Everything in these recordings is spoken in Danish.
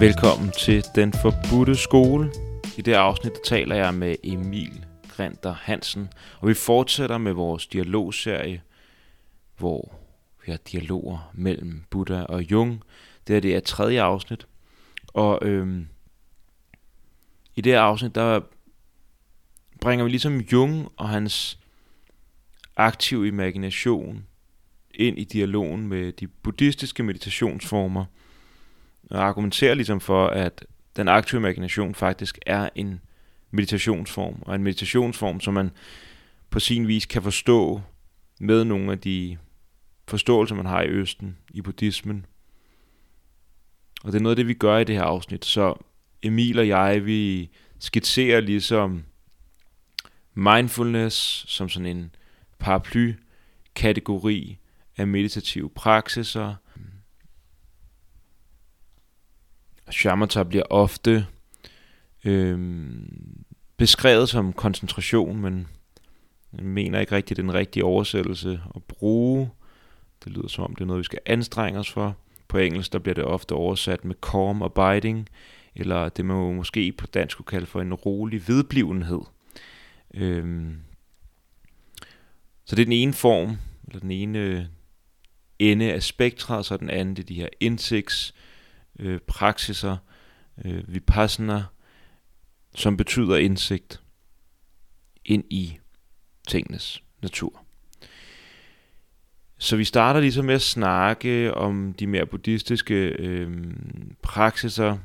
Velkommen til Den Forbudte Skole. I det afsnit der taler jeg med Emil Grinter Hansen, og vi fortsætter med vores dialogserie, hvor vi har dialoger mellem Buddha og Jung. Det her det er tredje afsnit, og øhm, i det her afsnit, der bringer vi ligesom Jung og hans aktive imagination ind i dialogen med de buddhistiske meditationsformer, og argumenterer ligesom for, at den aktive imagination faktisk er en meditationsform, og en meditationsform, som man på sin vis kan forstå med nogle af de forståelser, man har i Østen, i buddhismen. Og det er noget af det, vi gør i det her afsnit. Så Emil og jeg, vi skitserer ligesom mindfulness som sådan en paraply-kategori af meditative praksiser. Shamatha bliver ofte øh, beskrevet som koncentration, men jeg mener ikke rigtigt den rigtige oversættelse at bruge. Det lyder som om, det er noget, vi skal anstrenge os for. På engelsk der bliver det ofte oversat med calm abiding, eller det man måske på dansk kunne kalde for en rolig vedblivenhed. Øhm, så det er den ene form, eller den ene øh, ende af spektret, så den anden det er de her indsigts øh, praksiser, øh, vipassana, som betyder indsigt ind i tingenes natur. Så vi starter ligesom med at snakke om de mere buddhistiske øh, praksiser,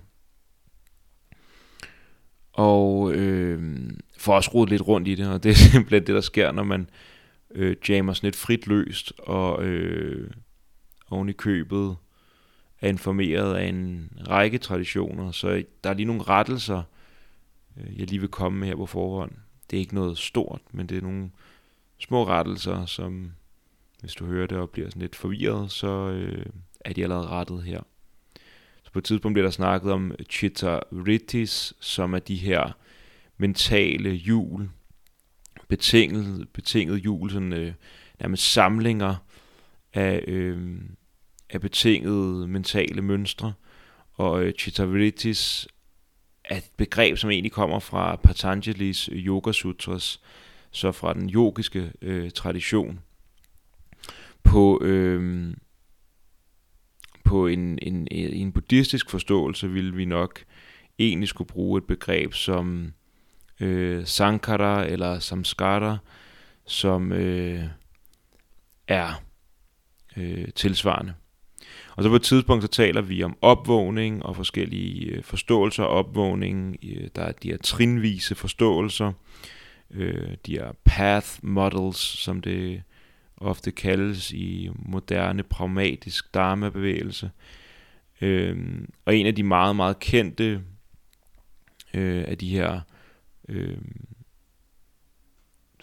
og øh, får også rodet lidt rundt i det, og det er simpelthen det, der sker, når man øh, jammer sådan lidt frit løst, og øh, oven i købet er informeret af en række traditioner, så der er lige nogle rettelser, øh, jeg lige vil komme med her på forhånd. Det er ikke noget stort, men det er nogle små rettelser, som hvis du hører det og bliver sådan lidt forvirret, så øh, er de allerede rettet her. Så på et tidspunkt bliver der snakket om chitta rittis, som er de her mentale hjul, betinget, betinget hjul, sådan øh, nærmest samlinger af, øh, af betingede mentale mønstre. Og øh, chitta er et begreb, som egentlig kommer fra Patanjalis Yoga Sutras, så fra den yogiske øh, tradition på, øh, på en, en, en buddhistisk forståelse ville vi nok egentlig skulle bruge et begreb som øh, sankara eller samskara, som øh, er øh, tilsvarende. Og så på et tidspunkt, så taler vi om opvågning og forskellige øh, forståelser af opvågning. Øh, der er de her trinvise forståelser, øh, de her path models, som det ofte kaldes i moderne pragmatisk dharma-bevægelse. Øh, og en af de meget, meget kendte øh, af de her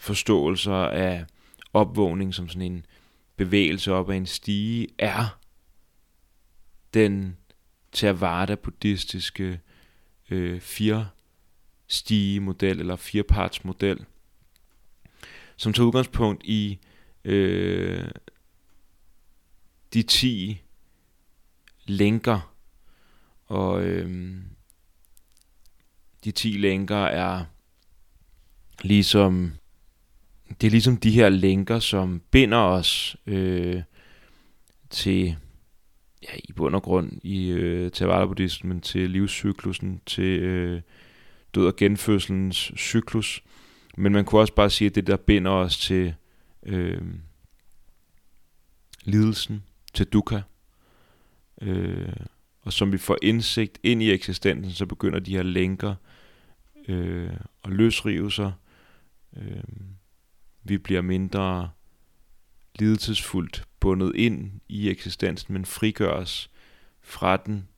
forståelser af opvågning som sådan en bevægelse op ad en stige, er den Theravada buddhistiske øh, fire stige model eller fireparts model, som tager udgangspunkt i øh, de 10 lænker. Og øh, de 10 lænker er ligesom det er ligesom de her lænker, som binder os øh, til ja, i bund og grund i øh, Theravada-buddhismen til livscyklusen, til øh, død og genfødselens cyklus. Men man kunne også bare sige, at det der binder os til øh, lidelsen, til dukkha. Øh, og som vi får indsigt ind i eksistensen, så begynder de her lænker øh, at løsrive sig. Øh, vi bliver mindre lidelsesfuldt bundet ind i eksistensen, men frigøres fra den,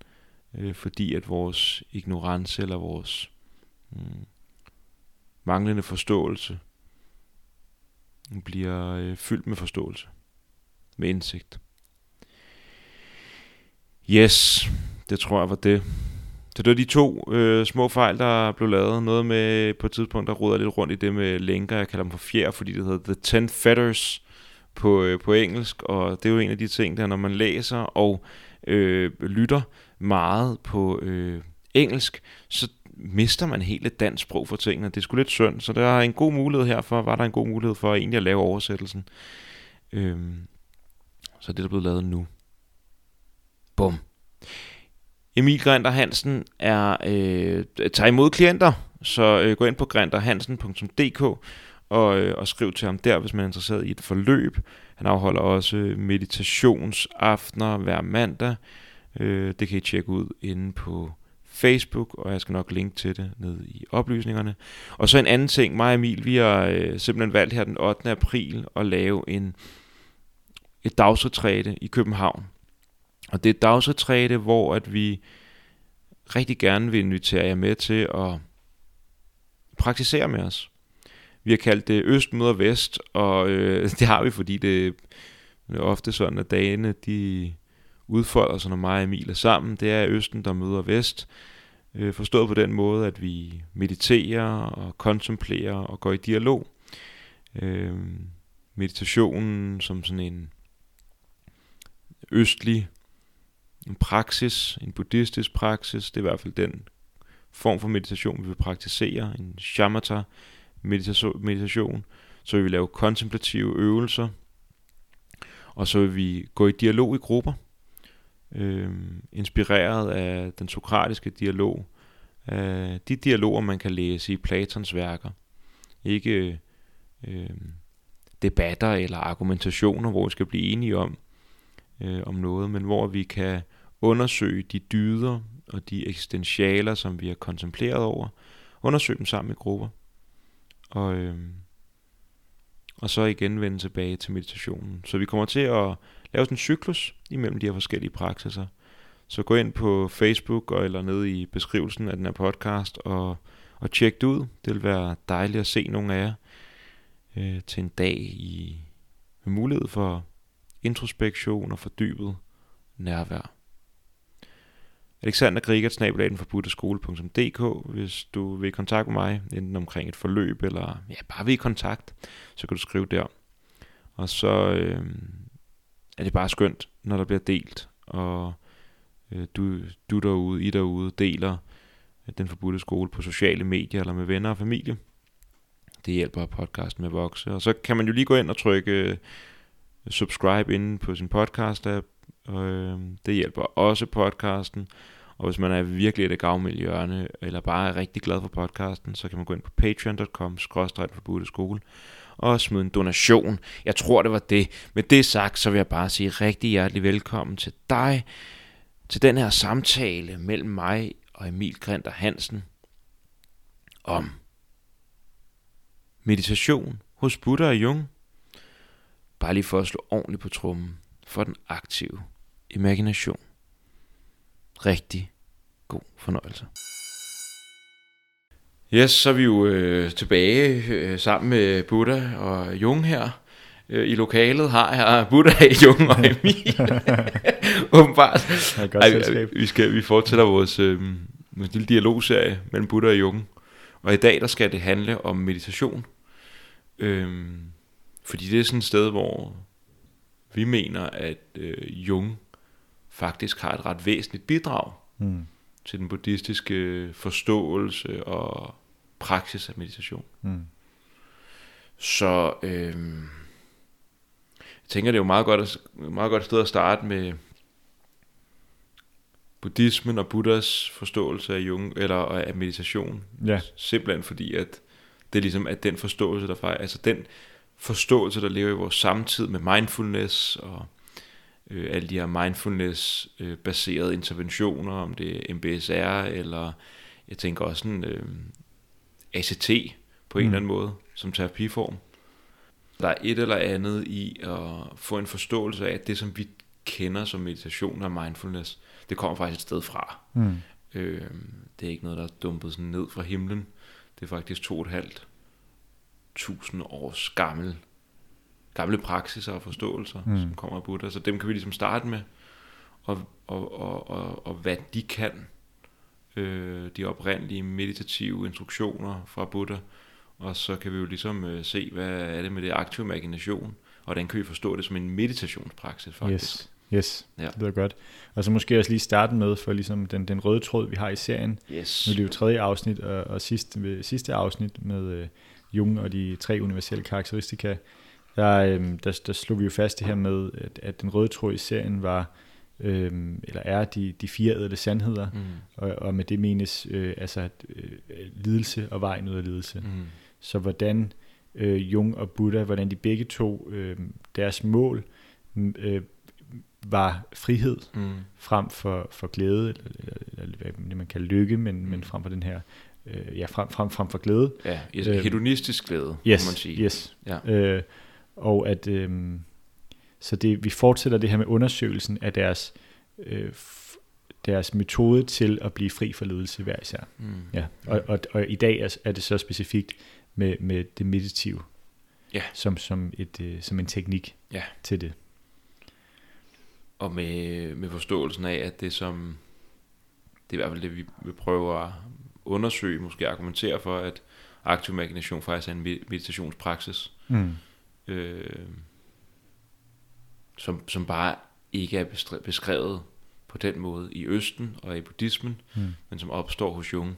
øh, fordi at vores ignorance eller vores mm, manglende forståelse bliver øh, fyldt med forståelse, med indsigt. Yes, det tror jeg var det. Så det var de to øh, små fejl, der blev lavet. Noget med på et tidspunkt, der ruder lidt rundt i det med lænker. Jeg kalder dem for fjer, fordi det hedder The Ten Feathers på, øh, på engelsk. Og det er jo en af de ting, der når man læser og øh, lytter meget på øh, engelsk, så mister man helt et dansk sprog for tingene. Det er sgu lidt synd, så der er en god mulighed herfor, var der en god mulighed for egentlig at lave oversættelsen. Øhm, så det er der blevet lavet nu. Bum. Emil Grinter Hansen er, øh, tager imod klienter, så øh, gå ind på grinterhansen.dk og, øh, og skriv til ham der, hvis man er interesseret i et forløb. Han afholder også øh, meditationsaftener hver mandag. Øh, det kan I tjekke ud inde på Facebook, og jeg skal nok linke til det ned i oplysningerne. Og så en anden ting, mig og Emil, vi har øh, simpelthen valgt her den 8. april at lave en, et dagsretræte i København. Og det er et dagsretræte, hvor at vi rigtig gerne vil invitere jer med til at praktisere med os. Vi har kaldt det Øst møder Vest, og øh, det har vi, fordi det, det er ofte sådan, at dagene de udfolder sig, når mig og Emil er sammen. Det er Østen, der møder Vest. Øh, forstået på den måde, at vi mediterer og kontemplerer og går i dialog. Øh, meditationen som sådan en østlig en praksis, en buddhistisk praksis, det er i hvert fald den form for meditation, vi vil praktisere, en shamatha meditation, så vil vi lave kontemplative øvelser, og så vil vi gå i dialog i grupper, øh, inspireret af den sokratiske dialog, af de dialoger, man kan læse i Platons værker. Ikke øh, debatter eller argumentationer, hvor vi skal blive enige om, øh, om noget, men hvor vi kan undersøge de dyder og de eksistentialer, som vi har kontempleret over, undersøge dem sammen i grupper. Og, øh, og så igen vende tilbage til meditationen. Så vi kommer til at lave sådan en cyklus imellem de her forskellige praksiser. Så gå ind på Facebook og eller ned i beskrivelsen af den her podcast og, og tjek det ud. Det vil være dejligt at se nogle af jer øh, til en dag i med mulighed for introspektion og fordybet nærvær. Alexander Grigert, snabelagen for skole.dk, hvis du vil i kontakt med mig, enten omkring et forløb, eller ja, bare vil i kontakt, så kan du skrive der. Og så øh, er det bare skønt, når der bliver delt, og øh, du, du derude, I derude, deler øh, den forbudte skole på sociale medier, eller med venner og familie. Det hjælper podcasten med at vokse. Og så kan man jo lige gå ind og trykke øh, subscribe inde på sin podcast-app, Øh, det hjælper også podcasten. Og hvis man er virkelig et gavmild hjørne, eller bare er rigtig glad for podcasten, så kan man gå ind på patreon.com, forbudte skole, og smide en donation. Jeg tror, det var det. Med det sagt, så vil jeg bare sige rigtig hjertelig velkommen til dig, til den her samtale mellem mig og Emil Grinter Hansen om meditation hos Buddha og Jung. Bare lige for at slå ordentligt på trummen for den aktive imagination. Rigtig god fornøjelse. Yes, så er vi jo øh, tilbage øh, sammen med Buddha og Jung her. Øh, I lokalet har jeg Buddha, Jung og Emil. Åbenbart. Ej, vi, skal, vi fortsætter vores øh, lille dialogserie mellem Buddha og Jung. Og i dag der skal det handle om meditation. Øh, fordi det er sådan et sted, hvor vi mener, at øh, Jung faktisk har et ret væsentligt bidrag mm. til den buddhistiske forståelse og praksis af meditation. Mm. Så øh, jeg tænker, det er jo meget godt, meget godt sted at starte med buddhismen og Buddhas forståelse af Jung, eller af meditation. Ja. Simpelthen fordi, at det er ligesom at den forståelse, der faktisk, altså den forståelse, der lever i vores samtid med mindfulness og øh, alle de her mindfulness-baserede øh, interventioner, om det er MBSR, eller jeg tænker også en øh, ACT på en mm. eller anden måde, som terapiform. Der er et eller andet i at få en forståelse af, at det, som vi kender som meditation og mindfulness, det kommer faktisk et sted fra. Mm. Øh, det er ikke noget, der er dumpet sådan ned fra himlen. Det er faktisk to og et halvt tusind års gammel gamle praksiser og forståelser, mm. som kommer af Buddha. Så dem kan vi ligesom starte med, og, og, og, og, og hvad de kan, øh, de oprindelige meditative instruktioner fra Buddha, og så kan vi jo ligesom øh, se, hvad er det med det aktive imagination, og hvordan kan vi forstå det som en meditationspraksis faktisk. Yes. Yes, Ja. det lyder godt. Og så måske også lige starte med for ligesom den, den røde tråd, vi har i serien. Yes. Nu er det jo tredje afsnit, og, og sidste, sidste afsnit med øh, Jung og de tre universelle karakteristika, der, øh, der, der slog vi jo fast det her med, at, at den røde tråd i serien var, øh, eller er de, de fire ædle sandheder, Mm. og, og med det menes øh, altså at, øh, lidelse og vejen ud af lidelse. Mm. Så hvordan øh, Jung og Buddha, hvordan de begge to, øh, deres mål øh, var frihed Mm. frem for, for glæde, eller, eller, eller hvad man kalder lykke, men, Mm. men frem for den her, øh, ja, frem, frem, frem for glæde. Ja, yes, Øh, hedonistisk glæde, Yes, må man sige. yes. Ja. Øh, og at, øh, så det, vi fortsætter det her med undersøgelsen af deres, øh, deres metode til at blive fri for ledelse hver især. Mm. Ja, og, og, og i dag er, er det så specifikt med, med det meditative, Ja. som, som, et, øh, som en teknik Ja. til det. Og med, med forståelsen af, at det som, det er i hvert fald det, vi vil prøve at undersøge, måske argumentere for, at aktiv imagination faktisk er en med- meditationspraksis, Mm. øh, som, som bare ikke er beskrevet på den måde i Østen og i buddhismen, Mm. men som opstår hos Jung.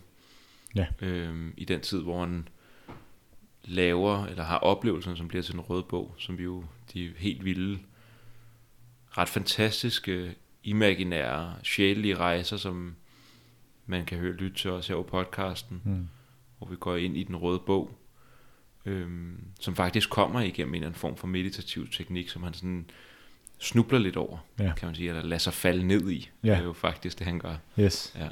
Ja. Øh, I den tid, hvor han laver, eller har oplevelser, som bliver til en rød bog, som vi jo, de helt vilde, ret fantastiske, imaginære, sjælelige rejser, som man kan høre lytte til os her på podcasten, Mm. hvor vi går ind i den røde bog, øhm, som faktisk kommer igennem en eller anden form for meditativ teknik, som han sådan snubler lidt over, Ja. kan man sige, eller lader sig falde ned i. Ja. Det er jo faktisk det, han gør. Yes. Ja.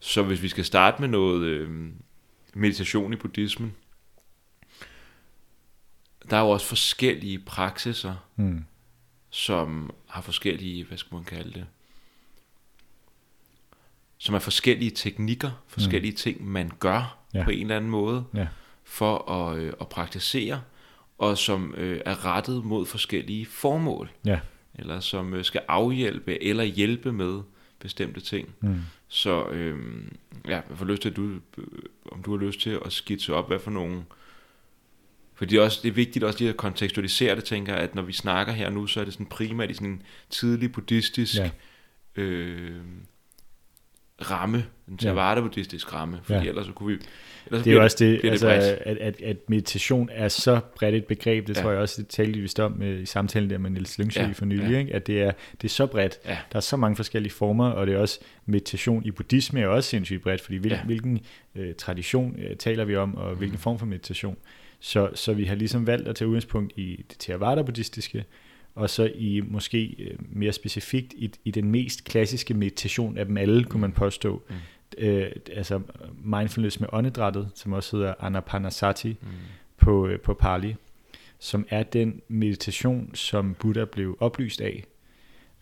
Så hvis vi skal starte med noget øhm, meditation i buddhismen, der er jo også forskellige praksiser, Mm. som har forskellige, hvad skal man kalde det, som er forskellige teknikker, forskellige mm. ting, man gør Ja. på en eller anden måde, Ja. for at, øh, at praktisere, og som øh, er rettet mod forskellige formål, Ja. eller som øh, skal afhjælpe eller hjælpe med bestemte ting. Mm. Så øh, ja, jeg får lyst til, at du, øh, om du har lyst til at skitse op, hvad for nogle... For det er, også, det er vigtigt også lige at kontekstualisere det, tænker at når vi snakker her nu, så er det sådan primært i sådan en tidlig buddhistisk Ja. øh, ramme, en. Theravada-buddhistisk ramme, fordi Ja. ellers så kunne vi... Ellers Det er jo også det, bliver altså, at, at, at meditation er så bredt et begreb, det Ja. tror jeg også, det talte vi vist om øh, i samtalen der med Niels Lyngsø Ja, for nylig, ja. ikke? at det er, det er så bredt. Ja. Der er så mange forskellige former, og det er også meditation i buddhisme er også sindssygt bredt, fordi hvil, Ja. hvilken øh, tradition øh, taler vi om, og hvilken Mhm. form for meditation. Så, så vi har ligesom valgt at tage udgangspunkt i det Theravada-buddhistiske, og så i måske øh, mere specifikt i, i den mest klassiske meditation af dem alle, kunne man påstå. Mm. Øh, altså mindfulness med åndedrættet, som også hedder Anapanasati Mm. på, øh, på Pali, som er den meditation, som Buddha blev oplyst af,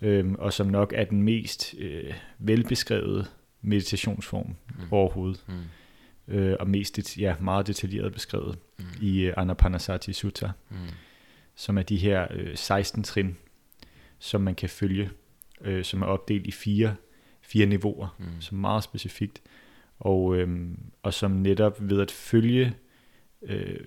øhm, og som nok er den mest øh, velbeskrevede meditationsform Mm. overhovedet, Mm. øh, og mest det, ja, meget detaljeret beskrevet Mm. i øh, Anapanasati Sutta, Mm. Som er de her øh, 16 trin, som man kan følge, øh, som er opdelt i fire, fire niveauer, Mm. som er meget specifikt, og, øhm, og som netop ved at følge, øh,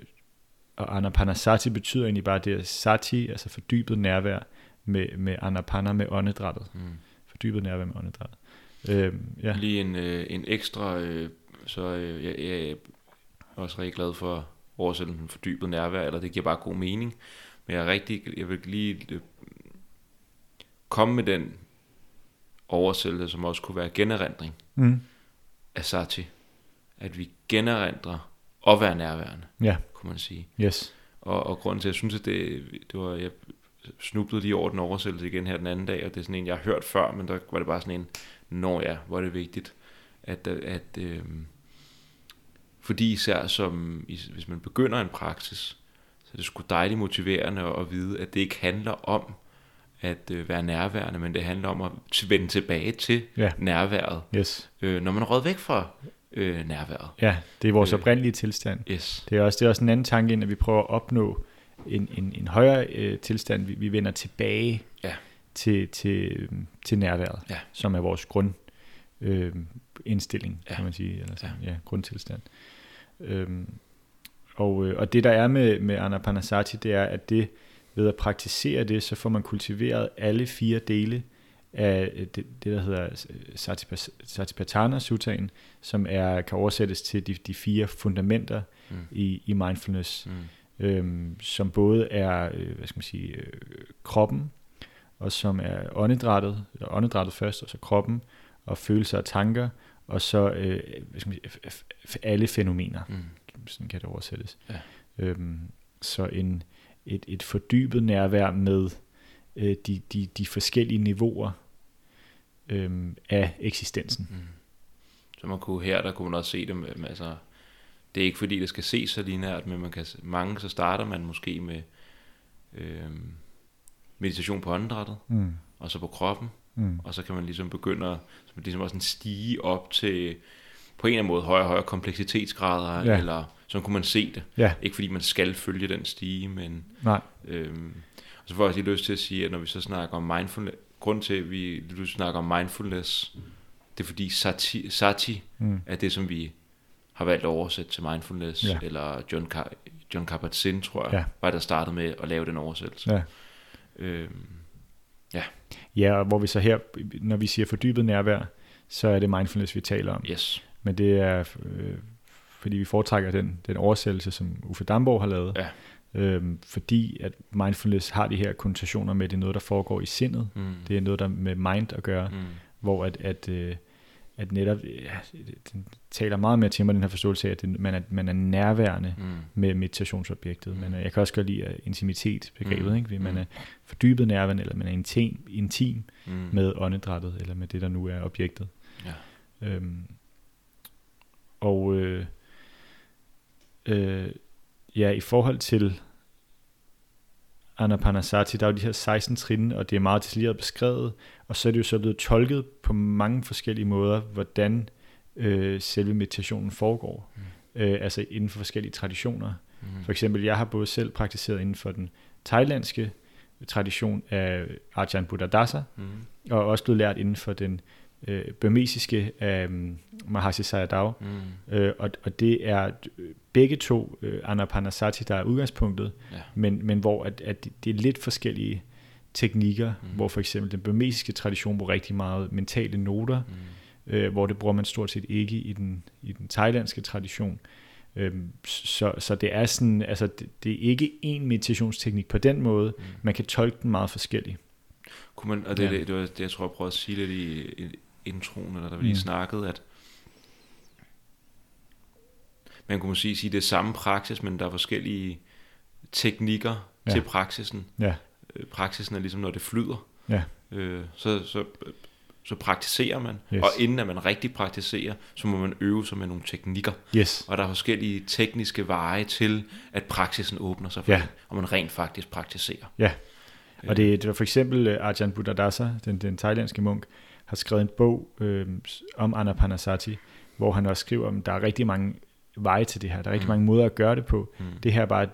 og anapanasati betyder egentlig bare det, at sati, altså fordybet nærvær, med, med anapana med åndedrættet, Mm. fordybet nærvær med åndedrættet. Øhm, ja. Lige en, øh, en ekstra, øh, så øh, jeg, jeg er også rigtig glad for oversættelsen fordybet nærvær, eller det giver bare god mening. Men jeg er rigtig, jeg vil lige øh, komme med den oversættelse, som også kunne være generindring Mm. af sati. At vi generindrer at være nærværende, ja, kunne man sige. yes. Og, og grunden til, at jeg synes, at det, det var, jeg snublede lige over den oversættelse igen her den anden dag, og det er sådan en, jeg har hørt før, men der var det bare sådan en, når ja, hvor er det vigtigt, at, at øh, fordi især som, is- hvis man begynder en praksis, så er det sgu dejligt motiverende at, vide, at det ikke handler om at øh, være nærværende, men det handler om at vende tilbage til Ja. nærværet, Yes. øh, når man er væk fra øh, nærværet. Ja, det er vores Øh. oprindelige tilstand. Yes. Det er også, det er også en anden tanke ind, at vi prøver at opnå en, en, en højere øh, tilstand. Vi, vi vender tilbage Ja. til, til, til nærværet, Ja. som er vores grund øh, indstilling, Ja. kan man sige, eller sådan, ja. ja, grundtilstand. Øhm, og, øh, og det der er med, med Anapanasati, det er, at det, ved at praktisere det, så får man kultiveret alle fire dele af det, det der hedder Satipatthana Suttaen, som er, kan oversættes til de, de fire fundamenter mm. i, i mindfulness, mm. øhm, som både er øh, hvad skal man sige, øh, kroppen, og som er åndedrættet, eller åndedrættet først, og så kroppen, og følelser og tanker, og så øh, hvad skal man sige, alle fænomener, mm. Sådan kan det oversættes. Ja. Øhm, så en, et, et fordybet nærvær med øh, de, de, de forskellige niveauer øh, af eksistensen. Mm. Så man kunne her, der kunne man også se det med, med altså, det er ikke fordi, det skal ses så linært, men man kan, mange, så starter man måske med øh, meditation på åndedrættet, mm. og så på kroppen, mm. og så kan man ligesom begynde at ligesom også stige op til på en eller anden måde højere og højere kompleksitetsgrader, ja. eller så kunne man se det. Ja. Ikke fordi man skal følge den stige, men... Nej. Øhm, og så får jeg også lige lyst til at sige, at når vi så snakker om mindfulness, grund til, at vi du snakker om mindfulness, det er fordi sati, sati mm. er det, som vi har valgt at oversætte til mindfulness, ja. eller John, Car- John Kabat-Zinn, tror jeg, ja. var der startede med at lave den oversættelse. Ja. Øhm, ja. Ja, og hvor vi så her, når vi siger fordybet nærvær, så er det mindfulness, vi taler om. Yes. Men det er, øh, fordi vi foretrækker den, den oversættelse, som Uffe Damborg har lavet. Ja. Øhm, fordi at mindfulness har de her konnotationer med, at det er noget, der foregår i sindet. Mm. Det er noget, der med mind at gøre. Mm. Hvor at, at, øh, at netop, ja, den taler meget mere til mig, den her forståelse af, at det, man, er, man er nærværende mm. med meditationsobjektet. Mm. Men jeg kan også godt lide intimitet-begrebet, mm. ikke? man er fordybet nærværende, eller man er intim, intim mm. med åndedrættet, eller med det, der nu er objektet. Ja. Øhm, og øh, øh, ja, i forhold til Anapanasati, der er jo de her 16 trin, og det er meget detaljeret beskrevet, og så er det jo så blevet tolket på mange forskellige måder, hvordan øh, selve meditationen foregår, mm. øh, altså inden for forskellige traditioner. Mm. For eksempel, jeg har både selv praktiseret inden for den thailandske tradition af Ajahn Buddhadasa, mm. og også blevet lært inden for den øh, burmesiske af um, Mahasi Sayadaw. Mm. Øh, og, og det er begge to øh, Anapanasati, der er udgangspunktet, ja. men, men hvor at, at det er lidt forskellige teknikker, mm. hvor for eksempel den burmesiske tradition bruger rigtig meget mentale noter, mm. øh, hvor det bruger man stort set ikke i den, i den thailandske tradition. Øhm, så, så det er sådan, altså det, det er ikke en meditationsteknik på den måde, mm. man kan tolke den meget forskelligt. Kunne man, og det, ja. det, det, var det, jeg tror, jeg prøvede at sige lidt i, introen, eller der vi lige mm. snakkede, at man kunne måske sige, det er samme praksis, men der er forskellige teknikker ja. til praksisen. Ja. Øh, praksisen er ligesom, når det flyder. Ja. Øh, så, så, så praktiserer man, yes. og inden at man rigtig praktiserer, så må man øve sig med nogle teknikker. Yes. Og der er forskellige tekniske veje til, at praksisen åbner sig for ja. det, og man rent faktisk praktiserer. Ja, og det, det var for eksempel øh, Ajahn Buddhadasa, den, den thailandske munk, har skrevet en bog øh, om Anapanasati, hvor han også skriver, at der er rigtig mange veje til det her. Der er rigtig mm. mange måder at gøre det på. Mm. Det her er bare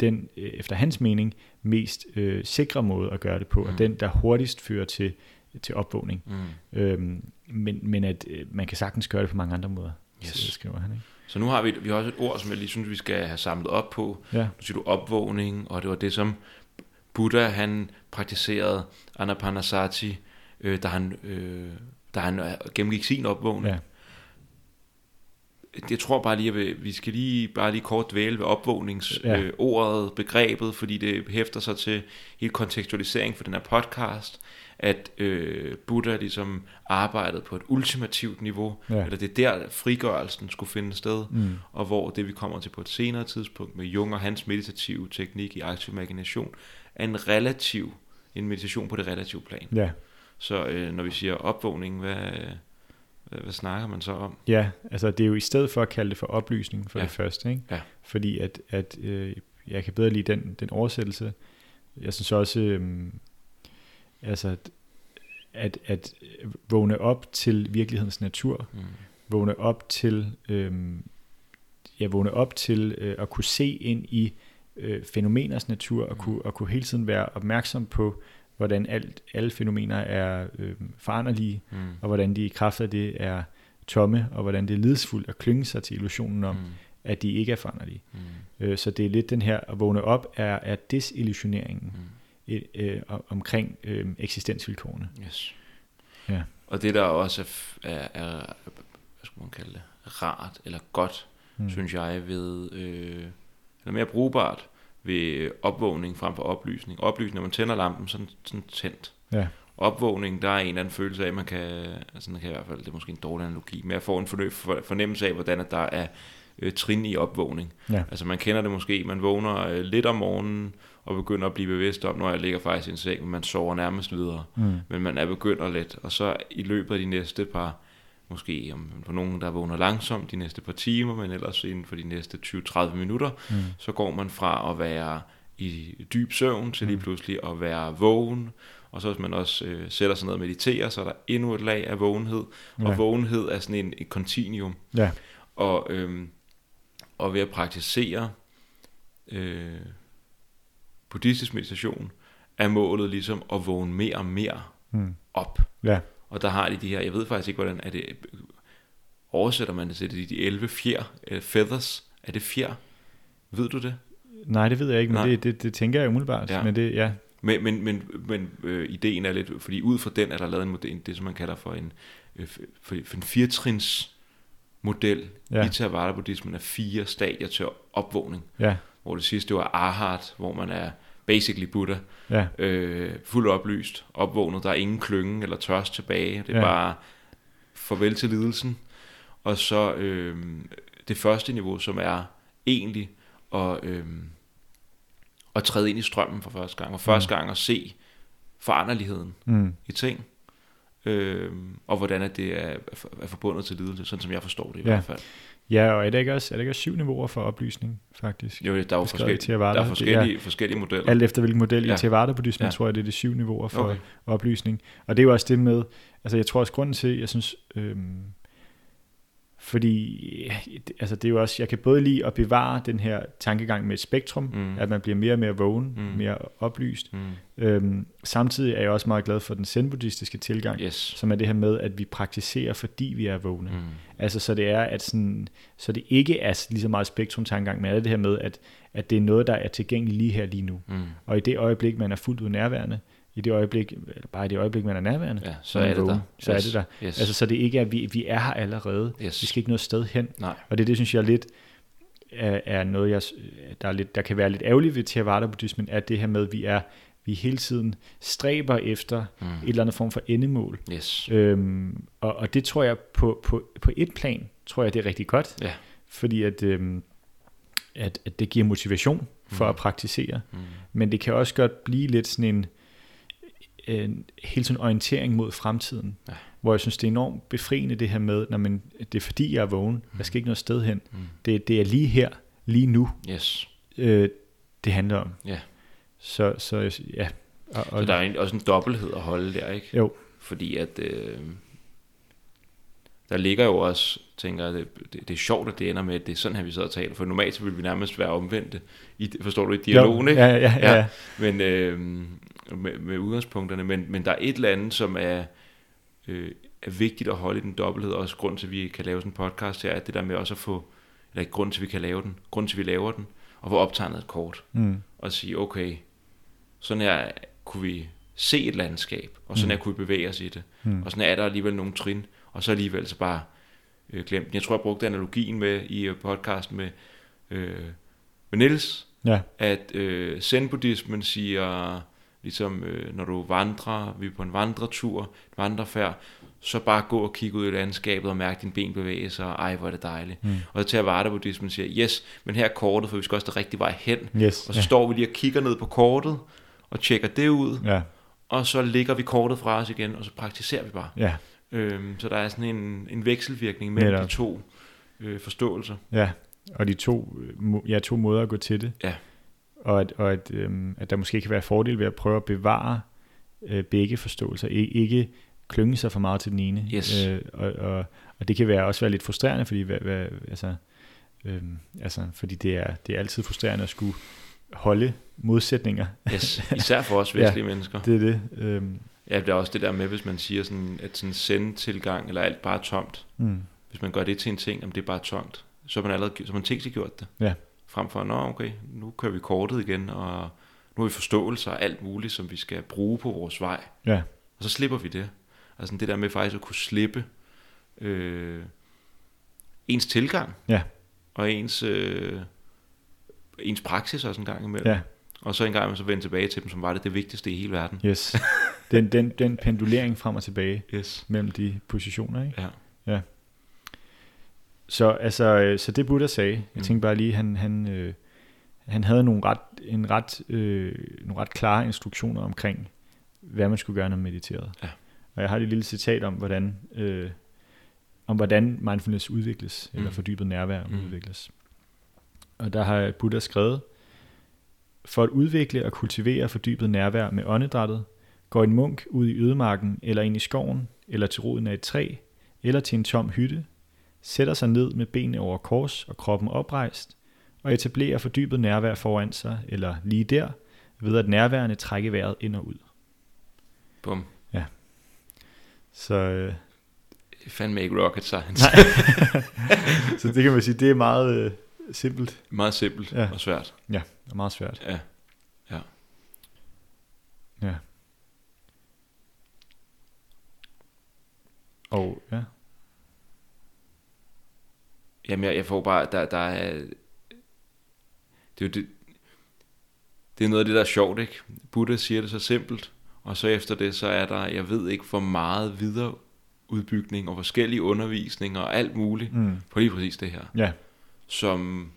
den, øh, efter hans mening, mest øh, sikre måde at gøre det på, mm. og den, der hurtigst fører til, til opvågning. Mm. Øhm, men, men at øh, man kan sagtens gøre det på mange andre måder, yes. skriver han. Ikke? Så nu har vi, vi har også et ord, som jeg lige synes, vi skal have samlet op på. Ja. Nu siger du opvågning, og det var det, som Buddha han praktiserede Anapanasati øh, da han, øh, da han øh, gennemgik sin opvågning. Ja. Jeg tror bare lige, at vi skal lige bare lige kort dvæle ved opvågningsordet, ja. øh, begrebet, fordi det hæfter sig til hele kontekstualisering for den her podcast, at øh, Buddha ligesom arbejdede på et ultimativt niveau, ja. eller det er der frigørelsen skulle finde sted, mm. og hvor det vi kommer til på et senere tidspunkt med Jung og hans meditative teknik i aktiv imagination, er en relativ, en meditation på det relative plan. Ja. Så øh, når vi siger opvågning, hvad, hvad, hvad snakker man så om? Ja, altså det er jo i stedet for at kalde det for oplysning for ja. det første, ikke? Ja. fordi at, at øh, jeg kan bedre lide den, den oversættelse. Jeg synes også, øh, altså at, at vågne op til virkelighedens natur, mm. vågne op til, øh, ja, vågne op til øh, at kunne se ind i øh, fænomeners natur, og, mm. kunne, og kunne hele tiden være opmærksom på, hvordan alt, alle fænomener er øh, foranderlige, mm. og hvordan de i kraft af det er tomme, og hvordan det er lidsfuldt at klynge sig til illusionen om, mm. at de ikke er foranderlige. Mm. Øh, så det er lidt den her, at vågne op er, er desillusioneringen. Mm. øh, øh, omkring øh, eksistensvilkårene. Yes. Ja. Og det der også er, er, er hvad skal man kalde det, rart eller godt, mm. synes jeg, ved, øh, eller mere brugbart ved opvågning frem for oplysning. Oplysning, når man tænder lampen, så er den sådan tændt. Ja. Opvågning, der er en eller anden følelse af, at man kan, altså den kan i hvert fald, det er måske en dårlig analogi, men jeg får en fornemmelse af, hvordan der er øh, trin i opvågning. Ja. Altså man kender det måske, man vågner øh, lidt om morgenen, og begynder at blive bevidst om, når jeg ligger faktisk i en seng, men man sover nærmest videre Mm. men man er begyndt lidt, og så i løbet af de næste par, måske om for nogen, der vågner langsomt de næste par timer, men ellers inden for de næste 20-30 minutter, Mm. så går man fra at være i dyb søvn til lige Mm. pludselig at være vågen, og så hvis man også øh, sætter sig ned og mediterer, så er der endnu et lag af vågenhed, og Ja. vågenhed er sådan en, et continuum, Ja. og, øhm, og ved at praktisere øh, buddhistisk meditation, er målet ligesom at vågne mere og mere Mm. op. Ja. Og der har de de her, jeg ved faktisk ikke, hvordan er det, oversætter man det til det, de 11 fjer, uh, feathers, er det fjer? Ved du det? Nej, det ved jeg ikke, men det, det, det tænker jeg umiddelbart. Ja. Men det, ja. Men, men, men, men øh, ideen er lidt, fordi ud fra den er der lavet en model, det som man kalder for en, øh, for, for en firetrins model Ja. i Theravada buddhismen er fire stadier til opvågning, Ja. hvor det sidste det var arhat, hvor man er basically Buddha, Ja. øh, fuldt oplyst, opvågnet, der er ingen klynge eller tørst tilbage, det er Ja. bare farvel til lidelsen. Og så øh, det første niveau, som er egentlig at, øh, at træde ind i strømmen for første gang, og første gang at se foranderligheden Mm. i ting, øh, og hvordan at det er, er forbundet til lidelse, sådan som jeg forstår det i Ja. hvert fald. Ja, og er der ikke også, er der ikke også syv niveauer for oplysning, faktisk? Jo, der er jo forskellige, der er Det forskellige, ja. forskellige modeller. Alt efter hvilken model ja. i. Theravada buddhismen, ja. Tror jeg, det er de syv niveauer for. Okay. oplysning. Og det er jo også det med, altså jeg tror også grunden til, jeg synes, øhm, fordi altså det er jo også, jeg kan både lide at bevare den her tankegang med et spektrum, mm. Mm. at man bliver mere og mere vågen, mm. Mm. mere oplyst. Mm. Øhm, samtidig er jeg også meget glad for den zen-buddhistiske tilgang, Yes. som er det her med, at vi praktiserer, fordi vi er vågne. Mm. Altså så det er, at sådan, så det ikke er lige så meget spektrum-tankegang, men er det her med, at, at det er noget, der er tilgængeligt lige her, lige nu. Mm. Og i det øjeblik, man er fuldt ud nærværende, i det øjeblik, eller bare i det øjeblik, man er nærværende, Ja, så er det vågen, der. Så Yes. er det der. Yes. Altså så det ikke er, at vi, vi er her allerede. yes. Vi skal ikke noget sted hen. Nej. Og det, det synes jeg lidt er, er noget, jeg, der, er lidt, der kan være lidt ærgerligt ved Theravada-buddhismen, er det her med, at vi er vi hele tiden stræber efter Mm. et eller andet form for endemål. Yes. Øhm, og, og det tror jeg på, på, på et plan, tror jeg, det er rigtig godt. Ja. Fordi at, øhm, at, at det giver motivation for Mm. at praktisere. Mm. Men det kan også godt blive lidt sådan en, en hele tiden orientering mod fremtiden. Ja. Hvor jeg synes, det er enormt befriende det her med, når man, det er fordi, jeg er vågen. Jeg skal ikke noget sted hen. Mm. Det, det er lige her, lige nu, Yes. øh, det handler om. Ja. Så, så ja. Og, og, Så der er en- også en dobbelthed at holde der, ikke? Jo. Fordi at øh, der ligger jo også, tænker jeg, det, det, det er sjovt, at det ender med, at det er sådan her, vi sidder og taler. For normalt så vil vi nærmest være omvendte. I, forstår du, i dialogen, jo, ikke? Ja, ja. ja. Ja. Men øh, med, med udgangspunkterne. Men, men der er et eller andet, som er, øh, er vigtigt at holde i den dobbelthed. Også grund til, at vi kan lave sådan en podcast her, at det der med også at få, eller ikke grund til, at vi kan lave den, grund til, at vi laver den, og få optegnet et kort Mm. og sige, okay, sådan her kunne vi se et landskab, og sådan Mm. her kunne vi bevæge os i det. Mm. Og sådan er der alligevel nogle trin, og så alligevel så bare øh, glemt den. Jeg tror, jeg brugte analogien med i øh, podcasten med, øh, med Niels, Ja. at øh, zen-buddhismen siger, ligesom øh, når du vandrer, vi er på en vandretur, en vandrefærd, så bare gå og kigge ud i landskabet og mærke dine ben bevæge sig, og ej, hvor er det dejligt. Mm. Og så til Theravada-buddhismen siger, yes, men her er kortet, for vi skal også den rigtige vej hen. Yes. Og så ja. står vi lige og kigger ned på kortet, og tjekker det ud, Ja. og så lægger vi kortet fra os igen, og så praktiserer vi bare. Ja. Øhm, så der er sådan en, en vekselvirkning mellem Netop. de to øh, forståelser. Ja, og de to, øh, ja, to måder at gå til det. Ja. Og, at, og at, øhm, at der måske kan være fordel ved at prøve at bevare øh, begge forståelser. I, ikke klynge sig for meget til den ene. Yes. Øh, og, og, og det kan være også være lidt frustrerende, fordi, hvad, hvad, altså, øhm, altså, fordi det, er, det er altid frustrerende at skulle holde modsætninger. Yes, især for os vestlige ja. mennesker. Det er det. Øhm, Ja, det er også det der med, hvis man siger, sådan, at sådan send-tilgang, eller alt bare er tomt. mm, Hvis man gør det til en ting, om det er bare tomt, så har man allerede så man tænkt sig gjort det. Ja. Frem for, nå okay, nu kører vi kortet igen, og nu har vi forståelse og alt muligt, som vi skal bruge på vores vej. Ja. Og så slipper vi det. Altså det der med faktisk at kunne slippe øh, ens tilgang. Ja. Og ens, øh, ens praksis også en gang imellem. Ja, Og så en gang imellem så vende tilbage til dem, som var det det vigtigste i hele verden. yes. Den, den, den pendulering frem og tilbage Yes. mellem de positioner, ikke? Ja. Så, altså, øh, så det Buddha sagde, jeg Mm. tænkte bare lige, han, han, øh, han havde nogle ret, en ret, øh, nogle ret klare instruktioner omkring, hvad man skulle gøre, når man mediterede. Ja. Og jeg har et lille citat om, hvordan, øh, om hvordan mindfulness udvikles, mm. eller fordybet nærvær mm. udvikles. Og der har Buddha skrevet, for at udvikle og kultivere fordybet nærvær med åndedrættet, går en munk ud i ødemarken, eller ind i skoven, eller til roden af et træ, eller til en tom hytte, sætter sig ned med benene over kors og kroppen oprejst, og etablerer fordybet nærvær foran sig, eller lige der, ved at nærværende trække vejret ind og ud. Bum. Så, øh, fandme ikke rocket science. Nej. så det kan man sige, det er meget øh, simpelt Meget simpelt Ja. og svært. og meget svært. Ja. Ja. Og ja, Jamen, jeg, jeg får bare, der, der er, det er jo det, det er noget af det, der er sjovt, ikke? Buddha siger det så simpelt, og så efter det, så er der, jeg ved ikke, hvor meget videre udbygning og forskellige undervisninger og alt muligt mm, på lige præcis det her, ja, som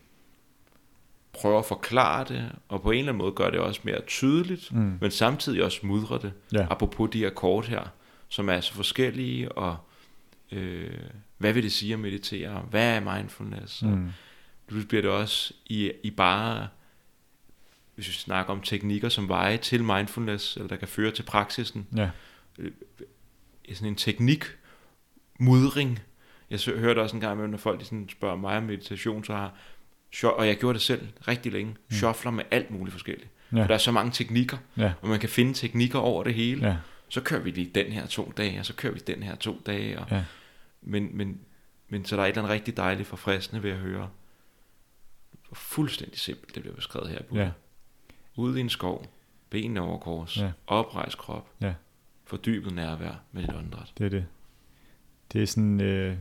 prøver at forklare det, og på en eller anden måde gør det også mere tydeligt, mm, men samtidig også mudrer det. ja, Apropos de her kort her, som er så forskellige, og øh, hvad vil det sige at meditere? Hvad er mindfulness? Og mm, Nu bliver det også i, i bare, hvis vi snakker om teknikker som veje til mindfulness, eller der kan føre til praksisen, ja, i sådan en teknik mudring. Jeg så, hørte også en gang imellem, når folk sådan spørger mig om meditation, så har, og jeg gjorde det selv rigtig længe, Mm. shuffler med alt muligt forskelligt. Ja. For der er så mange teknikker, ja, og man kan finde teknikker over det hele. ja, Så kører vi lige den her to dage, og så kører vi den her to dage. Og, Ja. Men, men, men så der er et eller andet rigtig dejligt forfriskende ved at høre, hvor fuldstændig simpelt det bliver beskrevet her. Buddha. ja, Ude i en skov, benene over kors, Ja. oprejst krop, Ja. fordybet nærvær med dit åndedræt. det er det. Det er sådan, øh,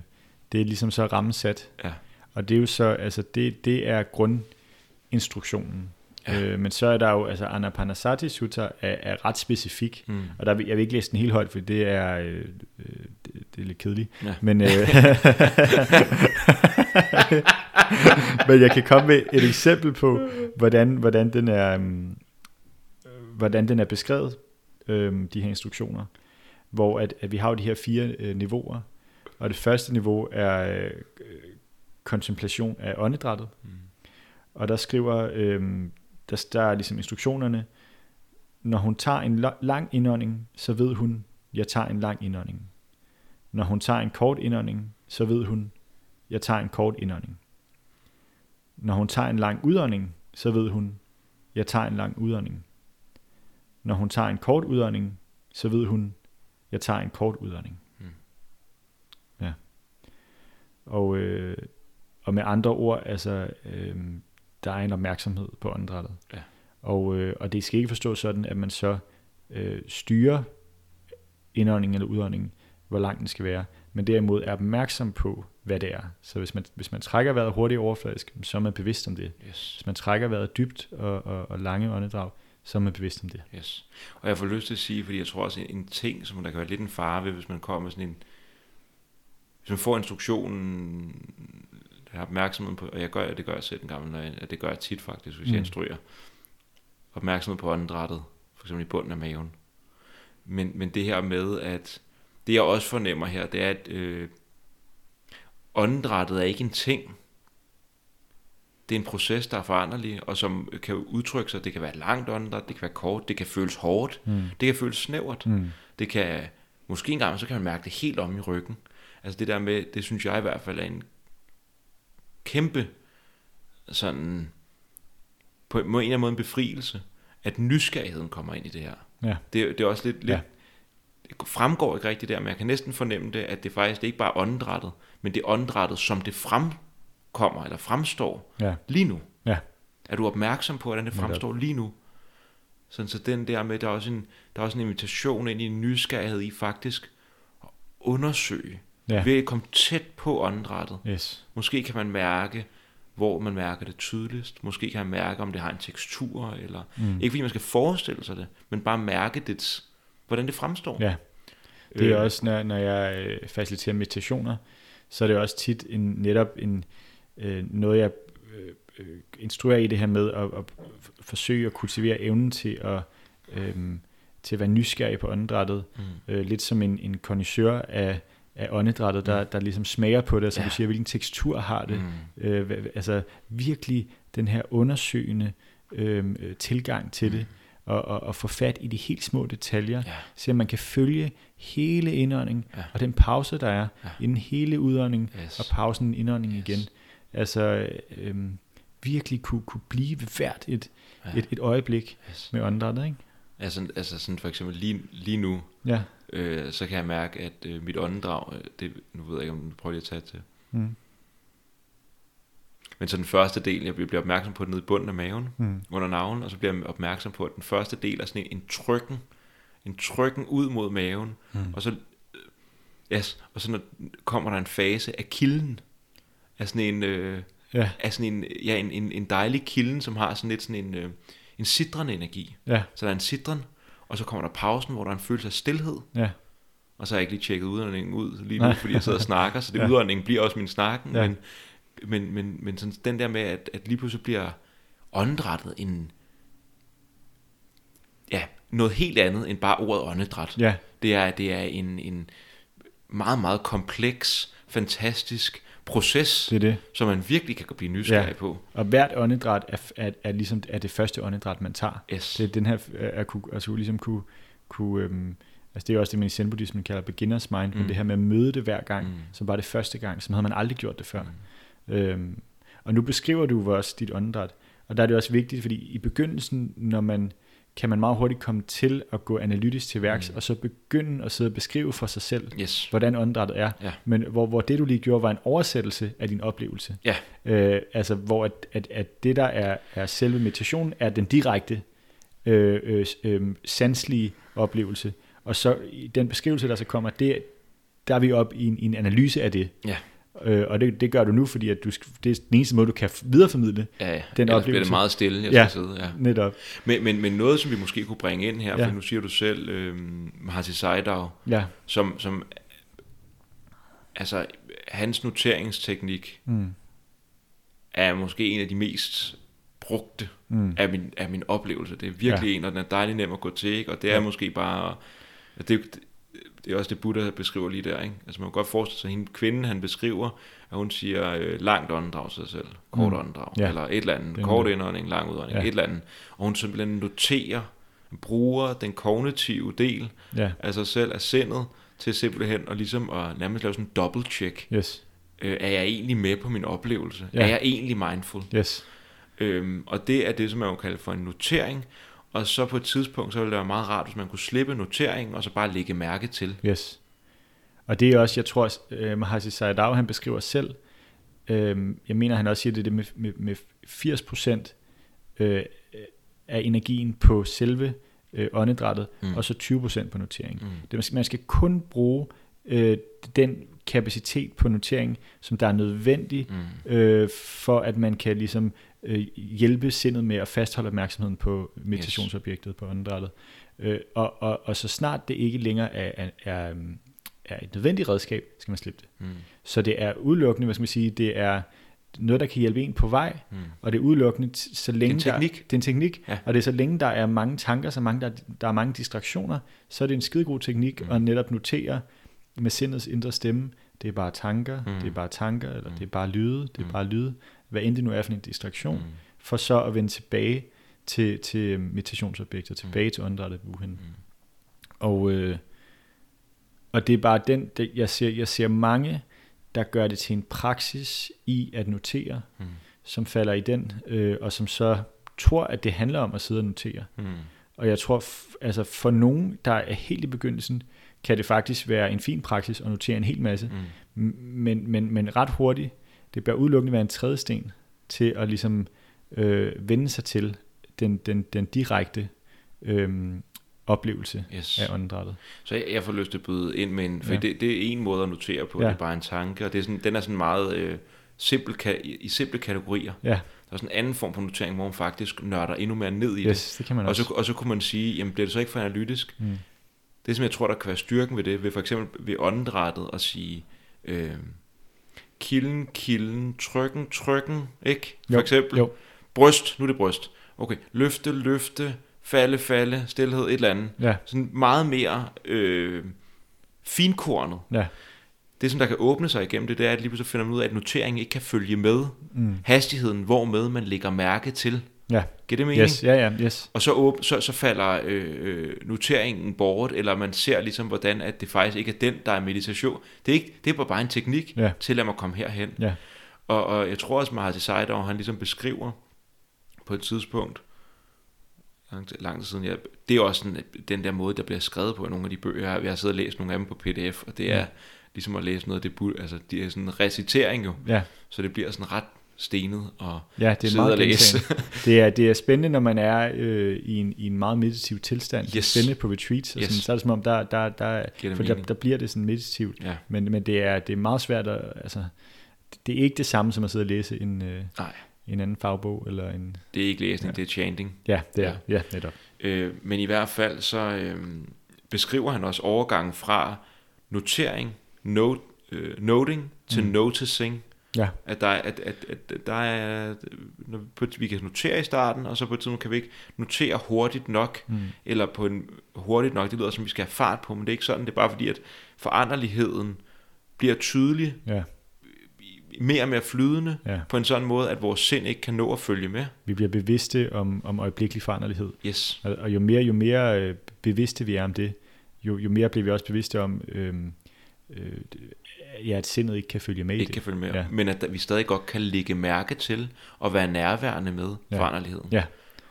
det er ligesom så rammesat. Ja. Og det er jo så, altså det, det er grundinstruktionen. Ja. Øh, men så er der jo, altså Anapanasati Sutta er, er ret specifik. Mm. Og der, jeg vil ikke læse den helt højt, for det er, øh, det, er lidt kedeligt. Ja. Men, øh, men jeg kan komme med et eksempel på, hvordan, hvordan, den, er, øhm, hvordan den er beskrevet, øhm, de her instruktioner. Hvor at, at vi har jo de her fire øh, niveauer. Og det første niveau er øh, kontemplation af åndedrættet. Mm. Og der skriver, øhm, der, der er ligesom instruktionerne, når hun tager en lang indånding, så ved hun, jeg tager en lang indånding. Når hun tager en kort indånding, så ved hun, jeg tager en kort indånding. Når hun tager en lang udånding, så ved hun, jeg tager en lang udånding. Når hun tager en kort udånding, så ved hun, jeg tager en kort udånding. Mm. Ja. Og, øh, og med andre ord, altså, øh, der er en opmærksomhed på åndedrættet. Ja. Og, øh, og det skal ikke forstås sådan, at man så øh, styrer indånding eller udånding, hvor lang den skal være, men derimod er opmærksom på, hvad det er. Så hvis man, hvis man trækker vejret hurtigt overfladisk, så er man bevidst om det. Yes. Hvis man trækker vejret dybt og, og, og lange åndedrag, så er man bevidst om det. Yes. Og jeg får lyst til at sige, fordi jeg tror også, en, en ting, som der kan være lidt en fare ved, hvis man kommer sådan en... Hvis man får instruktionen, har opmærksomhed på, og jeg gør, det gør jeg selv en gammel, når jeg, det gør jeg tit faktisk, hvis mm. jeg instruerer. Opmærksomhed på åndedrættet, for eksempel i bunden af maven. Men, men det her med, at det jeg også fornemmer her, det er, at øh, åndedrættet er ikke en ting. Det er en proces, der er foranderlig, og som kan udtrykke sig. Det kan være langt åndedræt, det kan være kort, det kan føles hårdt, Mm. det kan føles snævert. Mm. Det kan, måske engang, så kan man mærke det helt om i ryggen. Altså det der med, det synes jeg i hvert fald er en kæmpe sådan, på en eller anden måde en befrielse, at nysgerrigheden kommer ind i det her. Ja. Det, det er også lidt, lidt Ja. Det fremgår ikke rigtigt der, men jeg kan næsten fornemme det, at det faktisk det er ikke bare åndedrættet, men det er åndedrættet, som det fremkommer, eller fremstår Ja. lige nu. Ja. Er du opmærksom på, hvordan det fremstår lige nu? Sådan, så den der med, der er også en, der er også en invitation ind i en nysgerrighed i faktisk at undersøge, Ja. ved at komme tæt på åndedrættet. Yes. Måske kan man mærke, hvor man mærker det tydeligst. Måske kan man mærke, om det har en tekstur. Eller, Mm. Ikke fordi man skal forestille sig det, men bare mærke, det, hvordan det fremstår. Ja. Det er Øh, også, når, når jeg øh, faciliterer meditationer, så er det også tit en, netop en, øh, noget, jeg øh, øh, instruerer i det her med at, at forsøge at kultivere evnen til at, øh, til at være nysgerrig på åndedrættet. Mm. Øh, lidt som en, en connoisseur af, af åndedrættet, der, der ligesom smager på det, som Ja. du siger, hvilken tekstur har det. Mm. Øh, altså virkelig den her undersøgende øh, øh, tilgang til det, og, og, og få fat i de helt små detaljer, Ja. så man kan følge hele indåndingen, Ja. og den pause, der er, Ja. inden hele udånding, Yes. og pausen indånding Yes. igen. Altså øhm, virkelig kunne, kunne blive hvert et, Ja. et, et øjeblik Yes. med åndedrættet, ikke? Altså, altså sådan for eksempel lige, lige nu, Ja. øh, så kan jeg mærke, at øh, mit åndedrag, øh, det, nu ved jeg ikke, om du prøver lige at tage til. Mm. Men så den første del, jeg bliver opmærksom på den nede i bunden af maven, Mm. under navlen, og så bliver jeg opmærksom på, at den første del er sådan en, en trykken, en trykken ud mod maven, Mm. og så, øh, yes, og så når, kommer der en fase af kilden, af sådan en, øh, Ja, af sådan en, ja, en, en, en dejlig kilden, som har sådan lidt sådan en, øh, en sidrende energi. ja, Så der er en sidren, og så kommer der pausen, hvor der er en følelse af stillhed, ja, og så har jeg ikke lige tjekket udåndingen ud lige nu, Nej. fordi jeg sidder og snakker, så det Ja. udåndingen bliver også min snakken, ja. men, men, men, men sådan, den der med, at, at lige pludselig bliver åndedrættet en, ja, noget helt andet end bare ordet åndedræt. ja, Det er, det er en, en meget, meget kompleks, fantastisk proces, det er det. som man virkelig kan blive nysgerrig Ja. på. Og hvert åndedræt er, er, er ligesom er det første åndedræt, man tager. Yes. Det er den her, at kunne, altså ligesom kunne, kunne øhm, altså det er også det, man i zen-buddhismen kalder beginner's mind, mm. men det her med at møde det hver gang, mm. Som bare det første gang, som havde man aldrig gjort det før. Mm. Øhm, og nu beskriver du også dit åndedræt, og der er det også vigtigt, fordi i begyndelsen, når man kan man meget hurtigt komme til at gå analytisk til værks, mm. Og så begynde at sidde og beskrive for sig selv, Yes. hvordan åndedrættet er. Ja. Men hvor, hvor det, du lige gjorde, var en oversættelse af din oplevelse. Ja. Øh, altså, hvor at, at, at det, der er, er selve meditationen, er den direkte øh, øh, øh, sanselige oplevelse. Og så den beskrivelse, der så kommer, det, der er vi op i en, i en analyse af det. Ja. Øh, og det, det gør du nu, fordi at du, det er den eneste måde, du kan videreformidle Ja, ja. Den Ellers bliver oplevelse. det meget stille, jeg Ja. skal sidde. Ja. netop. Men, men, men noget, som vi måske kunne bringe ind her, Ja. for nu siger du selv, øh, Mahasi Saidau, Ja. som, som altså, hans noteringsteknik Mm. er måske en af de mest brugte Mm. af min, af min oplevelse. Det er virkelig ja. en, og den er dejlig nem at gå til, ikke? og det er Ja. måske bare, det, det, er også det Buddha beskriver lige der, ikke? Altså man kan godt forestille sig, at hende kvinden, han beskriver, at hun siger øh, langt åndedrag sig selv, kort Mm. åndedrag, Ja. eller et eller andet, Det kort indånding, lang udånding, Ja. et eller andet, og hun simpelthen noterer, bruger den kognitive del Ja. af sig selv, af sindet, til simpelthen at ligesom at nærmest lave sådan en double check. Yes. Øh, er jeg egentlig med på min oplevelse? Ja. Er jeg egentlig mindful? Yes. Øhm, og det er det, som man jo kalder for en notering. Og så på et tidspunkt, så ville det være meget rart, hvis man kunne slippe noteringen, og så bare lægge mærke til. Yes. Og det er også, jeg tror, uh, Mahasi Sayadaw, han beskriver selv, øh, jeg mener, han også siger det, det med, med, med 80% øh, af energien på selve øh, åndedrættet, mm. Mm. og så 20% på notering. Mm. Det, man, skal, man skal kun bruge øh, den kapacitet på notering, som der er nødvendig, Mm. øh, for at man kan ligesom øh, hjælpe sindet med at fastholde opmærksomheden på meditationsobjektet, på åndedrættet. Øh, og, og, og så snart det ikke længere er, er, er, et nødvendigt redskab, skal man slippe det. Mm. Så det er udelukkende, hvad skal man sige, det er noget, der kan hjælpe en på vej, Mm. og det er udelukkende, så længe Det er en teknik. Der, det er en teknik, Ja. og det er så længe der er mange tanker, så mange, der, der er mange distraktioner, så er det en skidegod teknik Mm. at netop notere med sindets indre stemme, det er bare tanker, Mm. det er bare tanker, eller Mm. det er bare lyde, det er Mm. bare lyde, hvad end det nu er for en distraktion, Mm. for så at vende tilbage til, til meditationsobjektet, tilbage til åndedrættet Wuhan. Mm. Og, øh, og det er bare den, det, jeg, ser, jeg ser mange, der gør det til en praksis i at notere, Mm. som falder i den, øh, og som så tror, at det handler om at sidde og notere. Mm. Og jeg tror, altså for nogen, der er helt i begyndelsen, kan det faktisk være en fin praksis at notere en hel masse, Mm. Men, men, men ret hurtigt, det bør udelukkende være en tredje sten til at ligesom øh, vende sig til den, den, den direkte øhm, oplevelse Yes. af åndedrættet. Så jeg, jeg får lyst til at byde ind med en, for Ja. det, det er en måde at notere på, Ja. det er bare en tanke, og det er sådan, den er sådan meget øh, simpel, ka- i simple kategorier. Ja, Der er sådan en anden form for notering, hvor man faktisk nørder endnu mere ned i det. yes, det kan man Og også. så, og så kunne man sige, jamen bliver det så ikke for analytisk? Mm. Det som jeg tror, der kan være styrken ved det, ved for eksempel ved åndedrættet at sige, øh, kilden, kilden, trykken, trykken, ikke? For Jo, eksempel. jo. Bryst, nu er det bryst. Okay, løfte, løfte, falde, falde, stillhed, et eller andet. Ja, Sådan meget mere øh, finkornet. ja. Det, som der kan åbne sig igennem det, det er, at lige pludselig finder man ud af, at noteringen ikke kan følge med Mm. hastigheden, hvormed man lægger mærke til. Ja, Giver det mening? yes, ja, ja, yes. Og så, åb- så, så falder øh, øh, noteringen bort, eller man ser ligesom, hvordan at det faktisk ikke er den, der er meditation. Det er, ikke, det er bare en teknik Ja. til at lade mig komme herhen. Ja. Og, og jeg tror også, Maharaj Seidor, han ligesom beskriver på et tidspunkt, lang, lang tid siden, jeg, det er også sådan, den der måde, der bliver skrevet på i nogle af de bøger. Jeg har, siddet og læst nogle af dem på pdf, og det er Ja. ligesom at læse noget af det, altså det er sådan en recitering jo, Ja, så det bliver sådan ret stenet og ja det er sidde og læse. Det er, det er spændende, når man er øh, i, en, i en meget meditativ tilstand. Det er Yes. spændende på retreats, og Yes. sådan, så er det som om, der, der, der, for der, der bliver det sådan meditativt. Ja, Men, men det, er, det er meget svært at, altså, det er ikke det samme som at sidde og læse en, øh, nej, en anden fagbog, eller en, det er ikke læsning, Ja. det er chanting. ja, det er, Ja. ja, netop. Øh, men i hvert fald så øh, beskriver han også overgangen fra notering, note, øh, noting til mm. noticing. Ja, At der, er- at, at, at der er, når vi, vi kan notere i starten, og så på et tidspunkt kan vi ikke notere hurtigt nok, mm. eller på en hurtigt nok, det lyder som, vi skal have fart på, men det er ikke sådan, det er bare fordi, at foranderligheden bliver tydelig, ja, mere og mere flydende, ja. på en sådan måde, at vores sind ikke kan nå at følge med. Vi bliver bevidste om, om øjeblikkelig foranderlighed. Yes. Og, og jo mere, jo mere øh, bevidste vi er om det, jo, jo mere bliver vi også bevidste om, øh, øh, ja, at sindet ikke kan følge med i ikke det. kan følge med, Ja. men at vi stadig godt kan lægge mærke til og være nærværende med Ja. ja. foranderligheden. Ja.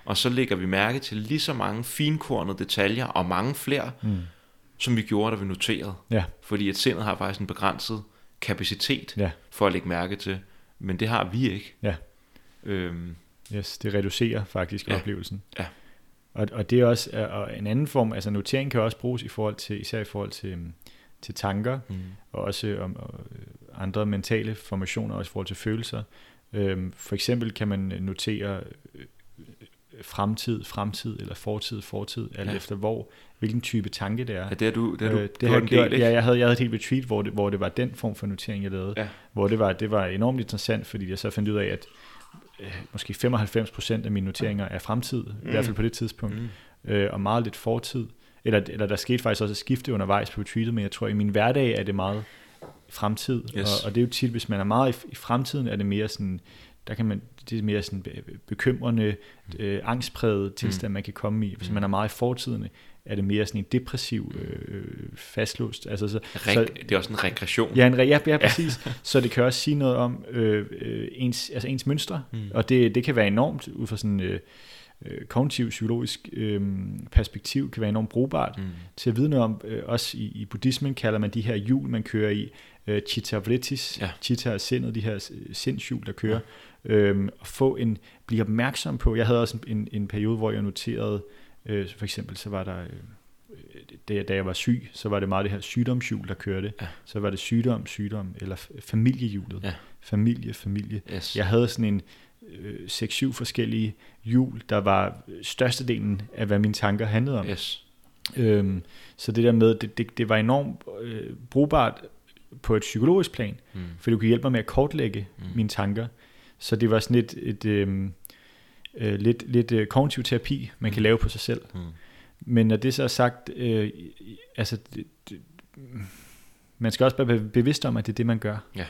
Og så lægger vi mærke til lige så mange finkornede detaljer og mange flere, Mm. som vi gjorde, da vi noterede. Ja, Fordi at sindet har faktisk en begrænset kapacitet ja, for at lægge mærke til, men det har vi ikke. Ja. Øhm, yes, det reducerer faktisk ja. Ja. oplevelsen. Ja. Og, og det er også og en anden form, altså notering kan også bruges i forhold til, især i forhold til, øhm, til tanker, mm. og også om og, øh, andre mentale formationer, også i forhold til følelser. Øhm, for eksempel kan man notere øh, fremtid, fremtid, eller fortid, fortid, alt ja. Efter hvor, hvilken type tanke det er. Ja, det har du, det har du, Øh, det har jeg gjort, del, ikke? ja, jeg havde, jeg havde et helt retreat, hvor det, hvor det var den form for notering, jeg lavede. Ja. Hvor det var, det var enormt interessant, fordi jeg så fandt ud af, at øh, måske 95% af mine noteringer er fremtid, mm. i Mm. hvert fald på det tidspunkt, Mm. øh, og meget lidt fortid. Eller, eller der skete faktisk også et skifte undervejs på retreatet, men jeg tror, i min hverdag er det meget fremtid. Yes. Og, og det er jo tit, hvis man er meget i, i fremtiden, er det mere sådan, der kan man, det er mere sådan be- bekymrende, øh, angstpræget tilstand, man kan komme i. Hvis Mm. man er meget i fortiden, er det mere sådan en depressiv, øh, fastlåst. Altså, så, Reg- så, det er også en regression. Ja, en, re- ja, ja, præcis. så det kan også sige noget om øh, øh, ens, altså ens mønstre, Mm. og det, det kan være enormt ud fra sådan øh, øh, kognitiv, psykologisk øh, perspektiv, kan være enormt brugbart Mm. til at vide noget om, øh, også i, i buddhismen kalder man de her hjul, man kører i, øh, chitta vrittis, Ja. chitta er sindet, de her øh, sindshjul, der kører, ja. øhm, og få en, blive opmærksom på, jeg havde også en, en, en periode, hvor jeg noterede, øh, for eksempel så var der, øh, da, da jeg var syg, så var det meget det her sygdomshjul, der kørte, Ja. så var det sygdom, sygdom, eller familiehjulet, Ja. familie, familie, Yes. jeg havde sådan en øh, 6-7 forskellige hjul, der var størstedelen af, hvad mine tanker handlede om. Yes. Øhm, så det der med, det, det, det var enormt øh, brugbart på et psykologisk plan, Mm. for du kunne hjælpe mig med at kortlægge Mm. mine tanker. Så det var sådan et, et øhm, øh, lidt, lidt øh, kognitiv terapi, man kan Mm. lave på sig selv. Mm. Men når det så er sagt, øh, altså, det, det, man skal også være bevidst om, at det er det, man gør. Ja.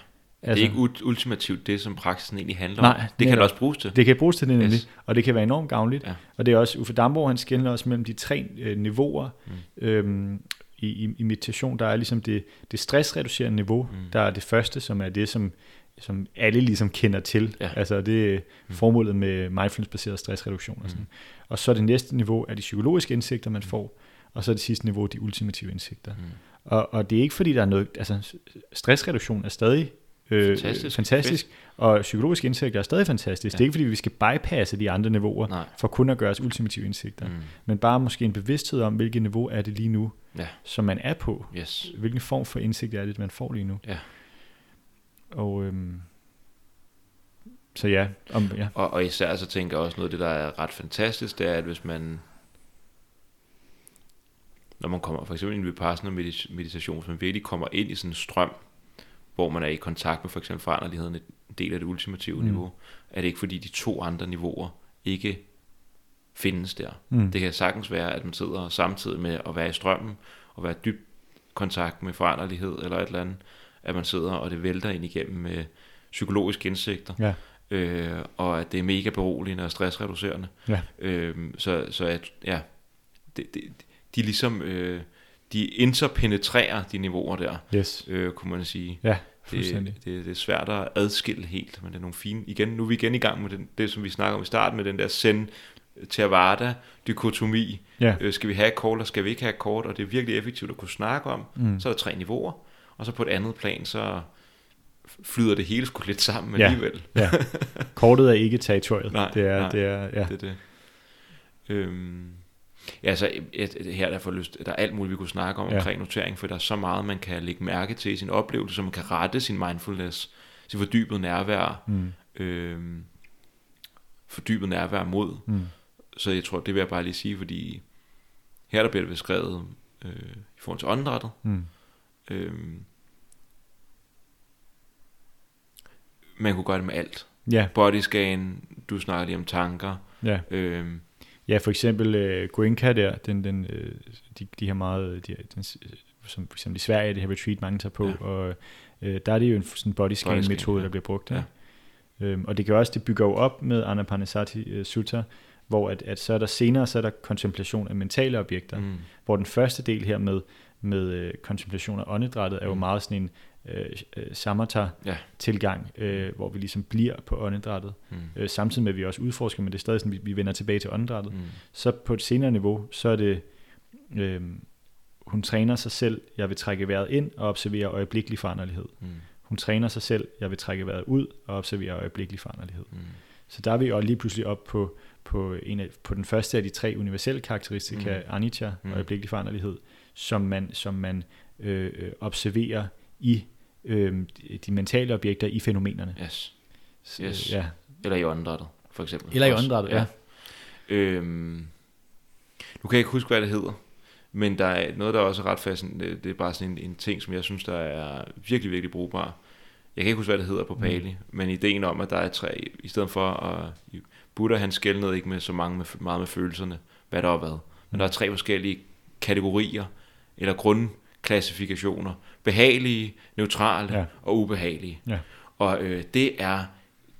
Altså, det er ikke ultimativt det, som praksisen egentlig handler Nej, om. Det kan netop. det også bruges til. Det kan bruges til det nemlig, Yes. og det kan være enormt gavnligt. Ja. Og det er også, Uffe Damborg, han skældner også mellem de tre øh, niveauer Mm. øhm, i, i, i meditation. Der er ligesom det, det stressreducerende niveau, Mm. der er det første, som er det, som, som alle ligesom kender til. Ja. Altså det er Mm. formålet med mindfulness-baseret stressreduktion. Og, sådan. Mm. og så det næste niveau er de psykologiske indsigter, man får, og så det sidste niveau de ultimative indsigter. Mm. Og, og det er ikke fordi, der er noget, altså stressreduktion er stadig øh, Fantastisk. fantastisk og psykologisk indsigt er stadig fantastisk. Ja. Det er ikke fordi, vi skal bypasse de andre niveauer, Nej. for kun at gøre os ultimative indsigter. Mm. Men bare måske en bevidsthed om, hvilket niveau er det lige nu, Ja. som man er på. Yes. Hvilken form for indsigt er det, man får lige nu. Ja. Og øhm, så ja, om, ja. Og, og især så tænker jeg også noget af det, der er ret fantastisk, det er, at hvis man, når man kommer for eksempel i en vipassana medit- meditation, hvis man virkelig kommer ind i sådan en strøm, hvor man er i kontakt med for eksempel foranderligheden, en del af det ultimative Mm. niveau, er det ikke fordi de to andre niveauer ikke findes der. Mm. Det kan sagtens være, at man sidder samtidig med at være i strømmen, og være i dyb kontakt med foranderlighed eller et eller andet, at man sidder, og det vælter ind igennem med psykologiske indsigter, Ja. øh, og at det er mega beroligende og stressreducerende. Ja. Øh, så, så at, ja, det, det, de ligesom, øh, de interpenetrerer de niveauer der, Yes. øh, kunne man sige. Ja. Det, det, det er svært at adskille helt, men det er nogle fine... Igen, nu er vi igen i gang med den, det, som vi snakker om i starten, med den der zen Theravada dikotomi. Ja. Øh, skal vi have et kort, eller skal vi ikke have et kort? Og det er virkelig effektivt at kunne snakke om. Mm. Så er der tre niveauer, og så på et andet plan, så flyder det hele sgu lidt sammen Ja. alligevel. Ja. Kortet er ikke territoriet. Nej, det er, nej. det er, ja. Det er det. Øhm, ja, så et, et, her er der, for lyst, der er alt muligt, vi kunne snakke om Ja. omkring notering, for der er så meget, man kan lægge mærke til i sin oplevelse, så man kan rette sin mindfulness, sin fordybet nærvær, Mm. øhm, fordybet nærvær mod. Mm. Så jeg tror, det vil jeg bare lige sige, fordi her der bliver det beskrevet øh, i forhold til åndedrættet. Mm. Øhm, man kunne gøre det med alt. Ja, Bodyscan, du snakker lige om tanker. ja. Øhm, Ja, for eksempel uh, Goenka der, den, den, øh, de, de har meget, de, den, som for eksempel i Sverige, det her retreat, mange tager på, ja. Og øh, der er det jo en sådan body scan Body scan, metode, ja. der bliver brugt. Ja. Ja. Øhm, og det gør også, det bygger jo op med Anapanasati uh, Sutta, hvor at, at så er der senere, så er der kontemplation af mentale objekter, mm, hvor den første del her med, med øh, kontemplation af åndedrættet er jo Mm. meget sådan en øh, øh, samatha-tilgang, øh, hvor vi ligesom bliver på åndedrættet, mm, øh, samtidig med, at vi også udforsker, men det er stadig sådan, vi, vi vender tilbage til åndedrættet. mm, Så på et senere niveau, så er det, øh, hun træner sig selv, jeg vil trække vejret ind og observere øjeblikkelig foranderlighed. mm, Hun træner sig selv, jeg vil trække vejret ud og observere øjeblikkelig foranderlighed. mm. Så der er vi jo lige pludselig op på, på, en af, på den første af de tre universelle karakteristika, mm. anicca, Mm. mm. øjeblikkelig foranderlighed, som man, som man øh, øh, observerer i øh, de, mentale objekter i fænomenerne. Yes. Yes. Ja. Eller i åndedrættet, for eksempel. Eller i åndedrættet, ja. Øhm, nu kan jeg ikke huske, hvad det hedder, men der er noget, der er også er ret fascinerende. Det er bare sådan en, en ting, som jeg synes, der er virkelig, virkelig brugbar. Jeg kan ikke huske, hvad det hedder på Pali, mm. men ideen om, at der er tre, i stedet for at Buddha, han skældnede ikke med så mange med, meget med følelserne, hvad der har været. Men der er tre forskellige kategorier, eller grundklassifikationer. Behagelige, neutrale Ja. og ubehagelige. Ja. Og øh, det er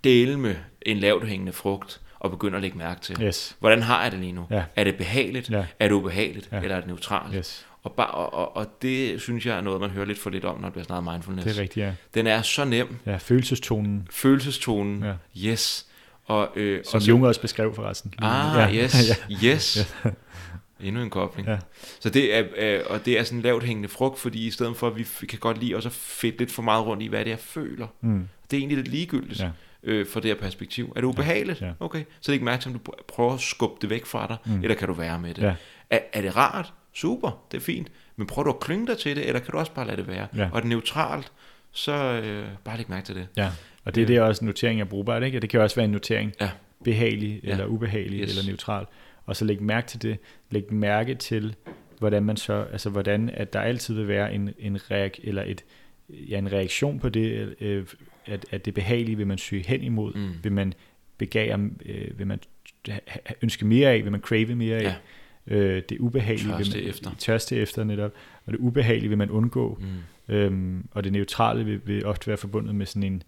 dele med en lavt hængende frugt, og begynde at lægge mærke til. Yes. Hvordan har jeg det lige nu? Ja. Er det behageligt? Ja. Er det ubehageligt? Ja. Eller er det neutralt? Yes. Og, bare, og, og, og det synes jeg er noget, man hører lidt for lidt om, når det bliver snakket mindfulness. Det er rigtigt, ja. Den er så nem. Ja, følelsestonen, Følelsestonen. Ja. Yes. Og, øh, som og så, Jung også beskrev forresten. Ah, ja. yes. ja. Yes. Endnu en kobling. Ja. Så det er, øh, og det er sådan en lavt hængende frugt, fordi i stedet for, at vi kan godt lide også at fedt lidt for meget rundt i, hvad det er, jeg føler. Mm. Det er egentlig lidt ligegyldigt Ja. øh, fra det her perspektiv. Er det ubehageligt? Ja. Okay. Så det er ikke til, om du pr- prøver at skubbe det væk fra dig, Mm. eller kan du være med det? Ja. Er, er det rart? Super, det er fint. Men prøver du at klynge dig til det, eller kan du også bare lade det være? Ja. Og er det neutralt, så øh, bare læg mærke til det. Ja, og det, det er også en notering af brugbart, ikke? Og det kan også være en notering, Ja. behagelig Ja. eller ubehagelig Yes. eller neutral. Og så læg mærke til det, læg mærke til, hvordan man så, altså hvordan, at der altid vil være en, en reak, eller et, ja, en reaktion på det, øh, at, at det behagelige vil man søge hen imod, Mm. vil man begære, øh, vil man ønske mere af, vil man crave mere af, Ja. øh, det ubehagelige vil Tørste man, efter. tørste efter netop, og det ubehagelige vil man undgå, Mm. Øhm, og det neutrale vil, vil ofte være forbundet med sådan en,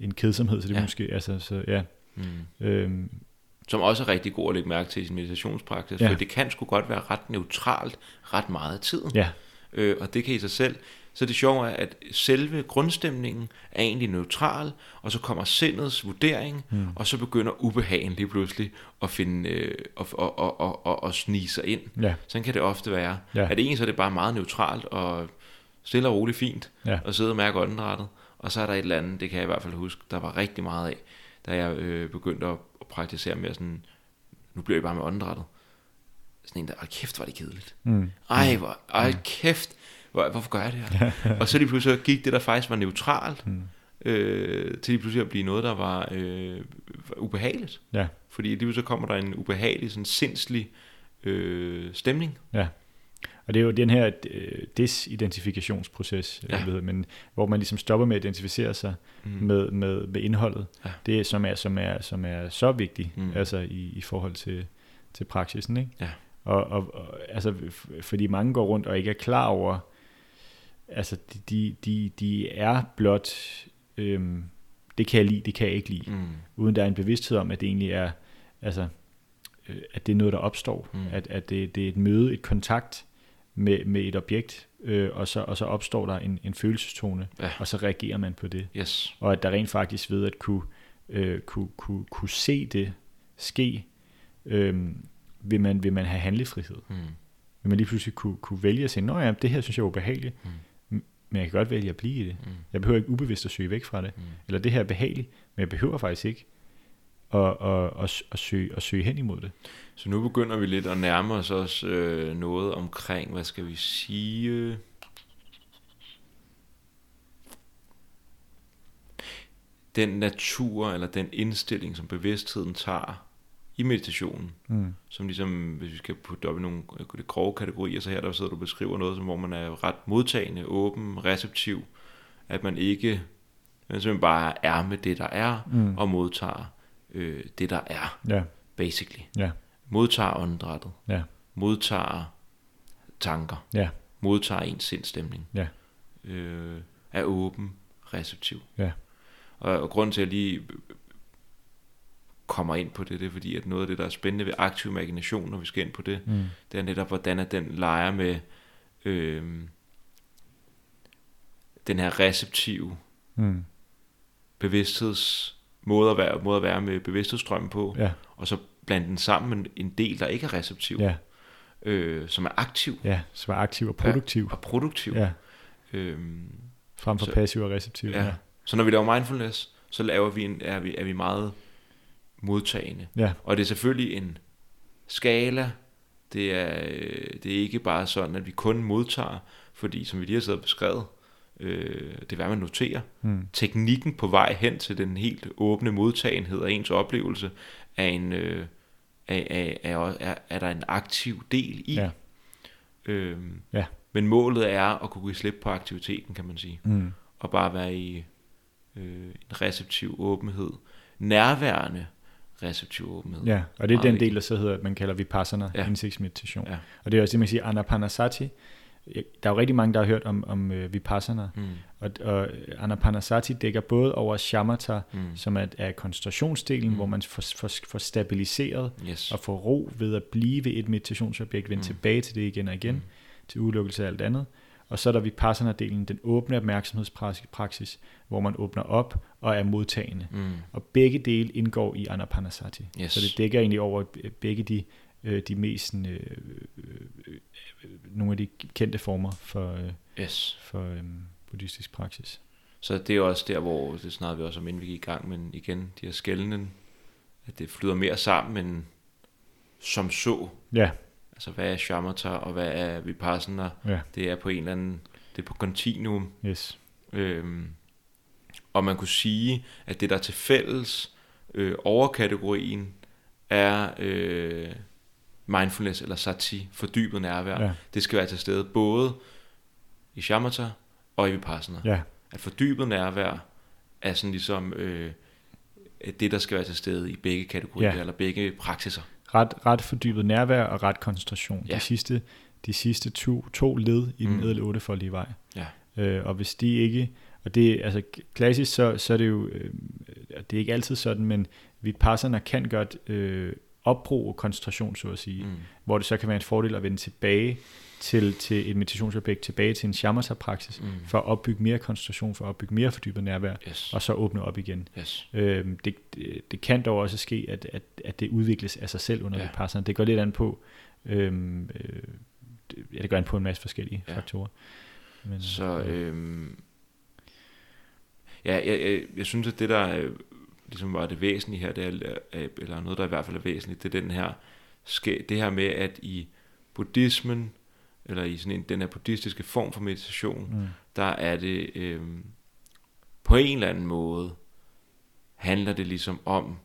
en kedsomhed, så det. Ja. måske, altså, så ja. Mm. Øhm, Som også er rigtig god at lægge mærke til i sin meditationspraksis, Ja. for det kan sgu godt være ret neutralt ret meget af tiden. ja, Øh, og det kan i sig selv. Så det sjove er, at selve grundstemningen er egentlig neutral, og så kommer sindets vurdering, Mm. og så begynder ubehagen lige pludselig at finde øh, og, og, og, og, og, og snige sig ind. ja, Sådan kan det ofte være. Ja. At egentlig så er det bare meget neutralt og stille og roligt fint, ja, og sidde og mærke åndedrættet. Og så er der et eller andet, det kan jeg i hvert fald huske, der var rigtig meget af, da jeg øh, begyndte at, at praktisere mere sådan, nu bliver jeg bare med åndedrættet. Sådan en der, kæft, var det kedeligt. Mm. Ej, hvor, ej kæft, hvor, hvorfor gør jeg det her? og så lige pludselig så gik det, der faktisk var neutralt, Mm. øh, til lige pludselig at blive noget, der var øh, ubehageligt. Ja. Fordi lige pludselig kommer der en ubehagelig, sådan sindslig øh, stemning. Ja. Og det er jo den her øh, desidentifikationsproces, Ja. ja. ved, men hvor man ligesom stopper med at identificere sig Mm. med, med, med indholdet. Ja. Det som er, som er, som er så vigtigt, Mm. altså i, i forhold til, til praksisen. Ikke? Ja. Og, og, og, altså, fordi mange går rundt og ikke er klar over, altså de, de, de, er blot, øhm, det kan jeg lide, det kan jeg ikke lide, Mm. uden der er en bevidsthed om, at det egentlig er, altså, øh, at det er noget, der opstår, mm. at, at det, det er et møde, et kontakt med, med et objekt, øh, og, så, og så opstår der en, en følelsestone, Ja. og så reagerer man på det. Yes. Og at der rent faktisk ved at kunne, øh, kunne, kunne, kunne se det ske, øh, vil, man, vil man have handlefrihed. Mm. Vil man lige pludselig kunne, kunne vælge at sige, nå ja, det her synes jeg er ubehageligt, Mm. men jeg kan godt vælge at blive i det. Mm. Jeg behøver ikke ubevidst at søge væk fra det. Mm. Eller det her er behageligt, men jeg behøver faktisk ikke at, at, at, at, søge, at søge hen imod det. Så nu begynder vi lidt at nærme os også øh, noget omkring, hvad skal vi sige... Den natur eller den indstilling, som bevidstheden tager i meditationen, Mm. som ligesom, hvis vi skal putte op i nogle øh, det grove kategorier, så her der sidder du og beskriver noget, som, hvor man er ret modtagende, åben, receptiv, at man ikke, man simpelthen bare er med det, der er, Mm. og modtager øh, det, der er, Ja, basically. ja, Modtager åndedrættet, ja, modtager tanker, ja, modtager ens sindstemning, ja, øh, er åben, receptiv. ja, Og, og grunden til, at jeg lige kommer ind på det, det er fordi, at noget af det, der er spændende ved aktiv imagination, når vi skal ind på det, mm. det er netop, hvordan at den leger med øh, den her receptive Mm. bevidstheds måde at være, måde at være med bevidsthedsstrømmen på, ja, og så blande den sammen med en del, der ikke er receptiv, ja, øh, som er aktiv ja, så var aktiv og produktiv. og produktiv. Ja, Øhm, frem for Så- passiv og receptiv. ja. Ja, Så når vi laver mindfulness, så laver vi en, er, vi, er vi meget modtagende. ja, Og det er selvfølgelig en skala. Det er, øh, det er ikke bare sådan, at vi kun modtager, fordi som vi lige har siddet og beskrevet, øh, det er hvad man noterer. mm. Teknikken på vej hen til den helt åbne modtagenhed af ens oplevelse, er, en, øh, er, er, er, er, er der en aktiv del i. ja, Øhm, Ja. Men målet er at kunne give slip på aktiviteten, kan man sige. mm. Og bare være i øh, en receptiv åbenhed. Nærværende receptiv åbenhed. ja, og det er Meget den vigtigt. del, der så hedder, at man kalder vipassana, ja. indsigtsmeditation. Ja. Og det er også det, man siger, anapanasati. Der er jo rigtig mange, der har hørt om, om uh, vipassana, Mm, og, og anapanasati dækker både over shamatha, mm, som er, er koncentrationsdelen, Mm. hvor man får, får, får stabiliseret yes. og får ro ved at blive et meditationsobjekt, vende Mm. tilbage til det igen og igen, Mm. til udelukkelse af alt andet. Og så er der vipassana-delen, den åbne opmærksomhedspraksis, hvor man åbner op og er modtagende. Mm, Og begge dele indgår i anapanasati. Yes. Så det dækker egentlig over begge de, øh, de mest sådan, øh, øh, øh, nogle af de kendte former for, øh, yes. for øh, buddhistisk praksis. Så det er også der, hvor det snakkede vi også om, inden vi gik i gang, men igen, de her skældene, at det flyder mere sammen, end som så. Ja, Altså, hvad er shamatha, og hvad er vipassana? ja, Det er på en eller anden, det er på kontinuum. yes. Øhm, og man kunne sige, at det der er til fælles øh, overkategorien er øh, mindfulness eller sati, fordybet nærvær. Ja, Det skal være til stede både i shamatha og i vipassana. ja, At fordybet nærvær er sådan ligesom øh, det, der skal være til stede i begge kategorier, Ja. eller begge praksiser. ret, ret fordybet nærvær og ret koncentration. Ja. De sidste, de sidste to, to led i den Mm. mm. edle ottefoldige vej. Ja. Øh, og hvis de ikke, og det altså klassisk, så, så er det jo, øh, det er ikke altid sådan, men vipassana kan godt øh, opbruge koncentration, så at sige, mm. Hvor det så kan være en fordel at vende tilbage til, til et meditationsobjekt, tilbage til en shamatha-praksis, Mm. for at opbygge mere koncentration, for at opbygge mere fordybet nærvær, Yes. og så åbne op igen. yes. Øhm, det, det, det kan dog også ske, at, at, at det udvikles af sig selv under Ja. vipassana. Det går lidt an på, øhm, øh, ja, det går an på en masse forskellige Ja. faktorer. Men, Så øhm, Ja, jeg, jeg, jeg synes, at det, der øh, ligesom var det væsentlige her, det er, eller noget, der i hvert fald er væsentligt, det er den her, det her med, at i buddhismen, eller i sådan en, den her buddhistiske form for meditation, Mm. der er det øh, på en eller anden måde, handler det ligesom om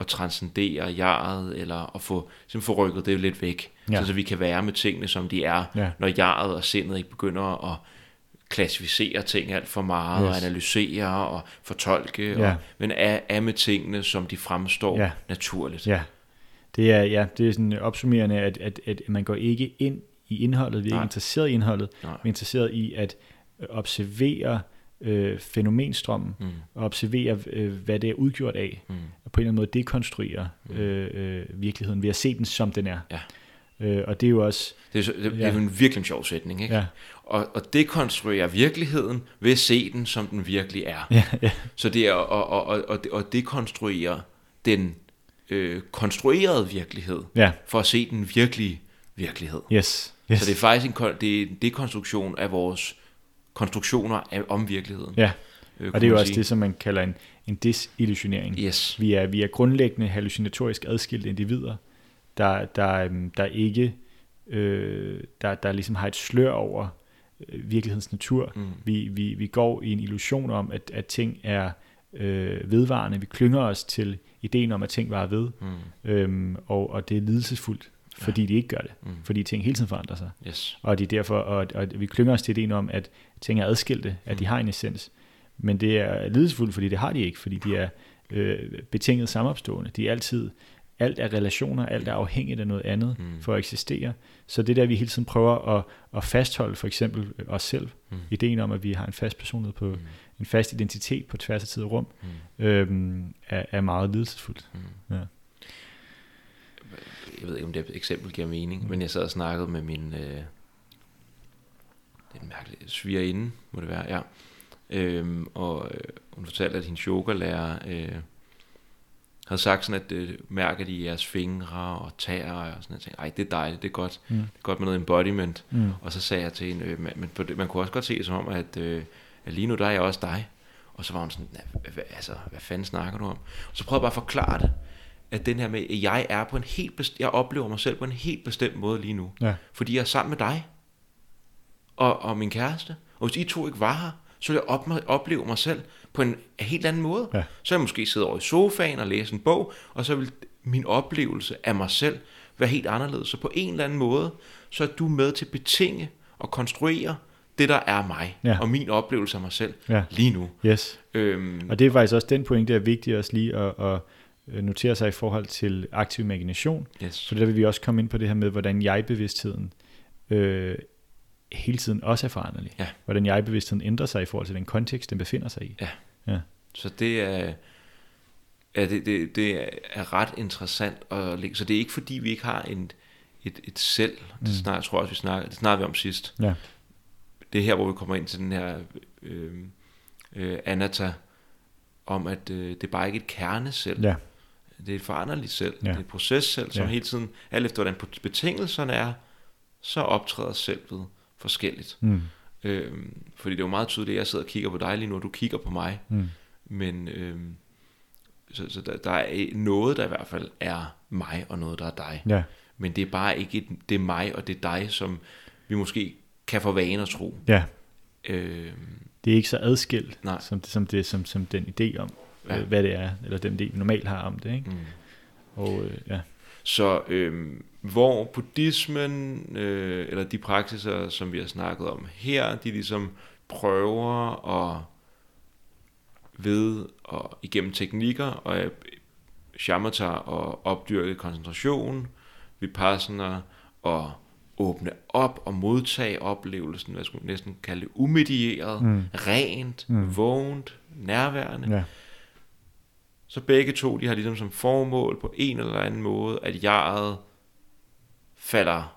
at transcendere jaret, eller at få, simpelthen få rykket det lidt væk, Ja. så, så vi kan være med tingene, som de er, Ja. når jaret og sindet ikke begynder at klassificere ting alt for meget, Yes. og analysere og fortolke, Ja. og, men er, er med tingene, som de fremstår Ja. naturligt. Ja, det er, ja, det er sådan opsummerende, at, at, at man går ikke ind i indholdet, vi er ikke Nej. interesseret i indholdet, Nej. vi er interesseret i at øh, observere øh, fænomenstrømmen, Mm. og observere, øh, hvad det er udgjort af, Mm. og på en eller anden måde dekonstruere Mm. øh, øh, virkeligheden ved at se den, som den er. Ja. Øh, og det er jo også, Det er, så- det, det Ja. er jo en virkelig sjov sætning, ikke? ja, Og, og dekonstruere virkeligheden ved at se den, som den virkelig er. ja, ja, Så det er at, at, at, at, at dekonstruere den øh, konstruerede virkelighed, ja, for at se den virkelige virkelighed. yes, yes. Så det er faktisk en, det er en dekonstruktion af vores konstruktioner af, om virkeligheden. Ja, øh, og det er jo også sige. det, som man kalder en, en disillusionering. Yes. Vi er, vi er grundlæggende hallucinatorisk adskilte individer, der, der, øhm, der ikke øh, der, der ligesom har et slør over virkelighedens natur. Mm. Vi, vi, vi går i en illusion om, at, at ting er øh, vedvarende. Vi klynger os til ideen om, at ting var ved, Mm. øhm, og, og det er lidelsesfuldt, fordi de ikke gør det. Mm. Fordi ting hele tiden forandrer sig. Yes. Og de derfor, og, og vi klynger os til ideen om, at ting er adskilte, at de Mm. har en essens. Men det er lidelsesfuldt, fordi det har de ikke, fordi de er øh, betinget samopstående. De er altid, alt er relationer, alt er afhængigt af noget andet Mm. for at eksistere. Så det der, vi hele tiden prøver at, at fastholde for eksempel os selv, Mm. ideen om, at vi har en fast personlighed på, Mm. en fast identitet på tværs af tid og rum, Mm. øhm, er, er meget lidelsesfuldt. Mm. Ja. Jeg ved ikke, om det eksempel giver mening, Mm. men jeg sad og snakkede med min... Øh, det er en mærkelig svigerinde, må det være, ja. Øhm, og øh, hun fortalte, at hendes yogalærer øh, havde sagt sådan, at øh, mærker de i jeres fingre og tæer og sådan noget. Ej, det er dejligt, det er godt. Mm. Det er godt med noget embodiment. Mm. Og så sagde jeg til hende, øh, på det, man kunne også godt se som om, at, øh, at lige nu der er jeg også dig. Og så var hun sådan, "Hva- hva- altså, hvad fanden snakker du om? Og så prøvede jeg bare at forklare det, at den her med, at jeg er på en helt bestemt, jeg oplever mig selv på en helt bestemt måde lige nu. Ja. Fordi jeg er sammen med dig og, og min kæreste. Og hvis I to ikke var her, så ville jeg op, opleve mig selv på en helt anden måde. Ja. Så ville jeg måske sidde over i sofaen og læse en bog, og så vil min oplevelse af mig selv være helt anderledes. Så på en eller anden måde, så er du med til at betinge og konstruere det, der er mig, Ja. og min oplevelse af mig selv Ja. lige nu. Yes. Øhm, Og det er faktisk også den point, der er vigtigt også lige at, at øh, notere sig i forhold til aktiv imagination. yes. Så der vil vi også komme ind på det her med, hvordan jeg-bevidstheden øh, hele tiden også er foranderlig. Ja. Hvordan jeg-bevidstheden ændrer sig i forhold til den kontekst, den befinder sig i. Så det er, ja, det, det, det er ret interessant. At lægge. Så det er ikke fordi, vi ikke har en, et, et selv. Det Mm. snart, jeg tror også, vi snakker, det snakker vi om sidst. Ja. Det er her, hvor vi kommer ind til den her øh, øh, anatta, om at øh, det er bare ikke et kernesel. Ja, Det er et foranderligt selv. Ja. Det er et processel, som Ja. hele tiden, alt efter hvordan betingelserne er, så optræder selvet forskelligt. mm. Øhm, fordi det er jo meget tydeligt, at jeg sidder og kigger på dig lige nu, og du kigger på mig. Mm. Men øhm, så, så der, der er noget, der i hvert fald er mig, og noget, der er dig. ja, Men det er bare ikke et, det er mig, og det er dig, som vi måske kan få vane at tro. ja. Øhm, Det er ikke så adskilt, Nej. som, som, det, som, som den idé om, Ja. øh, hvad det er, eller den idé, vi normalt har om det. Ikke? mm. Og øh, ja, Så øhm, hvor buddhismen, øh, eller de praksiser, som vi har snakket om her, de ligesom prøver at ved og igennem teknikker og øh, shamatha og opdyrke koncentration, vipassana og åbne op og modtage oplevelsen, hvad skulle man næsten kalde det, umedieret, Mm. rent, Mm. vågent, nærværende. ja, Så begge to, de har ligesom som formål på en eller anden måde, at jeget falder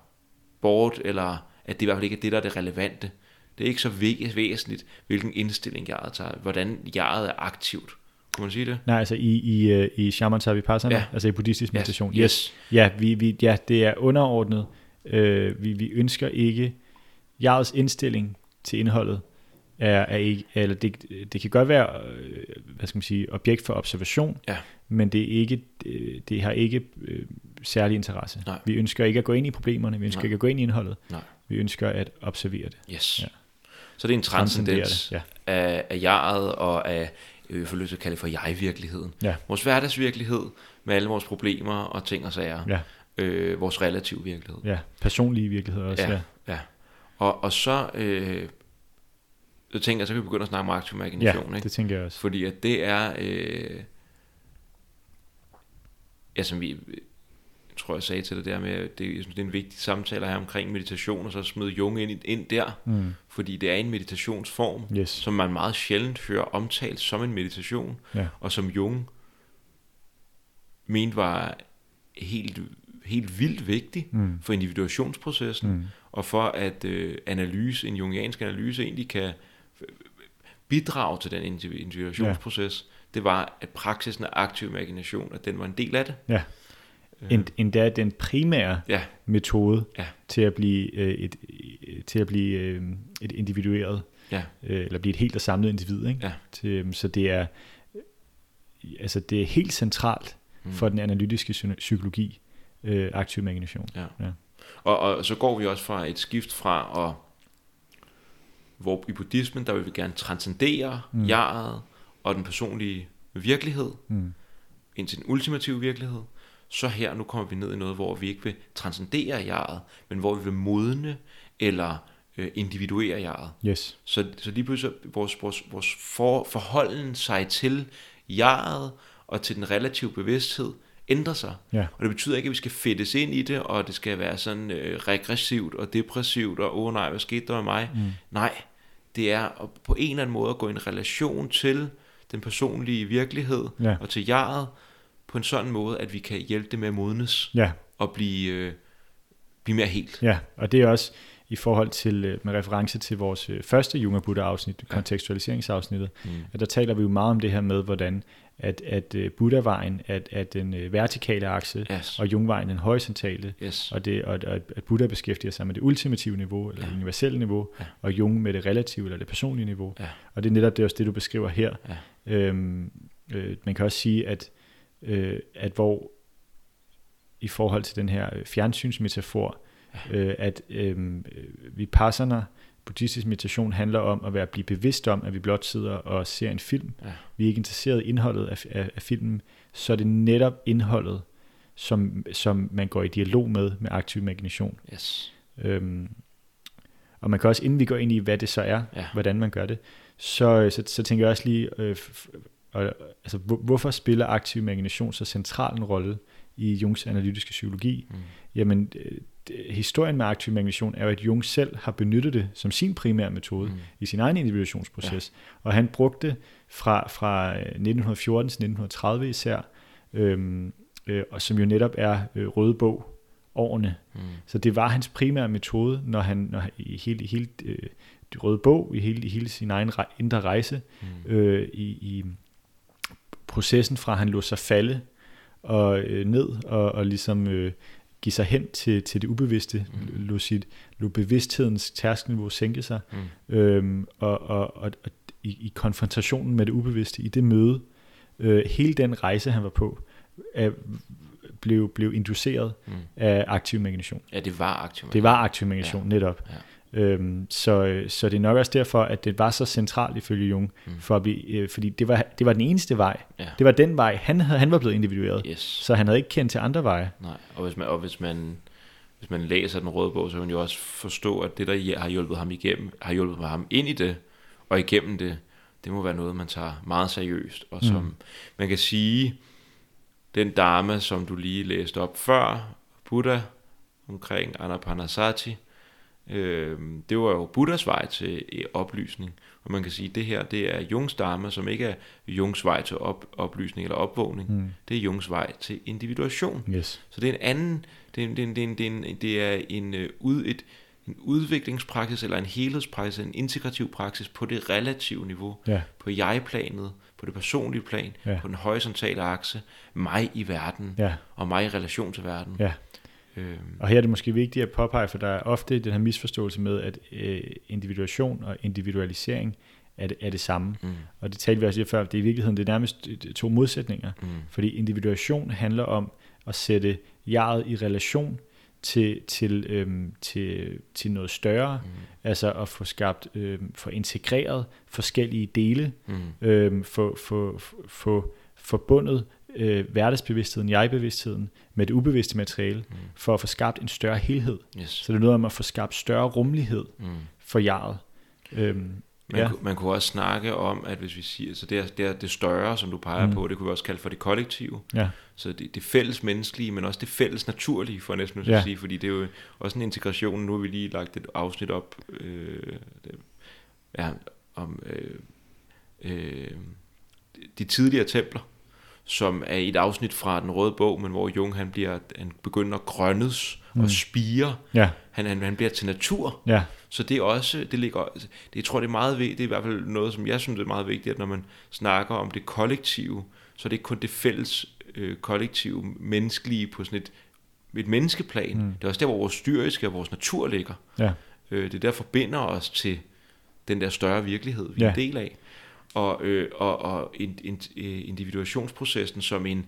bort, eller at det i hvert fald ikke er det, der er det relevante. Det er ikke så væ- væsentligt, hvilken indstilling jeget tager, hvordan jeget er aktivt. Kunne man sige det? Nej, altså i, i, øh, i shamatha vipassana, Ja. altså i buddhistisk meditation. Yes. yes. Ja, vi, vi, ja, det er underordnet. Øh, vi, vi ønsker ikke jegets indstilling til indholdet er, er ikke, eller det, det kan godt være, øh, hvad skal man sige, objekt for observation, Ja. men det, er ikke, øh, det har ikke særlig interesse. Nej. Vi ønsker ikke at gå ind i problemerne, vi ønsker Nej. ikke at gå ind i indholdet, Nej. vi ønsker at observere det. Yes. Ja. Så det er en transcendens. Ja. af, af jeget og af, jeg får lyst til at kalde det for jeg-virkeligheden. Ja. Vores hverdagsvirkelighed med alle vores problemer og ting og sager. Ja. Øh, vores relative virkelighed. ja, personlige virkelighed også. Ja. Ja. Ja. Og, og så, øh, så tænker jeg, så kan vi begynde at snakke om aktiv imagination. ja, ikke? det tænker jeg også. Fordi at det er, øh, ja, som vi, tror jeg sagde til det der med, at det, jeg synes, det er en vigtig samtale her omkring meditation, og så smide Jung ind, ind der, Mm. fordi det er en meditationsform, Yes. som man meget sjældent hører omtalt som en meditation, Ja. og som Jung mente var helt, helt vildt vigtig Mm. for individuationsprocessen, Mm. og for at øh, analyse, en jungiansk analyse egentlig kan bidrage til den individu- individuationsproces, ja. det var, at praksisen af aktiv imagination, at den var en del af det. Ja. Øh, End, endda den primære Ja, metode Ja. til at blive øh, et til at blive øh, et individueret ja, øh, eller blive et helt og samlet individ, ikke? Ja. Til, øhm, så det er altså det er helt centralt Mm. for den analytiske psy- psykologi øh, aktiv imagination. ja. Ja. Og, og så går vi også fra et skift fra at hvor i buddhismen, der vil vi gerne transcendere mm. jeget og den personlige virkelighed Mm. ind til den ultimative virkelighed. Så her, nu kommer vi ned i noget, hvor vi ikke vil transcendere jeget, men hvor vi vil modne eller øh, individuere jeget. Yes. Så, så lige pludselig vores, vores, vores for, forholden sig til jeget og til den relative bevidsthed ændrer sig. Ja. Og det betyder ikke, at vi skal fedtes ind i det, og det skal være sådan øh, regressivt og depressivt, og åh oh, nej, hvad skete der med mig? Mm. Nej, det er at på en eller anden måde at gå i en relation til den personlige virkelighed Ja. og til jeget på en sådan måde, at vi kan hjælpe det med at modnes Ja. og blive, øh, blive mere helt. Ja, og det er også i forhold til øh, med reference til vores øh, første Jung og Buddha afsnit, Ja. kontekstualiseringsafsnittet, Mm. at der taler vi jo meget om det her med hvordan at at øh, Buddha-vejen at at den vertikale akse Yes. og Jung-vejen den horisontale yes. Og, det, og, og at Buddha beskæftiger sig med det ultimative niveau, eller Ja. det universelle niveau, Ja. og Jung med det relative, eller det personlige niveau. Ja. Og det er netop det, også det, du beskriver her. Ja. Øhm, øh, man kan også sige, at, øh, at hvor i forhold til den her øh, fjernsynsmetafor, øh, at øh, vipassana, buddhistisk meditation, handler om at være blive bevidst om, at vi blot sidder og ser en film. Ja. Vi er ikke interesseret i indholdet af, af, af filmen, så er det netop indholdet, som, som man går i dialog med med aktiv imagination. Yes. Øhm, og man kan også, inden vi går ind i, hvad det så er, Ja. hvordan man gør det, så, så, så tænker jeg også lige, øh, og, altså, hvor, hvorfor spiller aktiv imagination så central en rolle i Jungs analytiske psykologi? Mm. Jamen, øh, historien med aktiv imagination er jo, at Jung selv har benyttet det som sin primære metode Mm. i sin egen individuationsproces. Ja. Og han brugte det fra, fra øh, 1914 til 1930 især, øhm, øh, og som jo netop er øh, Røde Bog årene. Mm. Så det var hans primære metode, når han, når i hele, i hele øh, det røde bog, i hele, i hele sin egen rej, indre rejse, Mm. øh, i, i processen fra han lå sig falde og øh, ned og, og ligesom øh, give sig hen til, til det ubevidste, Mm. lå, sit, lå bevidsthedens tærskelniveau sænke sig, Mm. øhm, og, og, og, og i, i konfrontationen med det ubevidste, i det møde, øh, hele den rejse, han var på, er, blev, blev induceret Mm. af aktiv imagination. Ja, det var aktiv. Det var aktiv imagination, ja. netop. Ja. Øhm, så, så det er nok også derfor, at det var så centralt ifølge Jung, Mm. for at blive, øh, fordi det var, det var den eneste vej. Ja. Det var den vej, han, havde, han var blevet individueret. Yes. Så han havde ikke kendt til andre veje. Nej, og hvis man, og hvis man, hvis man læser den røde bog, så kan man jo også forstå, at det, der har hjulpet ham igennem, har hjulpet ham ind i det, og igennem det, det må være noget, man tager meget seriøst, og som Mm. man kan sige, den dame, som du lige læste op før, Buddha, omkring Anapanasati, øh, det var jo Buddhas vej til øh, oplysning, og man kan sige, at det her, det er Jungs dame, som ikke er Jungs vej til op, oplysning eller opvågning, Mm. det er Jungs vej til individuation. Yes. Så det er en anden, det er, en- det er, det er, det er, en, det er en, øh, ud, et, en udviklingspraksis eller en helhedspraksis, en integrativ praksis på det relative niveau, Ja. på jeg-planet, på det personlige plan, Ja. på den horisontale akse, mig i verden Ja. og mig i relation til verden. Ja. Øh, Og her er det måske vigtigt at påpege, for der er ofte den her misforståelse med, at øh, individuation og individualisering er det, er det samme. mm, Og det talte vi også lige før, det er i virkeligheden det er nærmest øh, to modsætninger. mm, Fordi individuation handler om at sætte jeget i relation til, til, øhm, til, til noget større, mm, altså at få skabt, øhm, få integreret forskellige dele, mm, øhm, få, få, få forbundet øh, hverdagsbevidstheden, jeg-bevidstheden med det ubevidste materiale, mm, for at få skabt en større helhed. yes. Så det er noget om at få skabt større rummelighed Mm. for jeget. Øhm, Man, Ja. ja. man kunne også snakke om, at hvis vi siger, så det er det, er det større, som du peger mm. på, det kunne vi også kalde for det kollektive. ja, Så det, det fælles menneskelige, men også det fælles naturlige, for næsten at Ja. sige, fordi det er jo også en integration. Nu har vi lige lagt et afsnit op, øh, det, ja, om øh, øh, de tidligere templer, som er et afsnit fra den røde bog, men hvor Jung han bliver, han begynder at grønnes Mm. og spire. ja, Han, han, han bliver til natur. ja, Så det er også, det ligger, det, jeg tror det er meget vigtigt, det er i hvert fald noget, som jeg synes er meget vigtigt, at når man snakker om det kollektive, så er det ikke kun det fælles øh, kollektive menneskelige på sådan et, et menneskeplan. Mm. Det er også der, hvor vores styriske og vores natur ligger. ja, Øh, det er der forbinder os til den der større virkelighed, vi er Ja. en del af. Og, øh, og, og øh, individuationsprocessen som en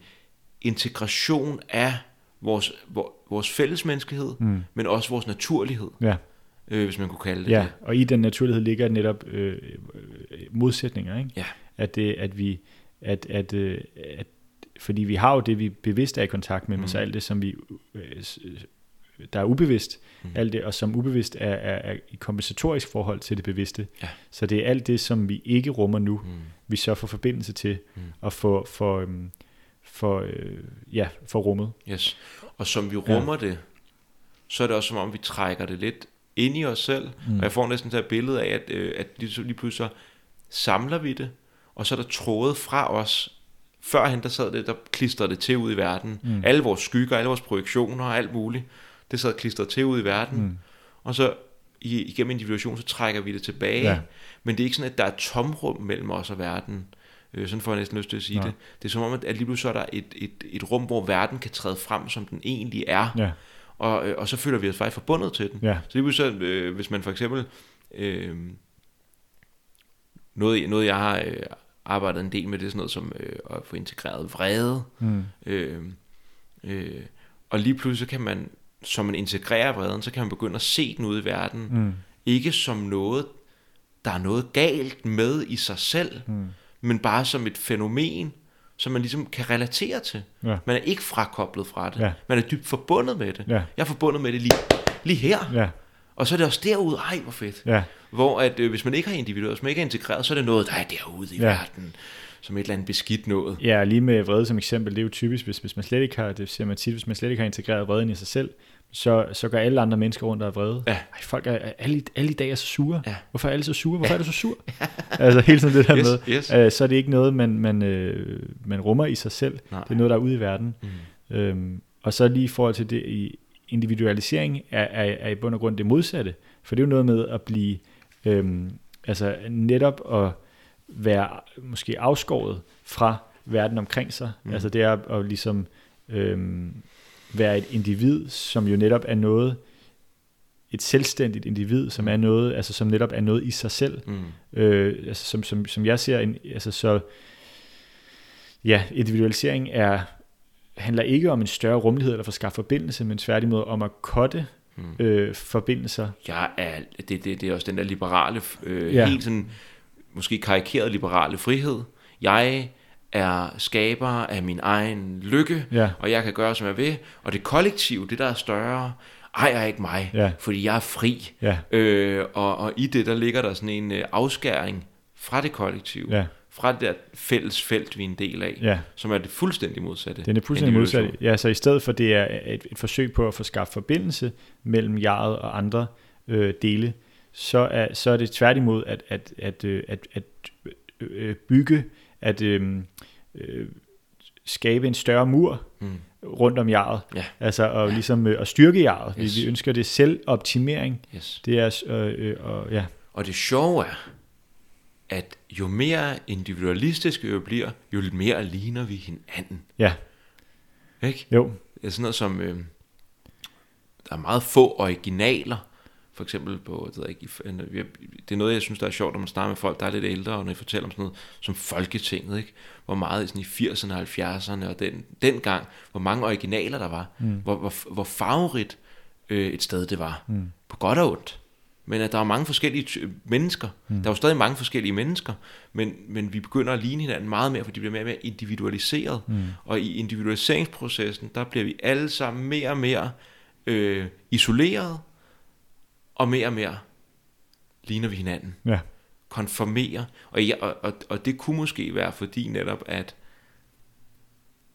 integration af vores, vor- vores fællesmenneskelighed, mm, men også vores naturlighed, ja. øh, hvis man kunne kalde det Ja, det. og i den naturlighed ligger netop øh, øh, modsætninger, ikke? Ja. At det, at vi, at, at, øh, at, fordi vi har jo det, vi bevidst er i kontakt med, mm. men Mm. så alt det, som vi, øh, der er ubevidst, mm. Alt det, og som ubevidst er, er, er i kompensatorisk forhold til det bevidste. Ja. Så det er alt det, som vi ikke rummer nu, Mm. vi så får forbindelse til, Mm. og får, for, øhm, for, øh, ja, for rummet. Yes. Og som vi rummer ja. det, så er det også som om, vi trækker det lidt ind i os selv. Mm. Og jeg får næsten det her billede af, at, øh, at lige, pludselig så samler vi det, og så er der trådet fra os. Førhen der sad det, der klistrede det til ud i verden. Mm. Alle vores skygger, alle vores projektioner og alt muligt, det sad klistret til ud i verden. Mm. Og så i, igennem individuation, så trækker vi det tilbage. Ja. Men det er ikke sådan, at der er et tomrum mellem os og verden. Øh, sådan får jeg næsten lyst til at sige Nej. det. Det er som om, at, lige pludselig så er der et, et, et rum, hvor verden kan træde frem, som den egentlig er. Ja, Og, øh, og så føler vi os faktisk forbundet til den. ja, Så lige pludselig, så, øh, hvis man for eksempel... Øh, noget, noget, jeg har øh, arbejdet en del med, det er sådan noget som øh, at få integreret vrede. mm. Øh, øh, og lige pludselig så kan man, som man integrerer vreden, så kan man begynde at se den ude i verden. Mm. Ikke som noget, der er noget galt med i sig selv, Mm. men bare som et fænomen, som man ligesom kan relatere til. Ja. Man er ikke frakoblet fra det. Ja. Man er dybt forbundet med det. Ja. Jeg er forbundet med det lige, lige her. Ja, Og så er det også derude, ej hvor fedt. ja, Hvor at, øh, hvis man ikke har individueret, hvis man ikke er integreret, så er det noget, der er derude i ja. verden, som et eller andet beskidt noget. Ja, lige med vrede som eksempel, det er jo typisk, hvis, hvis man slet ikke har, det ser man tit, hvis man slet ikke har integreret vreden i sig selv, så, så går alle andre mennesker rundt og er vrede. Ja. Ej, folk er, alle, alle i dag er så sure. Ja. Hvorfor er alle så sure? Hvorfor er du så sur? altså hele tiden det der Yes, med. yes. Øh, så er det ikke noget, man, man, øh, man rummer i sig selv. Nej. Det er noget, der er ude i verden. Mm. Øhm, og så lige i forhold til det, i individualisering er, er, er i bund og grund det modsatte. For det er jo noget med at blive, øhm, altså netop at være måske afskåret fra verden omkring sig. Mm. Mm. Altså det er at ligesom øhm, være et individ, som jo netop er noget, et selvstændigt individ, som er noget, altså som netop er noget i sig selv. Mm. Øh, altså som, som, som jeg ser, en, altså så, ja, individualisering er, handler ikke om en større rummelighed eller for at skaffe forbindelse, men tværtimod om at kotte Mm. øh, forbindelser. Jeg er, det, det, det er også den der liberale, øh, ja. helt sådan, måske karikeret liberale frihed. Jeg er skaber af min egen lykke, Ja, og jeg kan gøre, som jeg vil. Og det kollektive, det der er større, ejer ikke mig, Ja. fordi jeg er fri. ja, Øh, og, og i det, der ligger der sådan en øh, afskæring fra det kollektive, ja, fra det der fælles felt, vi er en del af, ja. som er det fuldstændig modsatte. Den er fuldstændig Individuation. modsat. Ja, så i stedet for det er et, et forsøg på at få skabt forbindelse mellem jeget og andre øh, dele, så er, så er det tværtimod at, at, at, øh, at, at øh, bygge, at øh, øh, skabe en større mur Mm. rundt om jeget. Ja. Altså at, Ja. ligesom, øh, at styrke jeget. Yes. Vi, vi ønsker det selvoptimering. Yes. Det er, øh, øh, og, ja, Og det sjove er, at jo mere individualistiske vi bliver, jo mere ligner vi hinanden. ja, Ikke? jo, Det er sådan noget som, øh, der er meget få originaler, for eksempel på, det, ved jeg ikke, det er noget, jeg synes, der er sjovt, når man snakker med folk, der er lidt ældre, og når de fortæller om sådan noget som Folketinget, ikke? hvor meget sådan i 80'erne og 70'erne, og den, dengang, hvor mange originaler der var, mm. hvor, hvor, hvor farverigt øh, et sted det var, mm. på godt og ondt. Men at der er mange forskellige mennesker. Mm. Der er jo stadig mange forskellige mennesker, men, men vi begynder at ligne hinanden meget mere, fordi de bliver mere og mere individualiseret. Mm. Og i individualiseringsprocessen, der bliver vi alle sammen mere og mere øh, isoleret, og mere og mere ligner vi hinanden. Ja. Konformerer. Og, ja, og, og, og det kunne måske være fordi netop, at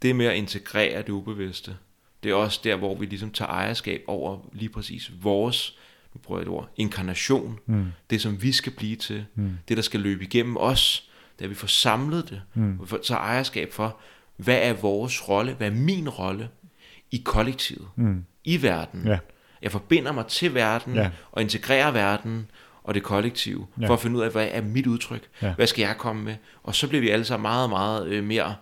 det med at integrere det ubevidste, det er også der, hvor vi ligesom tager ejerskab over lige præcis vores, nu prøver jeg et ord, inkarnation. Mm. Det, som vi skal blive til. Mm. Det, der skal løbe igennem os. Da vi får samlet det. Mm. Og får- tager ejerskab for, hvad er vores rolle, hvad er min rolle i kollektivet, Mm. i verden. Ja. Jeg forbinder mig til verden, Ja. og integrerer verden og det kollektive, Ja. for at finde ud af, hvad er mit udtryk, Ja. hvad skal jeg komme med, og så bliver vi alle sammen meget, meget øh, mere,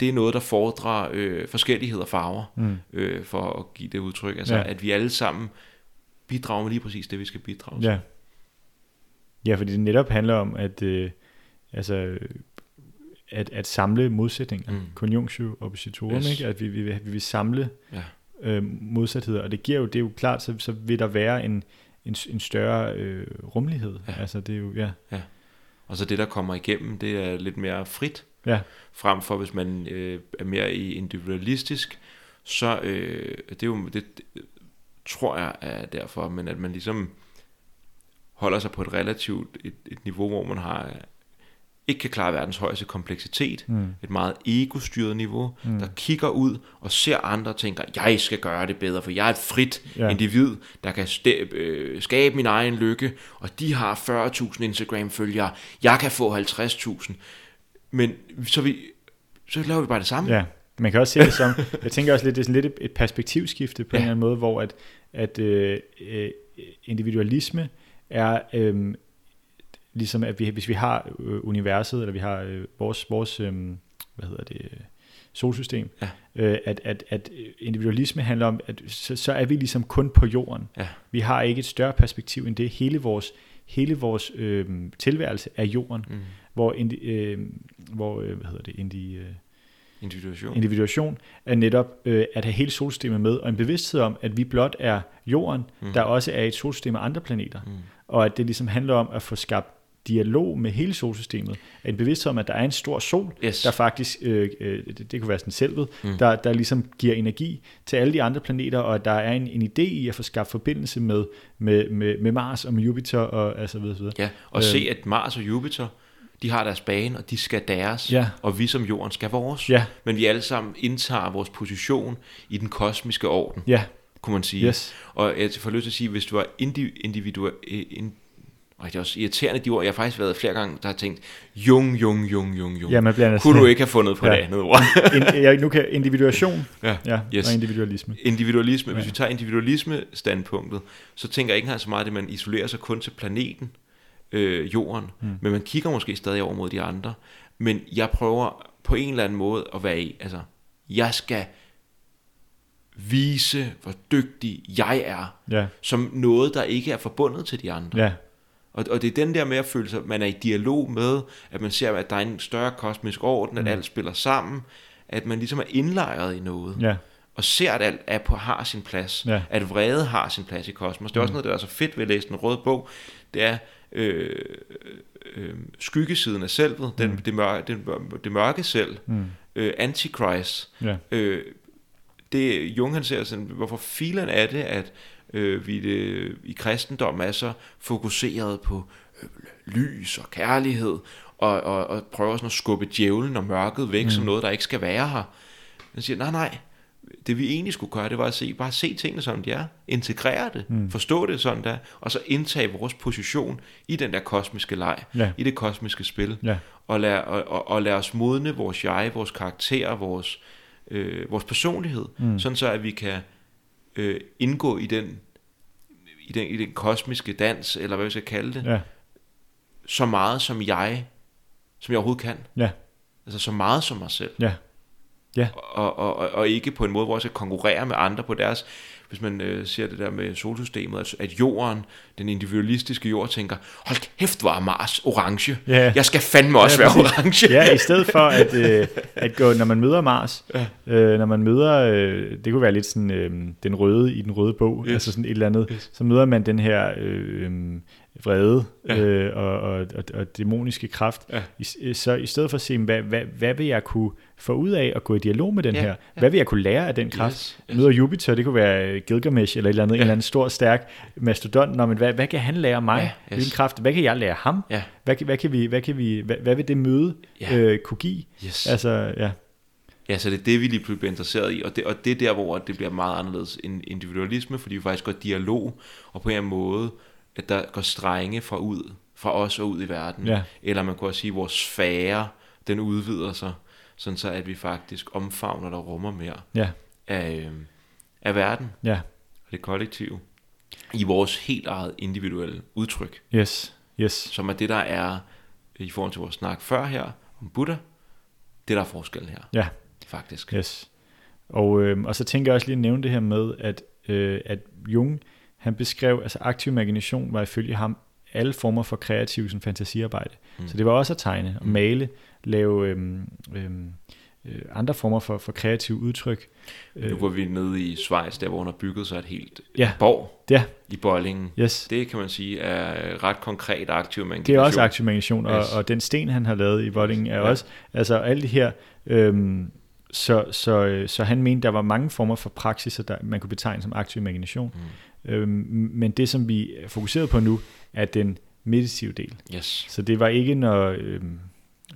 det er noget, der fordrer øh, forskellighed og farver, Mm. øh, for at give det udtryk, altså Ja. at vi alle sammen bidrager med lige præcis det, vi skal bidrage til. Ja. Ja, fordi det netop handler om, at, øh, altså, at, at samle modsætninger. Mm. Conjunctio oppositorum, Yes. ikke? At vi, vi, vil, vi vil samle Ja. Øh, modsatheder. Og det giver jo, det er jo klart, så, så vil der være en, en, en større øh, rummelighed. Ja. Altså det er jo, ja. Og så det, der kommer igennem, det er lidt mere frit, Ja, frem for hvis man øh, er mere i individualistisk, så øh, det er jo, det, det tror jeg er derfor, men at man ligesom holder sig på et relativt et, et niveau, hvor man har ikke kan klare verdens højeste kompleksitet, mm. et meget egostyret niveau, Mm. der kigger ud og ser andre og tænker, jeg skal gøre det bedre, for jeg er et frit Ja. individ, der kan st- øh, skabe min egen lykke, og de har 40.000 Instagram-følgere, jeg kan få 50.000. Men så, vi, så laver vi bare det samme. ja. Man kan også se det som, jeg tænker også lidt, det er sådan lidt et, perspektivskifte på ja. en eller anden måde, hvor at, at øh, øh, individualisme er øh, ligesom, at vi, hvis vi har øh, universet, eller vi har øh, vores, vores øh, hvad hedder det, solsystem, Ja. øh, at, at, at individualisme handler om, at så, så er vi ligesom kun på jorden. Ja. Vi har ikke et større perspektiv end det. Hele vores, hele vores øh, tilværelse er jorden, Mm. hvor, indi, øh, hvor øh, hvad hedder det, indi, øh, Individuation. individuation er netop øh, at have hele solsystemet med, og en bevidsthed om, at vi blot er jorden, mm. der også er et solsystem af andre planeter, Mm. og at det ligesom handler om at få skabt dialog med hele solsystemet. En bevidsthed om, at der er en stor sol, Yes. der faktisk, øh, øh, det, det kunne være sådan selvet, Mm. der, der ligesom giver energi til alle de andre planeter, og at der er en, en idé i at få skabt forbindelse med, med, med, med Mars og med Jupiter og altså videre, videre. Ja, og Øh. se, at Mars og Jupiter, de har deres bane, og de skal deres, Ja. og vi som jorden skal vores. Ja, Men vi alle sammen indtager vores position i den kosmiske orden, ja, kunne man sige. yes. Og jeg får lyst til at sige, hvis du er indi- Ej, det er også irriterende, de ord. Jeg har faktisk været flere gange, der har tænkt, jung, jung, jung, jung, jung. Ja, man bliver Kunne du ikke have fundet på Ja. det andet ord? In, ja, nu kan individuation ja. ja, Yes. og individualisme. Individualisme. Hvis Ja. vi tager individualisme-standpunktet, så tænker jeg ikke engang så meget, at man isolerer sig kun til planeten, øh, jorden, mm. men man kigger måske stadig over mod de andre. Men jeg prøver på en eller anden måde at være i, altså, jeg skal vise, hvor dygtig jeg er, Ja, som noget, der ikke er forbundet til de andre. ja, Og, og det er den der med at føle sig, at man er i dialog med, at man ser, at der er en større kosmisk orden, at Mm. alt spiller sammen, at man ligesom er indlejret i noget ja, og ser, at alt er på, har sin plads. Ja. At vrede har sin plads i kosmos. Det er også noget, der er så fedt ved at læse den røde bog. Det er øh, øh, skyggesiden af selvet, den, det, mørke, det, det mørke selv, mm, øh, antichrist. ja, Øh, det Jung han ser sådan, hvorfor filen er det, at øh, vi det, i kristendommen er så fokuseret på øh, lys og kærlighed, og, og, og prøver sådan at skubbe djævlen og mørket væk mm. som noget, der ikke skal være her. Han siger, nej, nej, det vi egentlig skulle gøre, det var at se, bare se tingene som de er, integrere det, mm. forstå det sådan der, og så indtage vores position i den der kosmiske leg, Ja. i det kosmiske spil, ja, og lade, og, og, og lade os modne vores jeg, vores karakter, vores, øh, vores personlighed, mm. sådan så at vi kan øh, indgå i den, i, den, i den kosmiske dans, eller hvad vi skal kalde det, ja, så meget som jeg, som jeg overhovedet kan. ja, Altså så meget som mig selv. ja. Ja. Og, og, og, og ikke på en måde, hvor jeg skal konkurrere med andre på deres hvis man øh, ser det der med solsystemet, at, at jorden, den individualistiske jord, tænker, hold kæft, hvor er Mars orange. Ja. Jeg skal fandme også Ja, være orange. Ja, i stedet for at, øh, at gå, når man møder Mars, Ja. øh, når man møder, øh, det kunne være lidt sådan øh, den røde i den røde bog, Yes. altså sådan et eller andet, Yes. så møder man den her øh, øh, vrede Ja. øh, og, og, og, og dæmoniske kraft. Ja. I, så i stedet for at se, hvad, hvad, hvad vil jeg kunne få ud af at gå i dialog med den Ja, her? Hvad vil jeg kunne lære af den kraft? Yes, yes. Møder Jupiter, det kunne være øh, Gilgamesh eller et eller andet, ja. en eller anden stor, stærk mastodont. Nå, men hvad, hvad kan han lære mig? Ja, yes. Hvilken kraft? Hvad kan jeg lære ham? Ja. Hvad, hvad, kan vi, hvad, kan vi, hvad, hvad vil det møde Ja. øh, kunne give? Yes. Altså, ja. Ja, så det er det, vi lige pludselig bliver interesseret i, og det, og det er der, hvor det bliver meget anderledes end individualisme, fordi vi faktisk går i dialog, og på en måde, at der går strenge fra ud, fra os og ud i verden. Ja. Eller man kunne også sige, at vores sfære, den udvider sig, sådan så at vi faktisk omfavner og rummer mere Ja, af, øh, af verden. Ja, og det kollektive. I vores helt eget individuelle udtryk, yes, yes. som er det, der er i forhold til vores snak før her om Buddha, det der er forskellen her, Ja, faktisk. yes. Og, øh, og så tænker jeg også lige at nævne det her med, at, øh, at Jung, han beskrev, altså aktiv imagination var ifølge ham alle former for kreativ sådan, fantasiarbejde. Mm. Så det var også at tegne, og Mm. male, lave øhm, øhm, øh, andre former for, for kreativ udtryk. Nu var vi nede i Schweiz, der hvor hun har bygget sig et helt Ja. borg Ja. i Bøjlingen. Yes. Det kan man sige er ret konkret aktiv imagination. Det er også aktiv imagination, og, Yes. og den sten, han har lavet i Voldingen, er Ja. også, altså alle de her, øhm, så, så, øh, så han mente, der var mange former for praksiser, der man kunne betegne som aktiv imagination. Mm. Øhm, men det, som vi er fokuseret på nu, er den meditative del. Yes. Så det var ikke, når, øhm,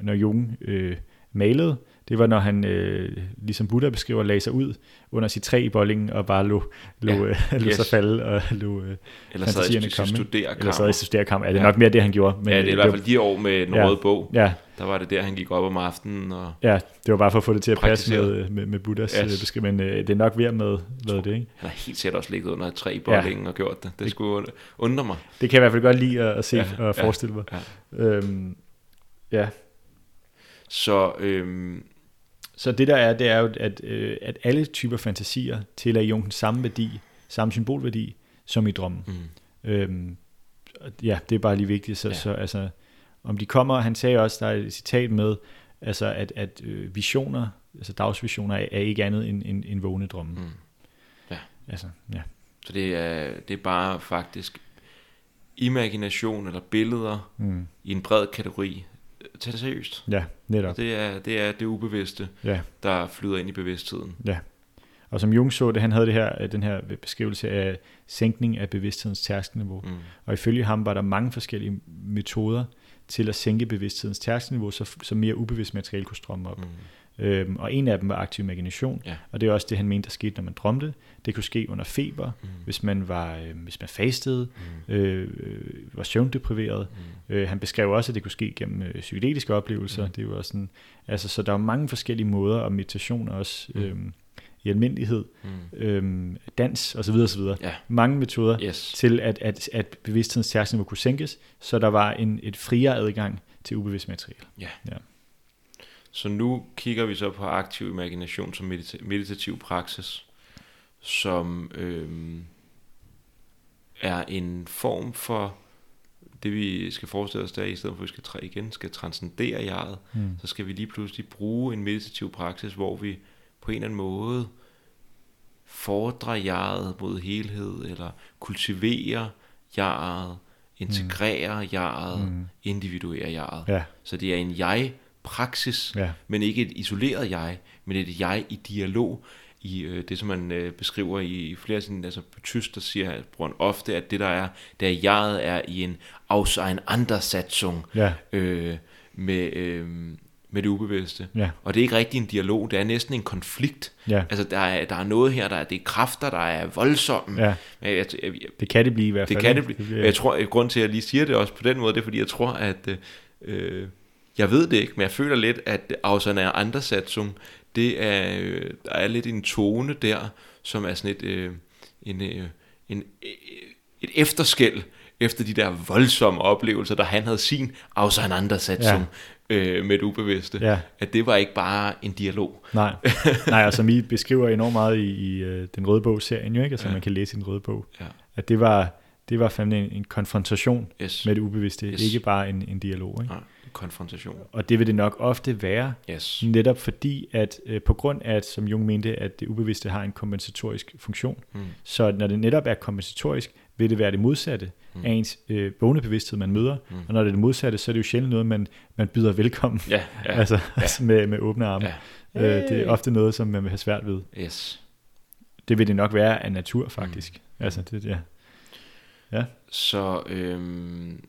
når Jung øh, malede, det var, når han, øh, ligesom Buddha beskriver, lagde sig ud under sit træ i bollingen og bare lå, lå, Ja, ja. øh, lå yes. sig falde og lå, øh, Eller fantasierne komme, studerekammer. eller sad i studerekammer. Er det Ja. nok mere det, han gjorde? Men ja, det er i øh, hvert fald de år med den Ja. røde bog. Ja, Der var det der, han gik op om aftenen. Og ja, det var bare for at få det til at passe med, med, med Buddhas Yes. beskrivelse, men øh, det er nok ved med, med det. Ikke? han har helt sikkert også ligget under et træ i Bøjlingen og gjort det. Det skulle undre mig. Det kan jeg i hvert fald godt lide at, at se Ja, ja, og ja, forestille mig. ja. Øhm, ja, Så øhm, Så det der er, det er jo, at, øh, at alle typer fantasier tillægger Jung den samme værdi, samme symbolværdi, som i drømmen. mm, Øhm, ja, det er bare lige vigtigt. Så, Ja. ja. så altså, om de kommer, han sagde også, der er et citat med, altså at, at øh, visioner, altså dagsvisioner, er, er ikke andet end, end, end vågne drømme. mm. Altså, ja. Så det er, det er bare faktisk imagination eller billeder Mm. i en bred kategori. Tag det seriøst. Ja, netop. Det er det, er det ubevidste, Ja. der flyder ind i bevidstheden. Ja. Og som Jung så det, han havde det her, den her beskrivelse af sænkning af bevidsthedens tærskelniveau. Mm. Og ifølge ham var der mange forskellige metoder til at sænke bevidsthedens tærskelniveau, så, så mere ubevidst materiale kunne strømme op. Mm. Øhm, og en af dem var aktiv imagination, Ja. og det er også det, han mente, der skete, når man drømte. Det kunne ske under feber, Mm. hvis man var øh, hvis man fastede, Mm. øh, øh, var søvndepriveret. Mm. Øh, han beskrev også, at det kunne ske gennem øh, psykedeliske oplevelser. Mm. Det var sådan, altså, så der var mange forskellige måder, og meditation også Mm. øh, i almindelighed, Mm. øh, dans osv. osv. Ja, Mange metoder yes. til, at, at, at bevidsthedens tærskelniveau kunne sænkes, så der var en et friere adgang til ubevidst materiale. Så nu kigger vi så på aktiv imagination som medita- meditativ praksis, som øhm, er en form for det vi skal forestille os der, i stedet for at vi skal træ igen, skal transcendere jeget, Mm. så skal vi lige pludselig bruge en meditativ praksis, hvor vi på en eller anden måde fordrer jeget mod helhed, eller kultiverer jeget, integrerer jeget, Mm. individuerer jeget. Ja, Så det er en jeg-praksis, ja, men ikke et isoleret jeg, men et jeg i dialog i øh, det, som man øh, beskriver i, i flere sådan, altså på tysk, der siger han ofte, at det der er, der jeget er i en Auseinandersetzung ja, øh, med, øh, med det ubevidste. ja, Og det er ikke rigtig en dialog, det er næsten en konflikt. ja, Altså der er, der er noget her, der er, det er kræfter, der er voldsomme. ja. Men Jeg, jeg, jeg, Det kan det blive i hvert fald. det kan det blive. bliver- Og Jeg tror, grund til, at jeg lige siger det også på den måde, det er, fordi jeg tror, at øh, øh, jeg ved det ikke, men jeg føler lidt, at Ausana Andersatzung, det er, øh, der er lidt en tone der, som er sådan et, øh, en, øh, en, øh, et efterskæld efter de der voldsomme oplevelser, der han havde sin Auseinandersetzung ja. øh, med det ubevidste, Ja. at det var ikke bare en dialog. Nej, Nej altså vi beskriver enormt meget i, i uh, den røde bog-serien, jo ikke? Altså Ja. man kan læse i den røde bog, Ja. at det var, det var fandme en, en konfrontation Yes. med det ubevidste, yes. ikke bare en, en dialog. Ikke? Nej, konfrontation. Og det vil det nok ofte være, Yes. netop fordi, at øh, på grund af, at, som Jung mente, at det ubevidste har en kompensatorisk funktion, Mm. så når det netop er kompensatorisk, vil det være det modsatte Mm. af ens øh, vågne bevidsthed, man møder. Mm. Og når det er det modsatte, så er det jo sjældent noget, man, man byder velkommen, Ja, ja. ja. altså ja. med, med åbne arme. Ja. Ja. Øh, det er ofte noget, som man vil have svært ved. Yes. Det vil det nok være af natur, faktisk. Mm. Altså, det, ja. Så øhm,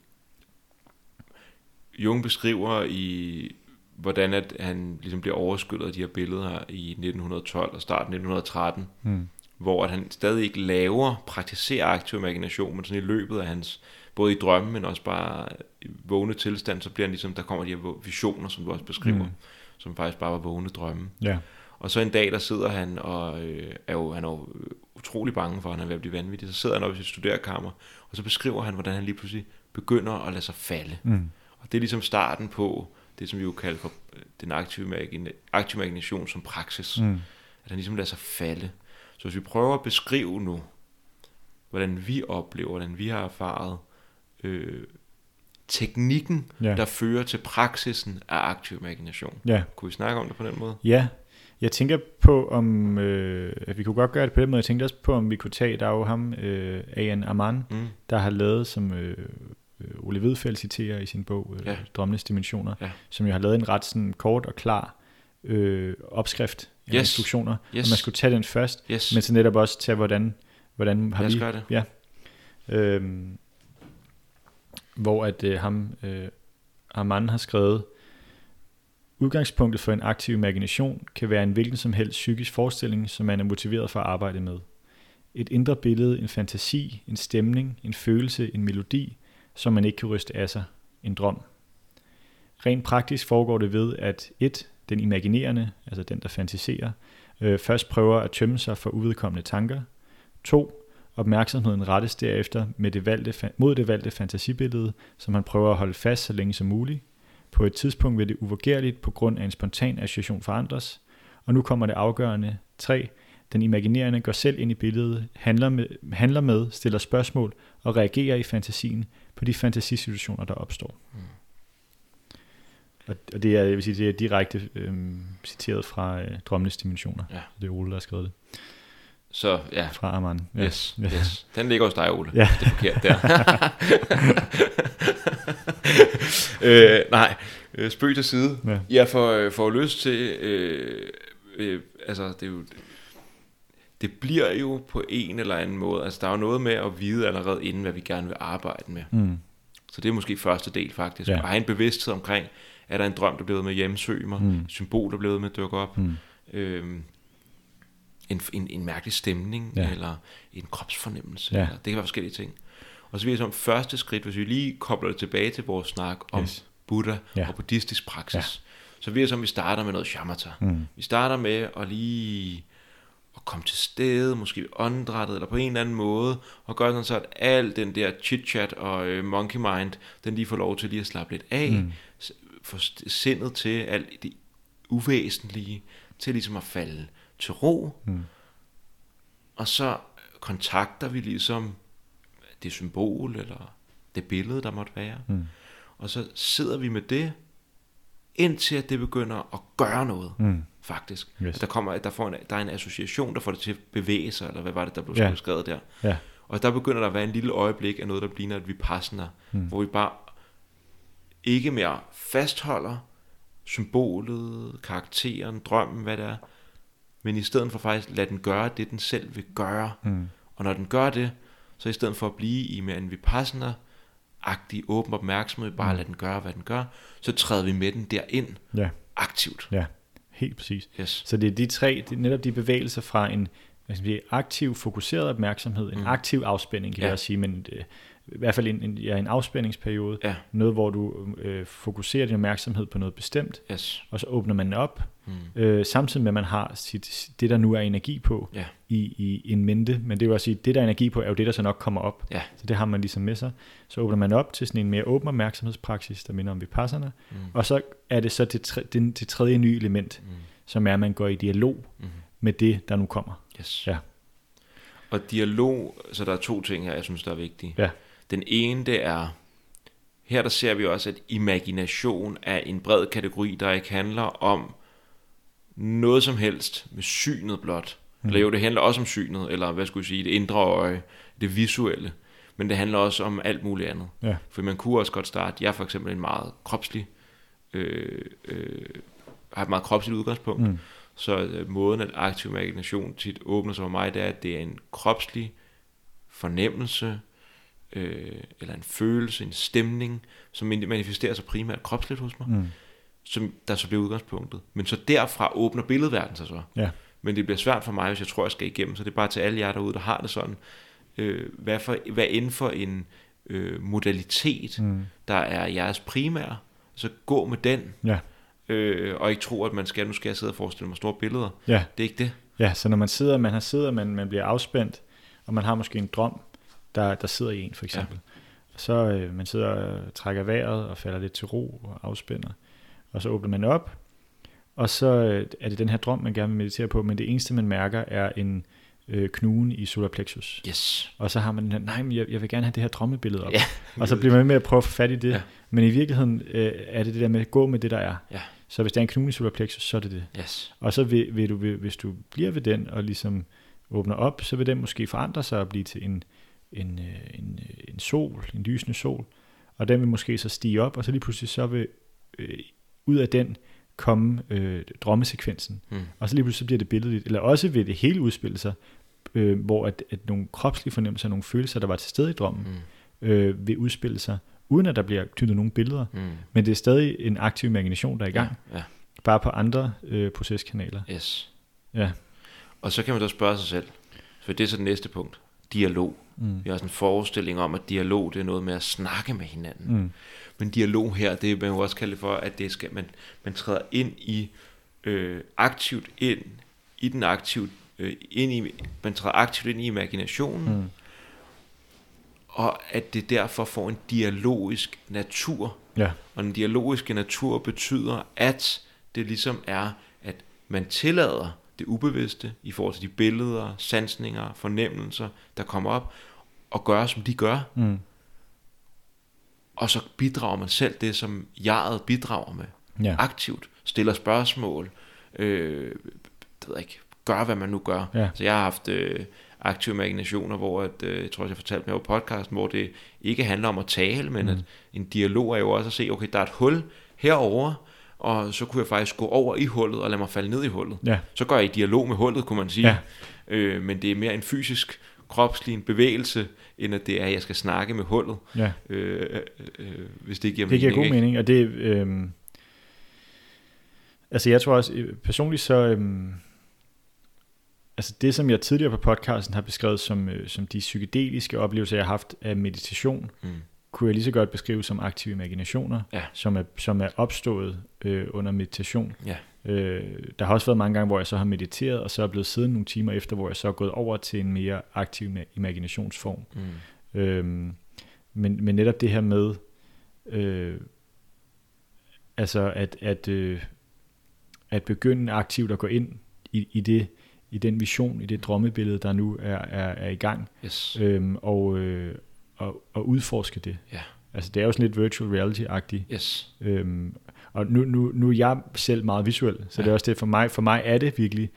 Jung beskriver i hvordan at han ligesom bliver overskyllet af de her billeder i 1912 og starten af 1913, Mm. hvor at han stadig ikke laver, praktiserer aktiv imagination, men sådan i løbet af hans, både i drømme, men også bare vågne tilstand, så bliver han ligesom, der kommer de her visioner, som du også beskriver, mm. Mm. som faktisk bare var vågne drømme. Ja. Og så en dag, der sidder han og øh, er jo, han er jo øh, utrolig bange for, at han er ved at blive vanvittig. Så sidder han oppe i sit studerkammer, og så beskriver han, hvordan han lige pludselig begynder at lade sig falde. Mm. Og det er ligesom starten på det, som vi jo kalder for øh, den aktive, imagine, aktive imagination som praksis. Mm. At han ligesom lader sig falde. Så hvis vi prøver at beskrive nu, hvordan vi oplever, hvordan vi har erfaret øh, teknikken, Ja. der fører til praksisen af aktiv imagination. ja. Kunne vi snakke om det på den måde? Ja, jeg tænker på, om øh, at vi kunne godt gøre det på den måde. Jeg tænkte også på, om vi kunne tage, der er jo ham, øh, Ayan Aman, Mm. der har lavet, som øh, Ole Vedfeldt citerer i sin bog, øh, Ja. Drømmenes Dimensioner, Ja. som jo har lavet en ret sådan, kort og klar øh, opskrift af Yes. instruktioner. Yes. Og man skulle tage den først, Yes. men så netop også tage, hvordan, hvordan har Lad vi... gøre det. Ja. Øhm, hvor at øh, ham, øh, Armand har skrevet, Udgangspunktet for en aktiv imagination kan være en hvilken som helst psykisk forestilling, som man er motiveret for at arbejde med. Et indre billede, en fantasi, en stemning, en følelse, en melodi, som man ikke kan ryste af sig. En drøm. Rent praktisk foregår det ved, at et, den imaginerende, altså den, der fantiserer, øh, først prøver at tømme sig for uvedkommende tanker. 2. Opmærksomheden rettes derefter med det valgte, mod det valgte fantasibillede, som han prøver at holde fast så længe som muligt. På et tidspunkt vil det uvurgerligt på grund af en spontan association forandres. Og nu kommer det afgørende. 3. Den imaginerende går selv ind i billedet, handler med, handler med, stiller spørgsmål og reagerer i fantasien på de fantasisituationer, der opstår. Mm. Og, og det er, jeg vil sige, det er direkte øhm, citeret fra øh, Drømmenes Dimensioner. Ja. Det er Ole, der har skrevet det. Så ja, Fra Arman. ja. Yes, Ja. yes. Den ligger hos dig, Ole. Ja. Det er forkert der. øh, nej, øh, spøg til side. Ja. Jeg får, øh, får lyst til, øh, øh, altså det er jo, det bliver jo på en eller anden måde, altså der er jo noget med at vide allerede inden, hvad vi gerne vil arbejde med. Mm. Så det er måske første del faktisk. Ja. At have en bevidsthed omkring, er der en drøm, der bliver med hjemsøge mig, Mm. symbol, der bliver med at dukke op, Mm. øhm, en, en, en mærkelig stemning, Ja. eller en kropsfornemmelse, ja. eller, det kan være forskellige ting. Og så vil jeg som første skridt, hvis vi lige kobler det tilbage til vores snak om Yes. Buddha Ja. og buddhistisk praksis, ja. så vil jeg som, vi starter med noget shamatha. Mm. Vi starter med at lige at komme til stede, måske åndedrættet, eller på en eller anden måde, og gøre sådan så, at al den der chit-chat og øh, monkey mind, den lige får lov til lige at slappe lidt af, Mm. få sindet til alt det uvæsentlige, til ligesom at falde til ro, Mm. og så kontakter vi ligesom det symbol, eller det billede, der måtte være, Mm. og så sidder vi med det, indtil at det begynder at gøre noget Mm. Faktisk. Yes. At der, kommer, at der, får en, der er en association, der får det til at bevæge sig, eller hvad var det, der blev yeah. skrevet der. Ja. Og der begynder der at være en lille øjeblik af noget, der ligner et vipassana, Mm. mm. hvor vi bare ikke mere fastholder symbolet, karakteren, drømmen, hvad det er, men i stedet for faktisk lade den gøre det, den selv vil gøre. Mm. Og når den gør det, så i stedet for at blive i mere en vipassana, agtig åben opmærksomhed, bare Mm. lade den gøre, hvad den gør, så træder vi med den derind Ja. aktivt. Ja. Helt præcis. Yes. Så det er de tre, det er netop de bevægelser fra en hvad skal man sige, aktiv, fokuseret opmærksomhed, en Mm. aktiv afspænding, kan Ja. jeg også sige, men øh, i hvert fald en, en, ja, en afspændingsperiode, Ja. noget, hvor du øh, fokuserer din opmærksomhed på noget bestemt, Yes. og så åbner man op, Mm. øh, samtidig med, at man har sit, det, der nu er energi på, Ja. i, i en mente, men det vil også sige, det, der er energi på, er jo det, der så nok kommer op. Ja. Så det har man ligesom med sig. Så åbner man op til sådan en mere åben opmærksomhedspraksis, der minder om vipassana, Mm. og så er det så det, tre, det, det tredje nye element, Mm. som er, at man går i dialog Mm. med det, der nu kommer. Yes. Ja. Og dialog, så der er to ting her, jeg synes, der er vigtige. Ja. Den ene, det er, her der ser vi også, at imagination er en bred kategori, der ikke handler om noget som helst med synet blot. Mm. Eller jo, det handler også om synet, eller hvad skulle jeg sige, det indre øje, det visuelle. Men det handler også om alt muligt andet. Ja. For man kunne også godt starte, jeg er for eksempel en meget kropslig, øh, øh, har et meget kropsligt udgangspunkt. Mm. Så øh, måden, at aktiv imagination tit åbner sig for mig, det er, at det er en kropslig fornemmelse, øh, eller en følelse, en stemning, som manifesterer sig primært kropsligt hos mig, Mm. som der så bliver udgangspunktet. Men så derfra åbner billedverdenen sig så. Ja. Men det bliver svært for mig, hvis jeg tror, jeg skal igennem, så det er bare til alle jer derude, der har det sådan. Øh, hvad, for, hvad inden for en øh, modalitet, Mm. der er jeres primære, så gå med den, Ja. øh, og ikke tro, at man skal, nu skal jeg sidde og forestille mig store billeder. Ja. Det er ikke det. ja, så når man sidder, man har sidder, man, man bliver afspændt, og man har måske en drøm, der, der sidder i en for eksempel. Ja. Så øh, man sidder og trækker vejret og falder lidt til ro og afspænder. Og så åbner man op, og så øh, er det den her drøm, man gerne vil meditere på, men det eneste, man mærker, er en øh, knugen i solar plexus. Yes. Og så har man den her, nej, men jeg, jeg vil gerne have det her drømmebillede op. Ja. og så bliver man med at prøve at få fat i det. Ja. Men i virkeligheden øh, er det det der med at gå med det, der er. Ja. Så hvis der er en knuge i solar plexus, så er det det. Yes. Og så vil, vil du, vil, hvis du bliver ved den og ligesom åbner op, så vil den måske forandre sig og blive til en, en, øh, en, øh, en sol, en lysende sol. Og den vil måske så stige op, og så lige pludselig så vil øh, ud af den komme øh, drømmesekvensen. Mm. Og så lige pludselig så bliver det billedligt. Eller også vil det hele udspille sig, øh, hvor at, at nogle kropslige fornemmelser, nogle følelser, der var til stede i drømmen, Mm. øh, vil udspille sig, uden at der bliver knyttet nogle billeder. Mm. Men det er stadig en aktiv imagination, der er i gang, Ja. ja. bare på andre øh, proceskanaler. Yes. Ja. Og så kan man så spørge sig selv, for det er så det næste punkt, dialog. Mm. Vi har sådan en forestilling om, at dialog det er noget med at snakke med hinanden. Mm. Men dialog her, det er man jo også kalde for, at det skal, man, man træder ind i, øh, aktivt ind i den aktive, øh, ind i, man træder aktivt ind i imaginationen, Mm. og at det derfor får en dialogisk natur. Ja. Og den dialogiske natur betyder, at det ligesom er, at man tillader det ubevidste i forhold til de billeder, sansninger, fornemmelser, der kommer op, og gør, som de gør. Mm. Og så bidrager man selv det, som jeget bidrager med. Ja. Aktivt. Stiller spørgsmål. Øh, det ved jeg ikke. Gør, hvad man nu gør. Ja. Så jeg har haft øh, aktive imaginationer, hvor at, øh, jeg tror, jeg fortalte med på podcasten, hvor det ikke handler om at tale, men mm. at en dialog er jo også at se, okay, der er et hul herover, og så kunne jeg faktisk gå over i hullet og lade mig falde ned i hullet. Ja. Så går jeg i dialog med hullet, kunne man sige. Ja. Øh, men det er mere en fysisk, kropslig en bevægelse, end at det er, at jeg skal snakke med hullet, ja. øh, øh, øh, hvis det giver Det giver mening. god ikke? mening, og det... Øhm, altså jeg tror også, øh, personligt så... Øhm, altså det, som jeg tidligere på podcasten har beskrevet som, øh, som de psykedeliske oplevelser, jeg har haft af meditation, Mm. Kunne jeg lige så godt beskrive som aktive imaginationer, Ja. som, er, som er opstået øh, under meditation. Ja. Øh, der har også været mange gange, hvor jeg så har mediteret, og så er blevet siddende nogle timer efter, hvor jeg så er gået over til en mere aktiv ima- imaginationsform. Mm. Øhm, men, men netop det her med, øh, altså at, at, øh, at begynde aktivt at gå ind i, i, det, i den vision, i det drømmebillede, der nu er, er, er i gang, Yes. øhm, og, øh, og, og udforske det. Ja. Altså det er jo sådan lidt virtual reality-agtigt. Yes. Øhm, og nu, nu, nu er jeg selv meget visuel, så Ja. det er også det for mig. For mig er det virkelig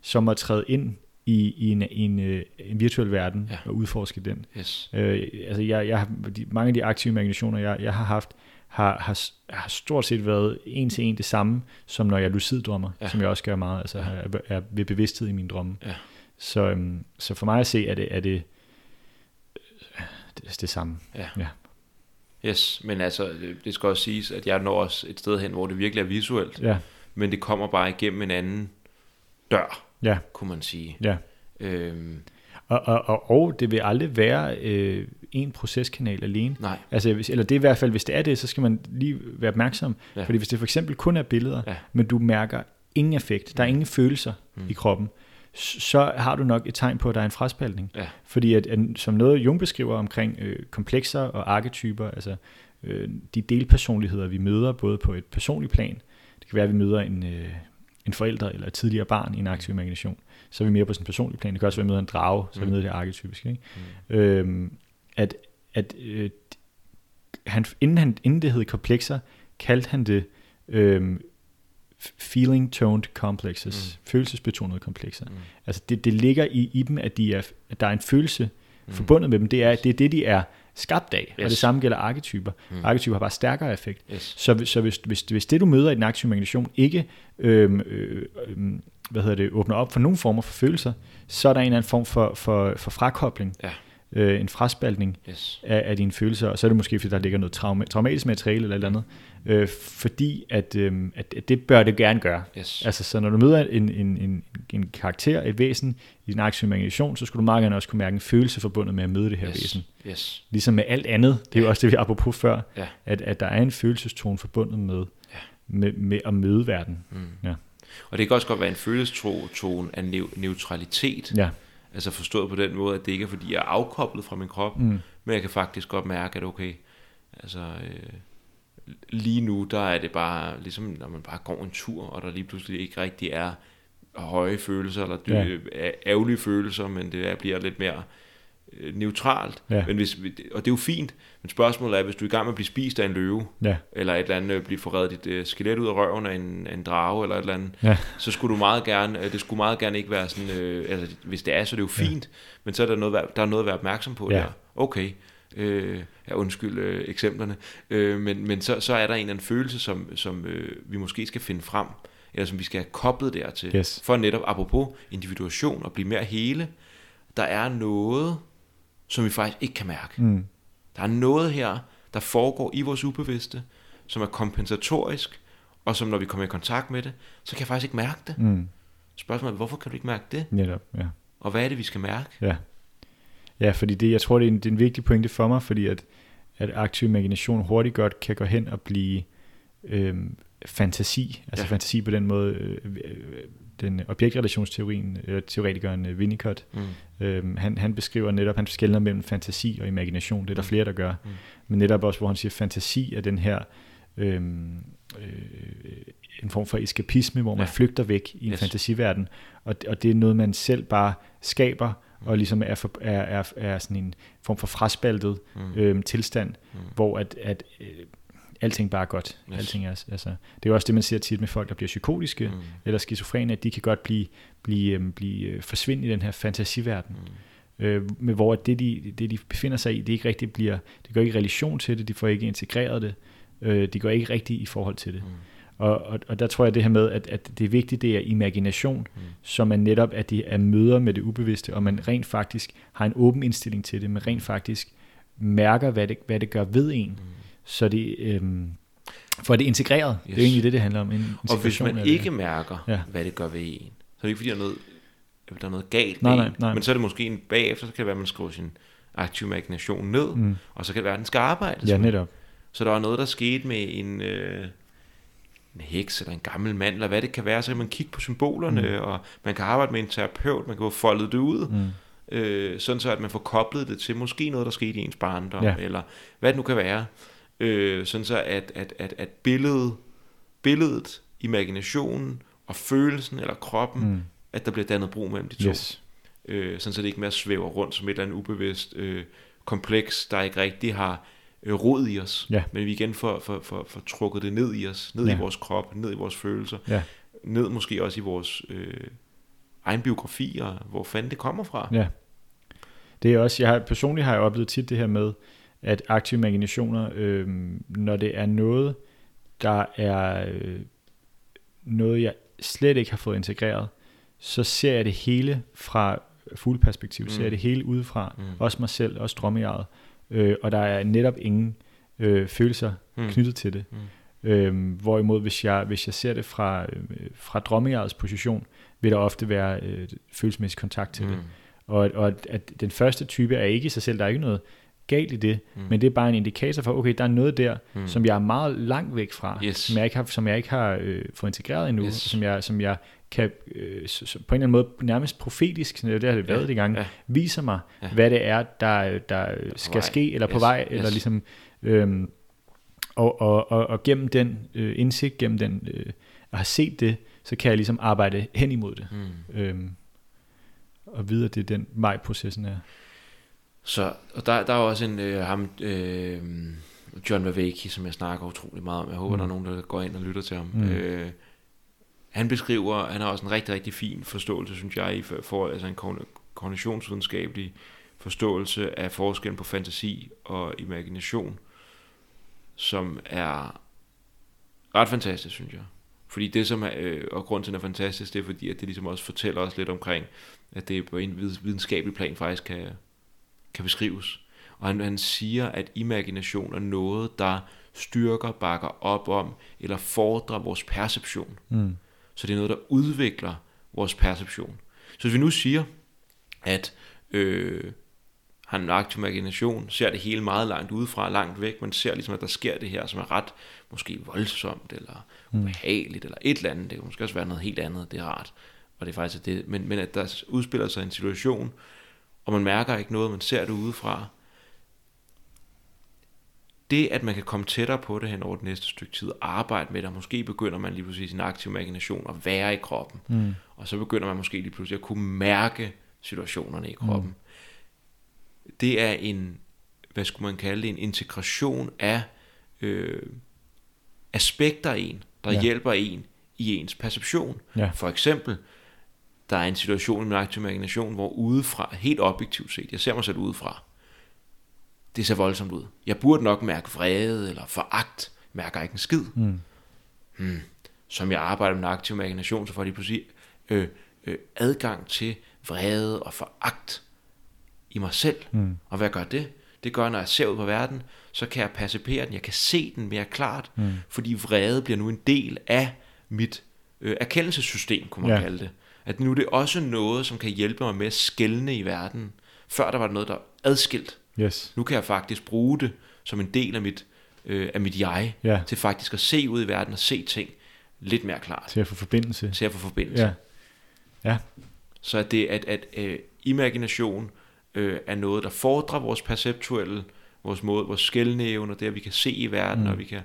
som at træde ind i, i en, i en, øh, en virtuel verden Ja. og udforske den. Yes. Øh, altså jeg, jeg de, mange af de aktive imaginationer, jeg, jeg har haft, har, har, har stort set været en til en det samme, som når jeg lucid drømmer, Ja. som jeg også gør meget, altså ja. er, er ved bevidsthed i mine drømme. Ja. Så, øhm, så for mig at se, er det, er det, det, er det samme. Yes, men altså, det- skal også siges, at jeg når også et sted hen, hvor det virkelig er visuelt, Ja, men det kommer bare igennem en anden dør, ja, kunne man sige. ja, Øhm, Og, og, og, og det vil aldrig være øh, en proceskanal alene. nej, Altså, hvis, eller det er i hvert fald, hvis det er det, så skal man lige være opmærksom. Ja. Ja. Fordi hvis det for eksempel kun er billeder, Ja. ja. men du mærker ingen effekt, der er ingen følelser Mm. mm. i kroppen, så har du nok et tegn på, at der er en fraspaltning. Ja. Fordi at, at, som noget Jung beskriver omkring øh, komplekser og arketyper, altså øh, de delpersonligheder, vi møder, både på et personligt plan, det kan være, at vi møder en, øh, en forælder eller et tidligere barn i en aktiv imagination, så er vi mere på sådan en personlig plan. Det kan også være, at vi møder en drage, så er vi Mm. det arketypiske. Ikke? Mm. øhm, at, at øh, han, inden, han, inden det hed komplekser, kaldte han det øhm, feeling toned complexes, mm. følelsesbetonede komplekser. Mm. Altså det, det ligger i, i dem, at, de er, at der er en følelse Mm. forbundet med dem. Det er, det er det, de er skabt af, yes. og det samme gælder arketyper. Mm. Arketyper har bare stærkere effekt. Yes. Så, hvis- så hvis, hvis, hvis det, du møder i den aktive imagination, ikke øhm, øh, øh, hvad hedder det, åbner op for nogle former for følelser, så er der en eller anden form for, for, for frakobling, Ja. øh, en fraspaltning Yes. af, af dine følelser, og så er det måske, fordi der ligger noget trauma, traumatisk materiale eller et eller andet, øh, fordi at, øh, at, at det bør det gerne gøre. Yes. Altså, så når du møder en, en, en, en karakter, et væsen i din aktive imagination, så skulle du meget gerne også kunne mærke en følelse forbundet med at møde det her yes. væsen. Yes. Ligesom med alt andet, det er jo også det, vi apropos før, Ja. at, at der er en følelsestone forbundet med, Ja. med, med at møde verden. Mm. Ja. Og det kan også godt være en følelsestone af neu- neutralitet. Ja. Altså forstået på den måde, at det ikke er fordi, jeg er afkoblet fra min krop, Mm. men jeg kan faktisk godt mærke, at okay, altså øh, lige nu, der er det bare, ligesom når man bare går en tur, og der lige pludselig ikke rigtig er høje følelser, eller Ja. ja. ærgerlige følelser, men det er, bliver lidt mere øh, neutralt. Ja. Men hvis, vi- og det er jo fint, men spørgsmålet er, hvis du er i gang med at blive spist af en løve, Ja. eller et eller andet, øh, blive forredet dit øh, skelet ud af røven af en, af en drage, eller et eller andet, Ja. så skulle du meget gerne, øh, det skulle meget gerne ikke være sådan, øh, altså hvis det er, så er det jo fint, men så er der noget, der er noget at være opmærksom på Ja. der. Okay, øh, ja, undskyld øh, eksemplerne, øh, men, men så, så er der en eller anden følelse, som, som øh, vi måske skal finde frem, eller som vi skal have koblet dertil, Yes. for netop apropos individuation og blive mere hele, der er noget, som vi faktisk ikke kan mærke. Mm. Der er noget her, der foregår i vores ubevidste, som er kompensatorisk, og som når vi kommer i kontakt med det, så kan jeg faktisk ikke mærke det. Mm. Spørgsmålet er, hvorfor kan du ikke mærke det? Netop, ja. Og hvad er det, vi skal mærke? Ja, ja fordi det, jeg tror, det er, en, det er en vigtig pointe for mig, fordi at, at aktiv imagination hurtigt godt kan gå hen og blive øhm, fantasi, altså Ja. fantasi på den måde, øh, øh, den objektrelationsteorien, øh, teoretikeren øh, Winnicott, Mm. øhm, han, han beskriver netop, han skældner mellem fantasi og imagination, det er der Mm. flere, der gør, Mm. men netop også, hvor han siger, fantasi er den her øhm, øh, en form for eskapisme, hvor man Ja. flygter væk i en Yes. fantasiverden, og, og det er noget, man selv bare skaber. Og ligesom er, for, er, er, er sådan en form for fraspaltet Mm. øhm, tilstand, Mm. hvor at, at øh, alting bare er godt. Yes. Alting er, altså, det er jo også det, man ser tit med folk, der bliver psykotiske, Mm. eller skizofrene, at de kan godt blive, blive, øhm, blive øh, forsvinde i den her fantasiverden. Mm. Øh, med hvor at det de, det, de befinder sig i, det ikke rigtig bliver, det går ikke relation til det, de får ikke integreret det, øh, det går ikke rigtigt i forhold til det. Mm. Og, og, og der tror jeg det her med, at, at det er vigtigt, det er imagination, Mm. som er netop, at det er møder med det ubevidste, og man rent faktisk har en åben indstilling til det, man rent faktisk mærker, hvad det, hvad det gør ved en, Mm. så det, øhm, for det er integreret. Yes. Det er egentlig det, det handler om. En Og hvis man det. ikke mærker, Ja. hvad det gør ved en, så er det ikke fordi, der er noget, der er noget galt Nej, nej, nej. men så er det måske en bagefter, så kan det være, at man skriver sin aktive imagination ned, Mm. og så kan det være, at den skal arbejdes Ja, netop. Så der var noget, der skete med en, øh, en heks eller en gammel mand, eller hvad det kan være, så kan man kigge på symbolerne, Mm. og man kan arbejde med en terapeut, man kan få foldet det ud, Mm. øh, sådan så at man får koblet det til måske noget, der skete i ens barndom, Ja. eller hvad det nu kan være, øh, sådan så at, at, at, at billedet, billedet, imaginationen og følelsen eller kroppen, mm. At der bliver dannet bro mellem de to. Yes. Øh, sådan så det ikke mere svæver rundt som et eller andet ubevidst øh, kompleks, der ikke rigtig har øh, rod i os. Ja. Men vi igen får, får, får, får trukket det ned i os, ned Ja. i vores krop, ned i vores følelser, Ja. ned måske også i vores øh, egen biografi, og hvor fanden det kommer fra. Ja. Det er også, jeg har, personligt har jeg oplevet tit det her med, at aktive imaginationer, øh, når det er noget, der er øh, noget, jeg slet ikke har fået integreret, så ser jeg det hele fra fugleperspektiv, mm. ser jeg det hele udefra, Mm. mm. også mig selv, også drømmejaret, øh, og der er netop ingen øh, følelser Mm. knyttet til det. Mm. Øhm, hvorimod hvis jeg, hvis jeg ser det fra, øh, fra drømmejegets position, vil der ofte være øh, følelsesmæssig kontakt til mm. det. Og, og at, at den første type er ikke i sig selv, der er ikke noget galt i det, mm. men det er bare en indikator for, okay, der er noget der, mm. som jeg er meget langt væk fra, Yes. som jeg ikke har, som jeg ikke har øh, fået integreret endnu, Yes. som, jeg, som jeg kan øh, så, så på en eller anden måde nærmest profetisk, det har det været Ja, det gang, ja. viser mig, Ja. hvad det er, der, der skal vej. ske, eller på Yes, vej, yes. eller ligesom, øhm, og, og, og, og gennem den øh, indsigt, gennem den, øh, at have set det, så kan jeg ligesom arbejde hen imod det, Mm. øhm, og vide, at det er den vej, processen er. Så, og der, der er også en, øh, ham, øh, John Vaveki, som jeg snakker utrolig meget om. Jeg håber, Mm. der er nogen, der går ind og lytter til ham. Mm. Øh, han beskriver, han har også en rigtig, rigtig fin forståelse, synes jeg, i for, altså en kognitionsvidenskabelig forståelse af forskellen på fantasi og imagination, som er ret fantastisk, synes jeg. Fordi det, som er, øh, og grunden til, at den er fantastisk, det er fordi, at det ligesom også fortæller os lidt omkring, at det på en videnskabelig plan faktisk kan, kan beskrives. Og han, han siger, at imagination er noget, der styrker, bakker op om, eller fordrer vores perception. Mm. Så det er noget, der udvikler vores perception. Så hvis vi nu siger, at øh, han en aktiv imagination, ser det hele meget langt udefra, langt væk, men ser ligesom, at der sker det her, som er ret måske voldsomt, eller ubehageligt, eller et eller andet. Det kan måske også være noget helt andet, det er rart. Og det er faktisk det. Men, men at der udspiller sig en situation, og man mærker ikke noget, man ser det udefra. Det, at man kan komme tættere på det hen over det næste stykke tid, arbejde med det, og måske begynder man lige pludselig sin aktive imagination at være i kroppen. Mm. Og så begynder man måske lige pludselig at kunne mærke situationerne i kroppen. Mm. Det er en, hvad skulle man kalde det, en integration af øh, aspekter af en, der Ja. ja. hjælper en i ens perception. Ja. For eksempel, der er en situation i min aktive imagination, hvor udefra, helt objektivt set, jeg ser mig selv udefra, det ser voldsomt ud. Jeg burde nok mærke vrede eller foragt, mærker ikke en skid. Mm. Hmm. Som jeg arbejder med aktiv imagination, så får de pludselig øh, øh, adgang til vrede og foragt i mig selv. Mm. Og hvad gør det? Det gør, når jeg ser ud på verden, så kan jeg percipere den, jeg kan se den mere klart, Mm. fordi vrede bliver nu en del af mit øh, erkendelsessystem, kunne man Ja. kalde det. At nu er det også noget, som kan hjælpe mig med at skælne i verden. Før der var noget, der adskilt. Yes. Nu kan jeg faktisk bruge det som en del af mit, øh, af mit jeg, Ja. til faktisk at se ud i verden og se ting lidt mere klart. Til at få forbindelse. Til at få forbindelse. Ja. Ja. Så at det at, at øh, imagination øh, er noget, der fordrer vores perceptuelle, vores måde, vores skældnævne, og det, at vi kan se i verden, Mm. og vi kan...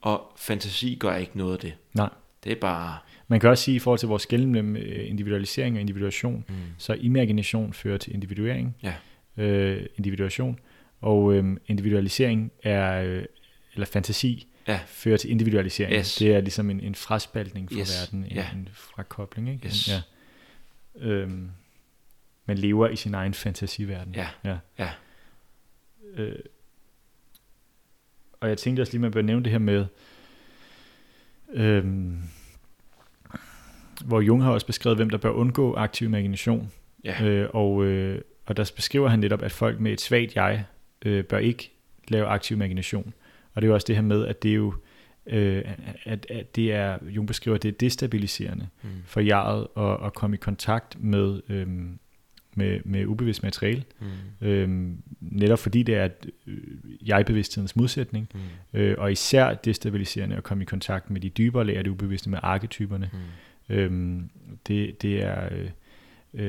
Og fantasi gør ikke noget af det. Nej. Det er bare... Man kan også sige, i forhold til vores mellem øh, individualisering og individuation, Mm. så imagination fører til individuering, Ja. Øh, individuation, og øh, individualisering er, øh, eller fantasi, Ja. fører til individualisering. Yes. Det er ligesom en, en fraspaltning fra Yes. verden, en, Ja. en frakobling. Ikke? Yes. Ja. Øhm, man lever i sin egen fantasiverden. Ja. ja. Ja. Øh, og jeg tænkte også lige, man bør nævne det her med, øhm, hvor Jung har også beskrevet, hvem der bør undgå aktiv imagination. Ja. Øh, og, øh, og der beskriver han netop, at folk med et svagt jeg øh, bør ikke lave aktiv imagination. Og det er jo også det her med, at det er jo, øh, at, at det er, Jung beskriver, at det er destabiliserende Mm. for jeget at, at komme i kontakt med, øhm, med, med ubevidst materiale. Mm. Øhm, netop fordi det er øh, jeg-bevidsthedens modsætning, Mm. øh, og især destabiliserende at komme i kontakt med de dybere lag af det ubevidste, med arketyperne. Mm. Øhm, det, det er øh, øh,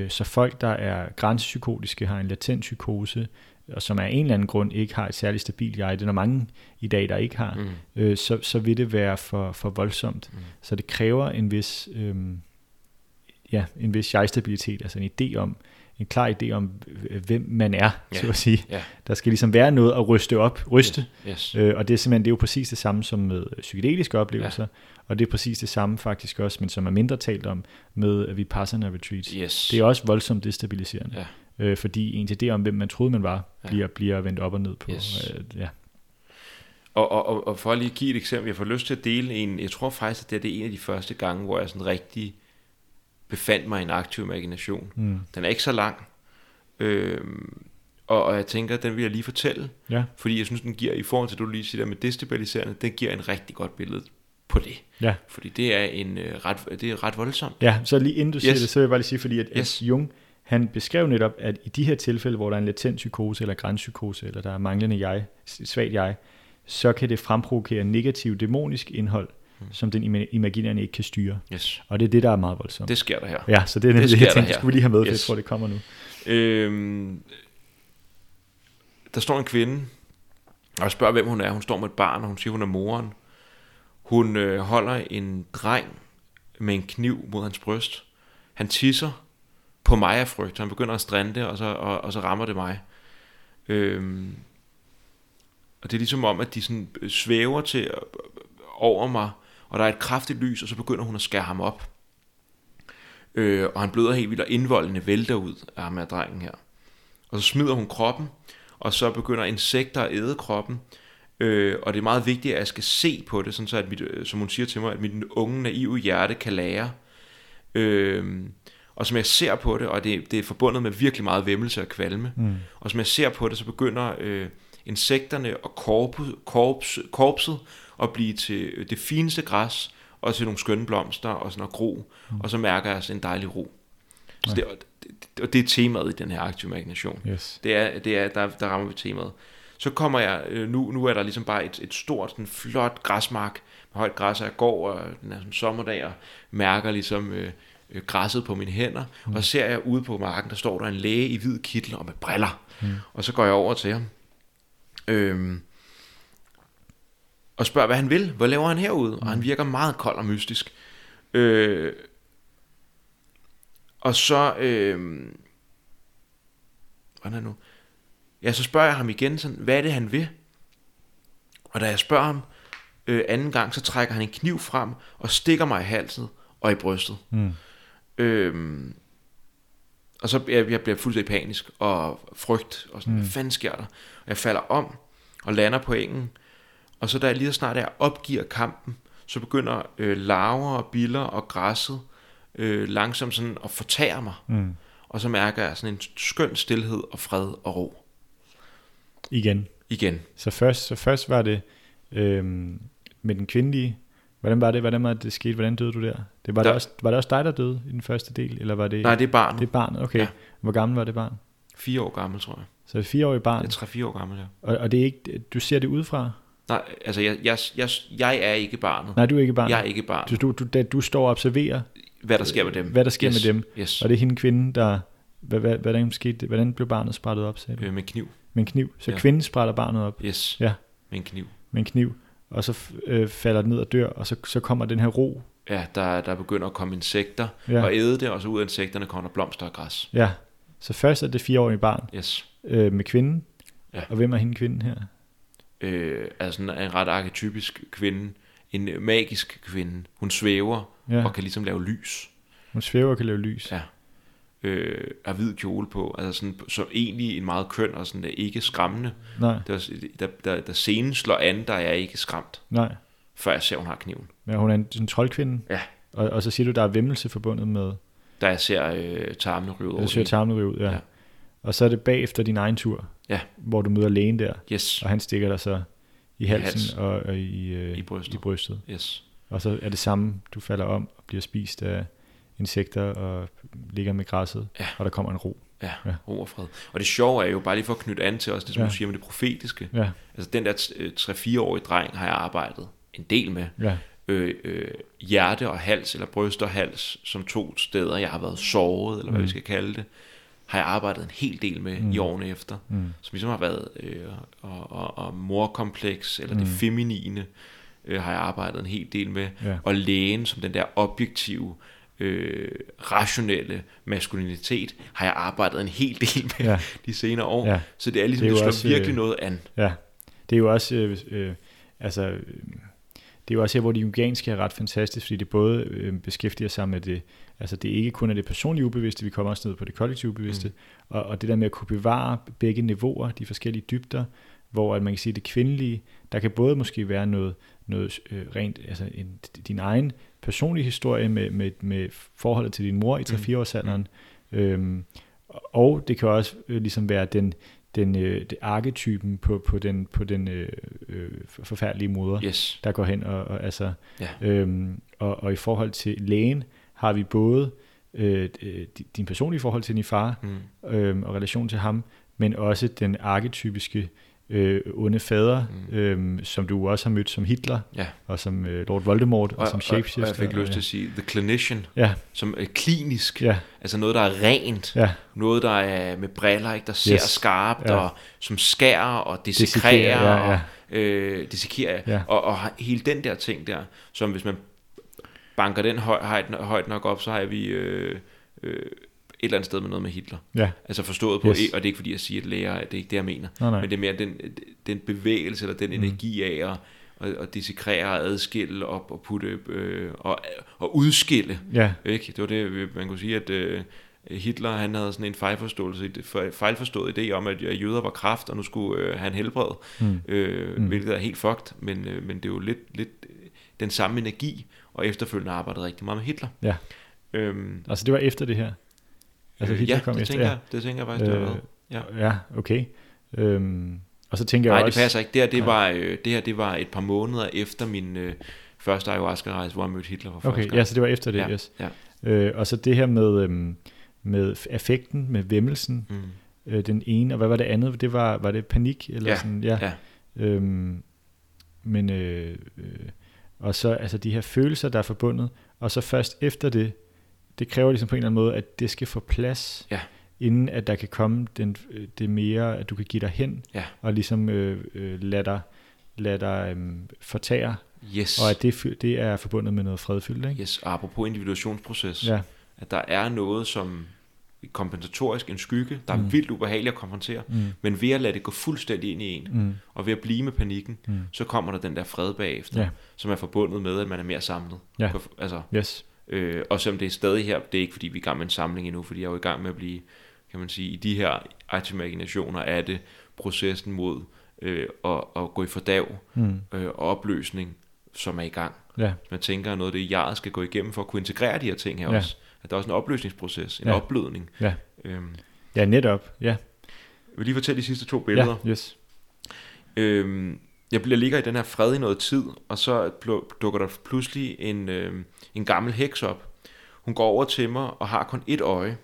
så folk, der er grænsepsykotiske, har en latent psykose, og som af en eller anden grund ikke har et særligt stabilt jeg, det er der mange i dag, der ikke har, Mm. øh, så, så vil det være for, for voldsomt. Mm. Så det kræver en vis, øhm, ja, en vis jeg-stabilitet, altså en idé om, en klar idé om, øh, hvem man er, Ja. så at sige. Ja. Der skal ligesom være noget at ryste op, ryste, Yes. Øh, og det er simpelthen det er jo præcis det samme som med psykedeliske oplevelser, ja. Og det er præcis det samme faktisk også, men som er mindre talt om, med Vipassana retreats. Yes. Det er også voldsomt destabiliserende, Ja. øh, fordi en idé om, hvem man troede man var, Ja. bliver, bliver vendt op og ned på. Yes. Øh, ja. Og, og, og, for at lige give et eksempel, jeg får lyst til at dele en, jeg tror faktisk, at det er, det er en af de første gange, hvor jeg sådan rigtig befandt mig i en aktiv imagination. Mm. Den er ikke så lang, øhm, og, og jeg tænker, den vil jeg lige fortælle, Ja, fordi jeg synes, den giver, i forhold til det, du lige siger der med destabiliserende, den giver en rigtig godt billede på det. ja. Fordi det er, en, øh, ret, det er ret voldsomt. Ja, så lige inden du siger Yes. det, så vil jeg bare lige sige, fordi at, Yes. at Jung, han beskrev netop, at i de her tilfælde, hvor der er en latent psykose, eller grænspsykose, eller der er manglende jeg, svagt jeg, så kan det fremprovokere negativ dæmonisk indhold, Mm. som den ima- imaginærende ikke kan styre. Yes. Og det er det, der er meget voldsomt. Det sker der her. ja, så det er nemlig det det, jeg tænkte, skulle vi lige have med, for Yes. jeg tror, det kommer nu. Øhm, der står en kvinde, og jeg spørger, hvem hun er. Hun står med et barn, og hun siger, hun er moren. Hun øh, holder en dreng med en kniv mod hans bryst. Han tisser på mig af frygt. Han begynder at strande, og så, og, og så rammer det mig. Øhm, og det er ligesom om, at de sådan øh, svæver til øh, øh, over mig, og der er et kraftigt lys, og så begynder hun at skære ham op. Øh, og han bløder helt vildt, og indvoldene vælter ud af ham af drengen her. Og så smider hun kroppen, og så begynder insekter at æde kroppen. Øh, og det er meget vigtigt, at jeg skal se på det, sådan så at mit, øh, som hun siger til mig, at mit unge, naive hjerte kan lære. Øh, og som jeg ser på det, og det, det er forbundet med virkelig meget væmmelse og kvalme, Mm. og som jeg ser på det, så begynder øh, insekterne og korpus, korps, korpset at blive til øh, det fineste græs, og til nogle skønne blomster og sådan noget gro, mm. og så mærker jeg altså en dejlig ro. Så det, og det, og det er temaet i den her aktive imagination. Yes. Det er, det er der, der rammer vi temaet. Så kommer jeg, øh, nu, nu er der ligesom bare et, et stort, sådan flot græsmark med højt græs, og jeg går, og den er sådan en sommerdag, og mærker ligesom øh, øh, græsset på mine hænder, mm. og så ser jeg ude på marken, der står der en læge i hvid kittel og med briller, mm. og så går jeg over til ham, øhm, og spørger, hvad han vil, hvad laver han herude, og han virker meget kold og mystisk. Øh, og så, øh, hvordan er nu? Ja, så spørger jeg ham igen, sådan, hvad er det, han vil? Og da jeg spørger ham øh, anden gang, så trækker han en kniv frem og stikker mig i halsen og i brystet. Mm. Øhm, og så jeg, jeg bliver fuldstændig panisk og frygt, og sådan, mm. Hvad fanden sker der? Og jeg falder om og lander på engen, og så da jeg lige så snart jeg opgiver kampen, så begynder øh, larver og biller og græsset øh, langsomt sådan at fortære mig, Mm. og så mærker jeg sådan en skøn stillhed og fred og ro Igen. igen. Så først, så først var det øhm, med den kvindelige. Hvordan var det? Hvordan var det, det skete? Hvordan døde du der? Det var, Der- det også, var det også dig, der døde i den første del? Eller var det, Nej, det er barnet. det er barnet? Okay. Ja. Hvor gammel var det barn? Fire år gammel, tror jeg. Så det er fire barn. Det er tre-fire år gammel, ja. Og, og det er ikke, du ser det udefra? Nej, altså, jeg, jeg, jeg, jeg er ikke barnet. Nej, du er ikke barn. Jeg er ikke barn. Du, du, du, du står og observerer, Hvad der sker med dem. hvad der sker yes. med dem. Yes. og det er hende kvinde, der... Hvad, hvad, hvordan, skete hvordan blev barnet sprættet op, sagde du? Øh, med kniv. Med en kniv. Så ja. kvinden sprætter barnet op Yes. Ja. Med en kniv. med en kniv, og så øh, falder det ned og dør, og så, så kommer den her ro. Ja, der, der begynder at komme insekter ja. Og æde det, og så ud af insekterne kommer der blomster og græs. Ja. Så først er det fireårige barn Yes. øh, med kvinden. Ja. Og hvem er hende kvinden her? Øh, altså en ret arketypisk kvinde. En magisk kvinde. Hun svæver. Ja. og kan ligesom lave lys. Hun svæver og kan lave lys. Ja. Øh, har hvid kjole på. Altså sådan, så egentlig en meget køn og sådan, ikke skræmmende. Nej, Der, der, der, der scenen slår an, der er jeg ikke skræmt, nej. før jeg ser, hun har kniven. Men hun er en, en troldkvinde. Ja. Og, og så siger du, der er vemmelse forbundet med, Da jeg ser øh, tarmene ryge at søger hende. tarmene ud. Ja. Ja. Og så er det bagefter din egen tur, Ja. hvor du møder lægen der, Yes. og han stikker dig så i halsen hals. og, og i, øh, I brystet. i brystet. Yes. Og så er det samme, du falder om og bliver spist af insekter og ligger med græsset, Ja. og der kommer en ro. Ja, Ja. ro og fred. Og det sjove er jo, bare lige for at knytte an til os, det som ja. Du siger med det profetiske. Ja, Altså den der øh, 3-4-årige dreng har jeg arbejdet en del med. ja, Øh, øh, hjerte og hals, eller bryst og hals, som to steder, jeg har været såret, eller hvad Mm. vi skal kalde det, har jeg arbejdet en hel del med Mm. i årene efter. mm, Som ligesom har været øh, og, og, og morkompleks, eller det Mm. feminine, øh, har jeg arbejdet en hel del med. ja, Og lægen som den der objektive, øh, rationelle maskulinitet, har jeg arbejdet en hel del med ja, de senere år. ja. Så det er ligesom, Det er det, slår også, virkelig øh, noget an. Ja, det er jo også, øh, øh, altså, øh, det er jo også her, hvor det jungianske er ret fantastisk, fordi det både øh, beskæftiger sig med det, altså det ikke kun er det personlige ubevidste, vi kommer også ned på det kollektive ubevidste, mm. og, og det der med at kunne bevare begge niveauer, de forskellige dybder, hvor at man kan sige, det kvindelige, der kan både måske være noget, noget øh, rent, altså en, din egen personlige historie med, med, med forholdet til din mor i 3-4 årsalderen, mm. øhm, og det kan også øh, ligesom være den, den øh, det arketypen på, på den, på den øh, øh, forfærdelige moder, Yes. der går hen og, og altså, Ja. øhm, og, og i forhold til lægen har vi både øh, øh, di- din personlige forhold til din far Mm. øhm, og relation til ham, men også den arketypiske øh, onde fader, Mm. øhm, som du også har mødt som Hitler, Ja. og som øh, Lord Voldemort, og, Og, som og, shapeshifter. og jeg fik lyst til at sige The Clinician, Ja, som er klinisk. ja, Altså noget, der er rent. ja, Noget, der er med briller, ikke? der ser Yes. skarpt, Ja. og som skærer og. Dissekerer, ja, ja. Og, øh, dissekerer. Ja. Og, og hele den der ting der, som hvis man banker den høj, højt, højt nok op, så har vi øh, øh, et eller andet sted med noget med Hitler. ja, Altså forstået på, Yes. og det er ikke fordi, jeg siger, at læger, det er ikke det, jeg mener. nej, nej. Men det er mere den, den bevægelse, eller den Mm. energi af at, at, at dissekrere og adskille op og putte øh, og, og udskille. Ja, Ikke? Det var det, man kunne sige, at øh, Hitler han havde sådan en fejlforståelse, fejlforstået idé om, at jøder var kraft, og nu skulle øh, han helbrede, mm. øh, Mm. hvilket er helt fucked, men, øh, men det er jo lidt, lidt den samme energi, og efterfølgende arbejdede rigtig meget med Hitler. Ja. Øhm, altså det var efter det her. Altså Hitler ja, kom det efter, tænker ja. jeg, det tænker jeg faktisk, det Øh, har været. Ja. Ja, okay. Øhm, og så tænker Nej, jeg det også... passer ikke. Det her, det, Nej. var, øh, det her, det var et par måneder efter min øh, første ayahuasca-rejse, hvor jeg mødte Hitler for første Okay, ja, så det var efter det, Ja, yes. ja. Øh, og så det her med, øhm, med affekten, med vemmelsen, Mm. øh, den ene, og hvad var det andet? Det var, var det panik? Eller Ja, sådan, ja. ja. Øhm, men, øh, øh, og så altså de her følelser, der er forbundet, og så først efter det, det kræver ligesom på en eller anden måde, at det skal få plads, Ja. inden at der kan komme den, øh, det mere, at du kan give dig hen, Ja. og ligesom øh, øh, lade dig, lade dig øh, fortære, Yes. og at det, det er forbundet med noget fredfyldt, ikke? yes. Og apropos individuationsproces, Ja, at der er noget som kompensatorisk, en skygge, der er Mm. vildt ubehageligt at konfrontere, mm, men ved at lade det gå fuldstændig ind i en, mm, og ved at blive med panikken, mm. så kommer der den der fred bagefter, Ja. som er forbundet med, at man er mere samlet. Ja. Altså, yes, Øh, og selvom det er stadig her, det er ikke fordi vi er i gang med en samling endnu, fordi jeg er jo i gang med at blive, kan man sige, i de her imaginationer er det processen mod øh, at, at gå i fordav mm, øh, og opløsning, som er i gang. ja, Man tænker, at noget af det, jeg skal gå igennem for at kunne integrere de her ting her Ja. også. At der er også en opløsningsproces, en ja. opblødning. ja, Øhm, ja, netop, ja, jeg vil lige fortælle de sidste to billeder. ja, yes, Øhm, jeg bliver ligger i den her fred i noget tid, og så dukker der pludselig en, øhm, en gammel heks op. Hun går over til mig og har kun et øje.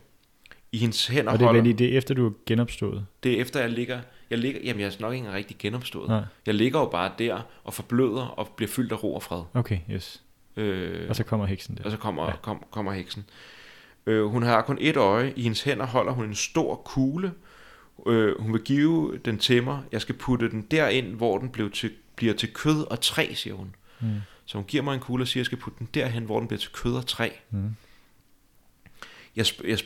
I hendes hænder og det er holder... vel i det efter du er genopstået, Det er efter, jeg ligger... Jeg ligger jamen, jeg er nok ikke rigtig genopstået. nej, Jeg ligger jo bare der og forbløder og bliver fyldt af ro og fred. okay, yes, Øh, og så kommer heksen der, og så kommer, ja. kom, kommer heksen. Øh, hun har kun et øje. I hendes hænder holder hun en stor kugle. Øh, hun vil give den til mig. Jeg skal putte den derind, hvor den blev til, bliver til kød og træ, siger hun. mm, Så hun giver mig en kugle og siger, jeg skal putte den derhen, hvor den bliver til kød og træ. mm, Jeg, jeg,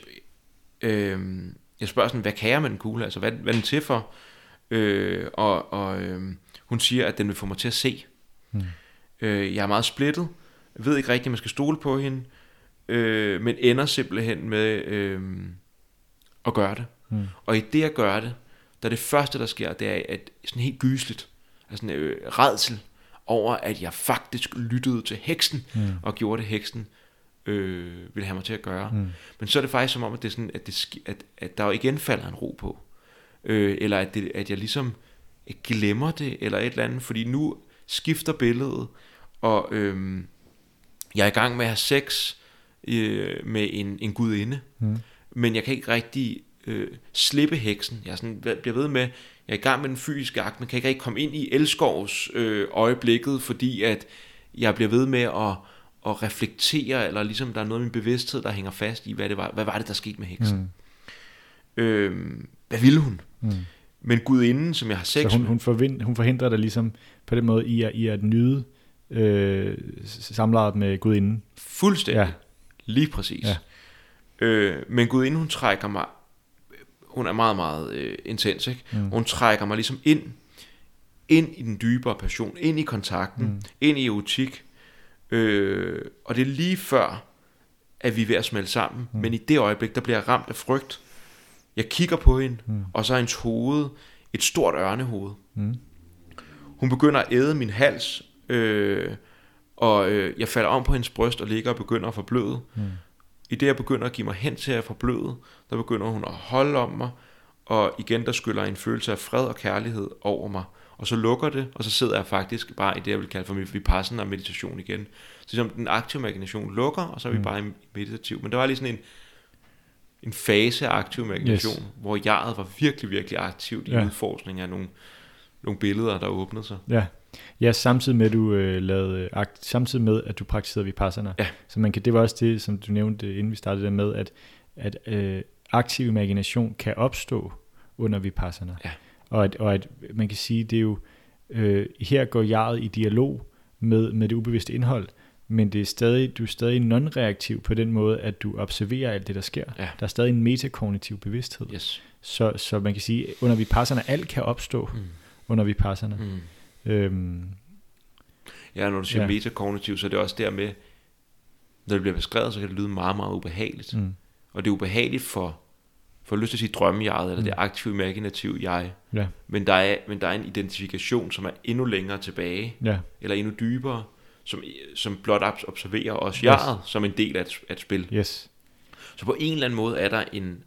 øh, jeg spørger sådan, hvad kan jeg med den kugle? Altså, hvad, hvad er den til for? Øh, og og øh, hun siger, at den vil få mig til at se. mm, Øh, jeg er meget splittet. Jeg ved ikke rigtigt, om man skal stole på hende. Øh, men ender simpelthen med øh, at gøre det. Mm, Og i det at gøre det, der er det første, der sker, det er at sådan helt gysligt. Altså en øh, redsel over, at jeg faktisk lyttede til heksen, mm, og gjorde det, heksen øh, ville have mig til at gøre. mm, Men så er det faktisk som om, at, det er sådan, at, det, at, at der jo igen falder en ro på. Øh, eller at, det, at jeg ligesom glemmer det, eller et eller andet. Fordi nu skifter billedet, og øh, jeg er i gang med at have sex øh, med en, en gudinde. mm, Men jeg kan ikke rigtig øh, slippe heksen. Jeg er sådan, bliver ved med, jeg er i gang med den fysiske akt, men kan ikke rigtig komme ind i elskovs øh, øjeblikket, fordi at jeg bliver ved med at, at reflektere, eller ligesom der er noget af min bevidsthed, der hænger fast i, hvad, det var, hvad var det, der skete med heksen. mm, Øh, hvad ville hun? mm. Men gudinden, som jeg har sex Så hun, hun, forvind, hun forhindrer dig ligesom på den måde i at, i at nyde øh, samlejet med gudinden. fuldstændig, Ja. lige præcis. Ja. Øh, men gudinden, hun trækker mig, hun er meget, meget øh, intens, ikke? Mm. Hun trækker mig ligesom ind, ind i den dybere passion, ind i kontakten, Mm. ind i erotik. Øh, og det er lige før, at vi er ved at smelte sammen. Mm. Mm. Men i det øjeblik, der bliver jeg ramt af frygt. Jeg kigger på hende, Mm. og så er hendes hoved et stort ørnehoved. Mm. Hun begynder at æde min hals, øh, og øh, jeg falder om på hendes bryst og ligger og begynder at forbløde. Mm. I det, jeg begynder at give mig hen til at forbløde, der begynder hun at holde om mig, og igen der skyller en følelse af fred og kærlighed over mig, og så lukker det, og så sidder jeg faktisk bare i det, jeg vil kalde for vipassana meditation igen. Så som den aktive imagination lukker, og så er vi Mm. bare i meditativ. Men der var lige sådan en, en fase af aktiv imagination, Yes. hvor jeget var virkelig, virkelig aktivt i Ja. udforskning af nogle, nogle billeder, der åbnede sig. Ja. Ja, samtidig med, at du øh, lavede, akt, samtidig med, at du praktiserede vipassana. Ja. Så man kan, det var også det, som du nævnte, inden vi startede der med, at, at øh, aktiv imagination kan opstå under vipassana. Ja. Og, at, og at man kan sige, det er jo, øh, her går jeget i dialog med, med det ubevidste indhold, men det er stadig, du er stadig non-reaktiv på den måde, at du observerer alt det, der sker. Ja. Der er stadig en metakognitiv bevidsthed. Yes. Så, så man kan sige, under vipassana, alt kan opstå Mm. under vipassana. Mm. Øhm, Ja, når du siger Ja. metakognitiv, så er det også der med, når det bliver beskrevet, så kan det lyde meget, meget ubehageligt. mm, Og det er ubehageligt for, for lyst til at sige drømmejeget, eller Mm. det aktive imaginative jeg. ja, Men der, er, men der er en identifikation, som er endnu længere tilbage, ja, eller endnu dybere, som, som blot obs- observerer os Yes. jeget som en del af et, af et spil. yes, Så på en eller anden måde er der en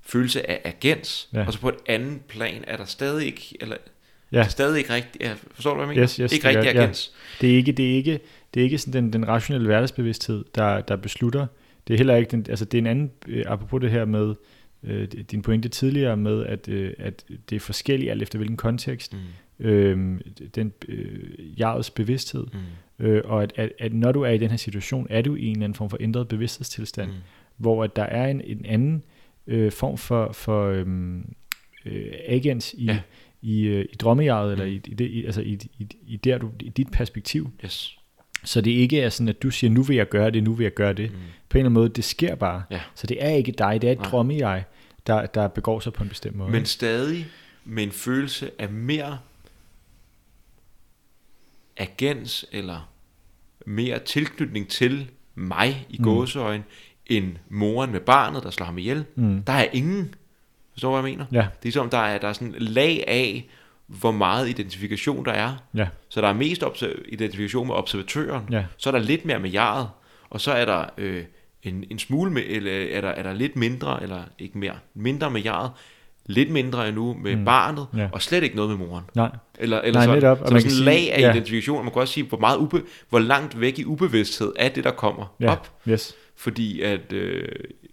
følelse af agens, ja. og så på et andet plan er der stadig ikke, eller Ja. stadig ikke rigtig, ja, forstår du, hvad jeg mener? Yes, yes, ikke rigtig jeg. Ja. agens. Det er ikke, det er ikke, det er ikke sådan den, den rationelle hverdagsbevidsthed, der, der beslutter. Det er heller ikke den, altså det er en anden, øh, apropos det her med, øh, din pointe tidligere med, at, øh, at det er forskelligt alt efter hvilken kontekst, Mm. øh, den øh, jegets bevidsthed, Mm. øh, og at, at, at når du er i den her situation, er du i en eller anden form for ændret bevidsthedstilstand, Mm. hvor at der er en, en anden øh, form for, for øhm, øh, agens i, ja. I, øh, i drømmejeget, eller Mm. i, i, det, i, altså i, i, i, der, du, i dit perspektiv. Yes. Så det ikke er sådan, at du siger, nu vil jeg gøre det, nu vil jeg gøre det. Mm. På en eller anden måde, det sker bare. Ja. Så det er ikke dig, det er et Nej. drømmejeg, der, der begår sig på en bestemt måde. Men stadig med en følelse af mere agens, eller mere tilknytning til mig i Mm. gåseøjne, end moren med barnet, der slår ham ihjel. mm. Der er ingen. Forstår du, hvad jeg mener? Ja, Det er som, der er, der er sådan lag af, hvor meget identifikation der er. ja, Så der er mest identifikation med observatøren. ja, Så er der lidt mere med jeget. Og så er der øh, en, en smule med, eller er der, er der lidt mindre, eller ikke mere, mindre med jeget, lidt mindre endnu med Mm. barnet, Ja. og slet ikke noget med moren. nej, Eller, eller Nej, sådan. netop. Så Og der man er kan sådan en lag af ja. identifikation, og man kan også sige, hvor, meget ube, hvor langt væk i ubevidsthed er det, der kommer ja, op. yes, Fordi at, øh,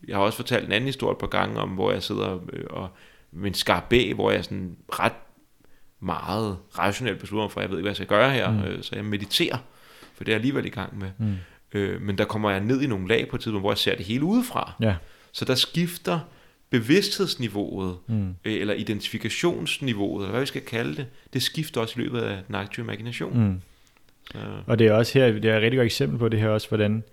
jeg har også fortalt en anden historie et par gange om, hvor jeg sidder øh, og med en hvor jeg sådan ret meget rationelt beslutter mig for, jeg ved ikke, hvad jeg skal gøre her, Mm. mm. øh, så jeg mediterer, for det er jeg alligevel i gang med. mm. Øh, men der kommer jeg ned i nogle lag på et tidspunkt, hvor jeg ser det hele udefra. ja, Så der skifter bevidsthedsniveauet, mm. øh, eller identifikationsniveauet, eller hvad vi skal kalde det, det skifter også i løbet af den aktive imagination. Mm. Så, Og det er også her, det er et rigtig godt eksempel på det her også, hvordan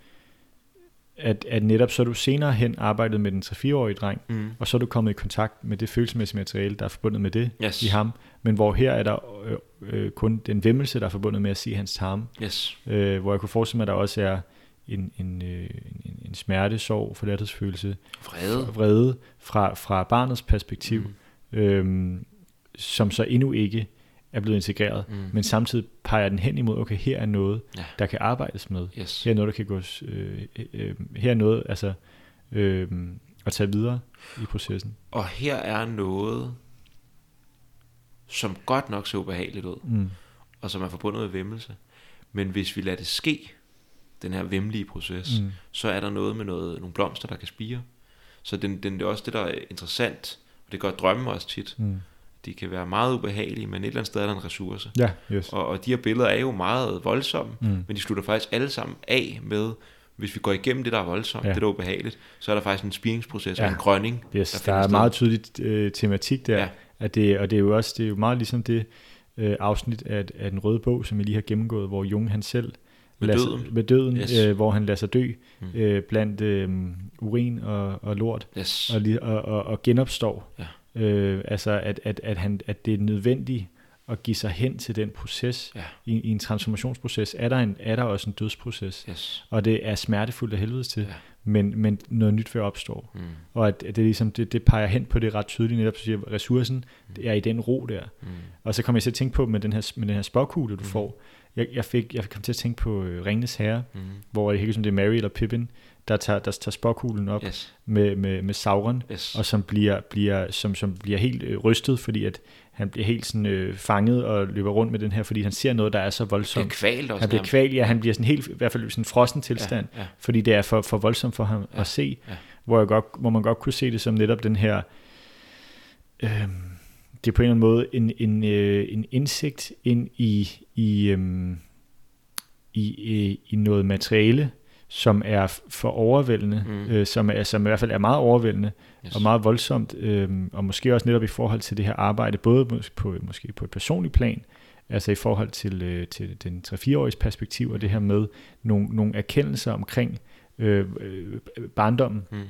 at, at netop så er du senere hen arbejdet med den 3-4-årige dreng, mm. og så er du kommet i kontakt med det følelsesmæssige materiale, der er forbundet med det Yes. i ham, men hvor her er der øh, øh, kun den vemmelse, der er forbundet med at se hans tarme, Yes. øh, hvor jeg kunne forestille mig, at der også er en, en, øh, en, en smerte, sorg, forladthedsfølelse, Vrede. vrede fra, fra barnets perspektiv, Mm. øhm, som så endnu ikke er blevet integreret, Mm. men samtidig peger den hen imod, okay, her er noget, Ja. der kan arbejdes med. Yes. Her er noget, der kan gås, øh, øh, her er noget, altså, øh, at tage videre i processen. Og her er noget, som godt nok ser ubehageligt ud, Mm. og som er forbundet med vemmelse. Men hvis vi lader det ske, den her vemmelige proces, Mm. så er der noget med noget, nogle blomster, der kan spire. Så den, den, det er også det, der er interessant, og det gør drømme også tit. Mm. De kan være meget ubehagelige, men et eller andet sted er der en ressource. Ja, yes. Og, og de her billeder er jo meget voldsomme, Mm. men de slutter faktisk alle sammen af med, hvis vi går igennem det, der er voldsomt, Ja. det der er ubehageligt, så er der faktisk en spiringsproces Ja. og en grønning. Yes, der der, er sted. meget tydeligt øh, tematik der, ja. At det, og det er jo også det er jo meget ligesom det øh, afsnit af, af den røde bog, som vi lige har gennemgået, hvor Jung han selv Med lader døden. Med døden Yes. øh, hvor han lader sig dø Mm. øh, blandt øh, urin og, og lort, Yes. og, og, og, og genopstår. Ja. Øh, altså at, at, at, han, at det er nødvendigt at give sig hen til den proces. Ja. I, I en transformationsproces er der, en, er der også en dødsproces, Yes. og det er smertefuldt af helvedes til, Ja. men, men noget nyt vil opstå. Mm. Og at at det, ligesom, det, det peger hen på det ret tydeligt, netop siger, at ressourcen det er i den ro der. Mm. Og så kommer jeg til at tænke på med den her, med den her spåkugle, du Mm. får. Jeg, jeg, fik, jeg kom til at tænke på øh, Ringnes Herre, Mm. hvor det ikke som det er Mary eller Pippin, der tager, der tager spåkuglen op Yes. med, med, med Sauron, Yes. og som bliver, bliver, som, som bliver helt øh, rystet, fordi at han bliver helt sådan, øh, fanget og løber rundt med den her, fordi han ser noget, der er så Det er voldsomt. kvalt også Han bliver kvalt, ja, han bliver sådan helt, i hvert fald i sådan en frossen tilstand, Ja, ja. fordi det er for, for voldsomt for ham Ja, at se, ja. hvor, jeg godt, hvor man godt kunne se det som netop den her, øh, det er på en eller anden måde en, en, øh, en indsigt ind i, i, øh, i, i, i noget materiale, som er for overvældende, Mm. øh, som, er, som i hvert fald er meget overvældende, Yes. og meget voldsomt, øh, og måske også netop i forhold til det her arbejde, både på, måske på et personligt plan, altså i forhold til, øh, til den 3-4-årige perspektiv, og det her med nogle, nogle erkendelser omkring øh, øh, barndommen, Mm.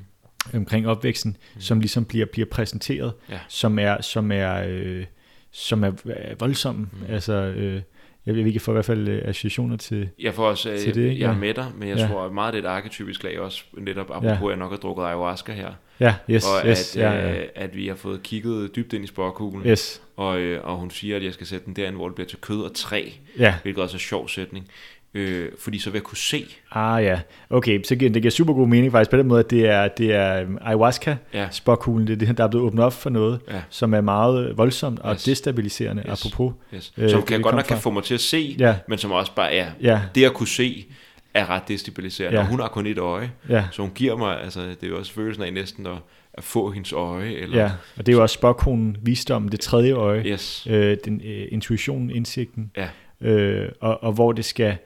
omkring opvæksten, Mm. som ligesom bliver, bliver præsenteret, Ja. som er, som er, øh, som er voldsomme. Mm. Mm. Altså, øh, jeg ved ikke, får i hvert fald øh, associationer til, Jeg får også, øh, Til det, jeg er ja. med dig, men jeg Ja. tror at meget det er et arketypisk lag også, netop apropos, Ja. at jeg nok har drukket ayahuasca her, ja, yes, og yes, at, ja, ja, øh, at vi har fået kigget dybt ind i sporkuglen, yes, og, øh, og hun siger, at jeg skal sætte den derind, hvor det bliver til kød og træ, ja, hvilket også er en sjov sætning, øh, fordi så vil jeg kunne se, ah ja, okay, så det giver super god mening faktisk på den måde, at det er, det er øhm, ayahuasca, ja, spåkuglen, det er det, der er blevet åbnet op for noget, ja, som er meget voldsomt og Yes. destabiliserende, Yes. apropos. yes. Øh, som det kan godt nok kan få mig til at se, Ja, men som også bare er, ja, det at kunne se, er ret destabiliserende, Ja. og hun har kun et øje, ja, så hun giver mig, altså det er jo også følelsen af næsten at, at få hendes øje, eller, ja, og det er jo også spåkuglen, visdommen, det tredje øje, yes, øh, den, øh, intuitionen, indsigten, Ja. øh, og, og hvor det skal, øh,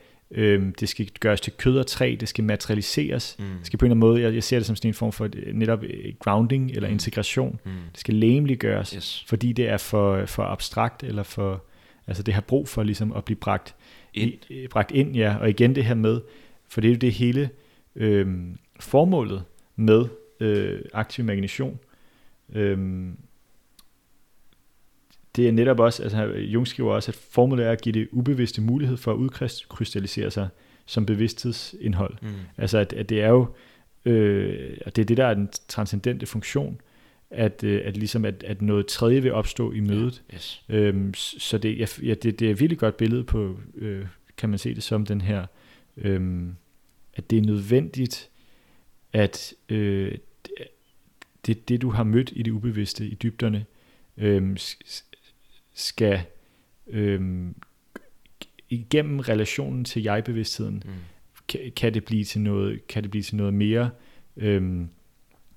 det skal gøres til kød og træ, det skal materialiseres, mm. det skal på en eller anden måde, jeg, jeg ser det som sådan en form for øh, netop øh, grounding eller Mm. integration, Mm. det skal læmeliggøres, yes, fordi det er for, for abstrakt, eller for, altså det har brug for ligesom at blive bragt ind, I, øh, bragt ind, ja, og igen det her med, for det er jo det hele øh, formålet med øh, aktiv imagination. Øh, det er netop også, altså Jung skriver også, at formålet er at give det ubevidste mulighed for at udkrystallisere sig som bevidsthedsindhold. mm. Altså at, at det er jo, øh, og det er det, der er den transcendente funktion, at, øh, at ligesom at, at noget tredje vil opstå i mødet. yes, Øhm, så det, jeg, ja, det, det er et virkelig godt billede på, øh, kan man se det som den her, øhm, at det er nødvendigt, at øh, det, det du har mødt i det ubevidste, i dybderne, s- skal øhm, igennem relationen til jeg-bevidstheden, mm. kan, kan, det blive til noget, kan det blive til noget mere øhm,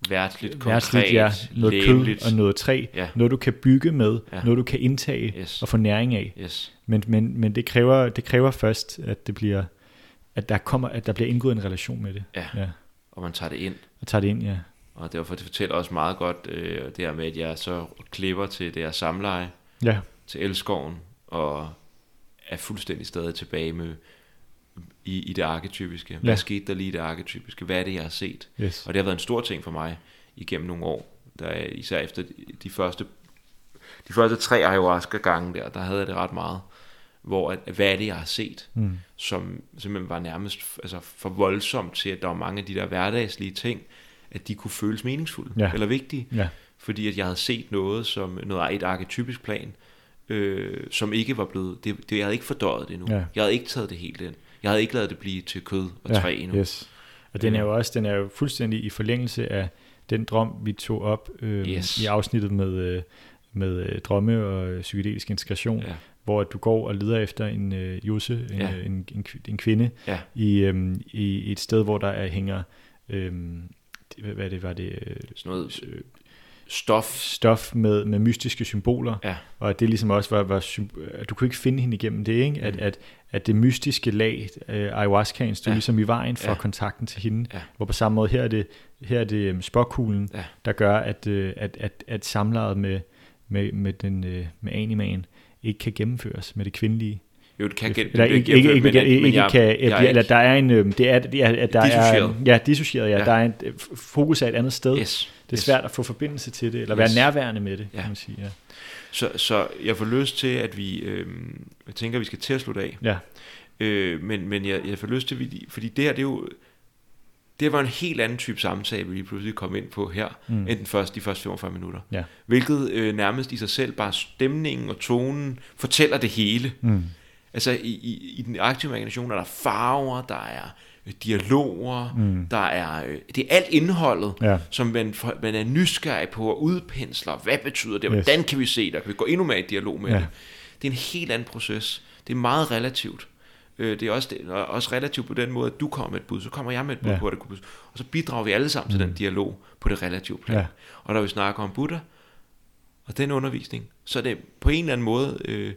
værtsligt, konkret, værtsligt, ja, noget læmeligt. kød og noget træ, Ja. noget du kan bygge med, Ja. noget du kan indtage Yes. og få næring af. Yes. Men, men, men det, kræver, det kræver først, at det bliver, at der kommer, at der bliver indgået en relation med det. Ja. ja. Og man tager det ind. Og tager det ind, ja. Og derfor det fortæller også meget godt øh, det her med, at jeg så klipper til det her samleje, Ja, til elskoven, og er fuldstændig stadig tilbage med i, i det arketypiske. Hvad Ja. skete der lige i det arketypiske? Hvad er det, jeg har set? yes. Og det har været en stor ting for mig igennem nogle år. Der er, især efter de, de første de første tre ayahuasca-gange der, der havde jeg det ret meget. Hvor, at, hvad er det, jeg har set? Mm. som simpelthen var nærmest altså, for voldsomt til, at der var mange af de der hverdagslige ting, at de kunne føles meningsfulde Ja. eller vigtige, Ja, fordi at jeg havde set noget som noget et arketypisk plan, øh, som ikke var blevet, det, det, jeg havde ikke fordøjet det endnu. Ja. Jeg havde ikke taget det helt ind. Jeg havde ikke lavet det blive til kød og ja træ endnu. yes. Og den er jo også den er jo fuldstændig i forlængelse af den drøm, vi tog op øh, Yes. i afsnittet med, øh, med øh, drømme og øh, psykedelisk integration, Ja. hvor at du går og leder efter en øh, Jose, en, Ja. en, en, en kvinde, Ja. i, øhm, i, et sted, hvor der er, hænger, det- hvad, hvad det var det, øh, Sådan noget øh, stof. stof med, med mystiske symboler, Ja. og at det ligesom også var, var at du kunne ikke finde hende igennem det, ikke? At, Mm. at, at det mystiske lag, øh, ayahuascaen, stod Ja. ligesom i vejen for Ja. kontakten til hende, Ja. hvor på samme måde her er det, her er det øhm, spåkuglen, Ja. der gør, at, øh, at, at, at samlejet med, med, med, den, øh, med animaen ikke kan gennemføres med det kvindelige. Jo, det kan eller det ikke, ikke, ikke, men ikke jeg- kan, jeg er eller der er en, øhm, det er, det er at der er, ja, dissocieret, ja, der er en, øh, fokus er et andet sted. Yes. Det er yes. svært at få forbindelse til det, eller Yes. være nærværende med det, Ja. kan man sige. Ja. Så, så jeg får lyst til, at vi, øh, jeg tænker, at vi skal til at slutte af. Ja. Øh, men, men jeg, jeg får lyst til, fordi- fordi det her, det er jo, det var en helt anden type samtale, vi lige pludselig kom ind på her, mm. End den første, de første 45 minutter. Ja. Hvilket øh, nærmest i sig selv, bare stemningen og tonen, fortæller det hele. Mm. Altså i, i, i den aktive imagination er der farver, der er dialoger, mm. der er, øh, det er alt indholdet, Ja. som man, man er nysgerrig på og udpensler. Hvad betyder det? Yes. Hvordan kan vi se det? Kan vi gå endnu mere i dialog med Ja. det? Det er en helt anden proces. Det er meget relativt. Øh, Det er også, det, også relativt på den måde, at du kommer med et bud, så kommer jeg med et bud Ja. på, det Og så bidrager vi alle sammen mm. til den dialog på det relative plan. Ja. Og når vi snakker om Buddha og den undervisning, så er det på en eller anden måde, øh,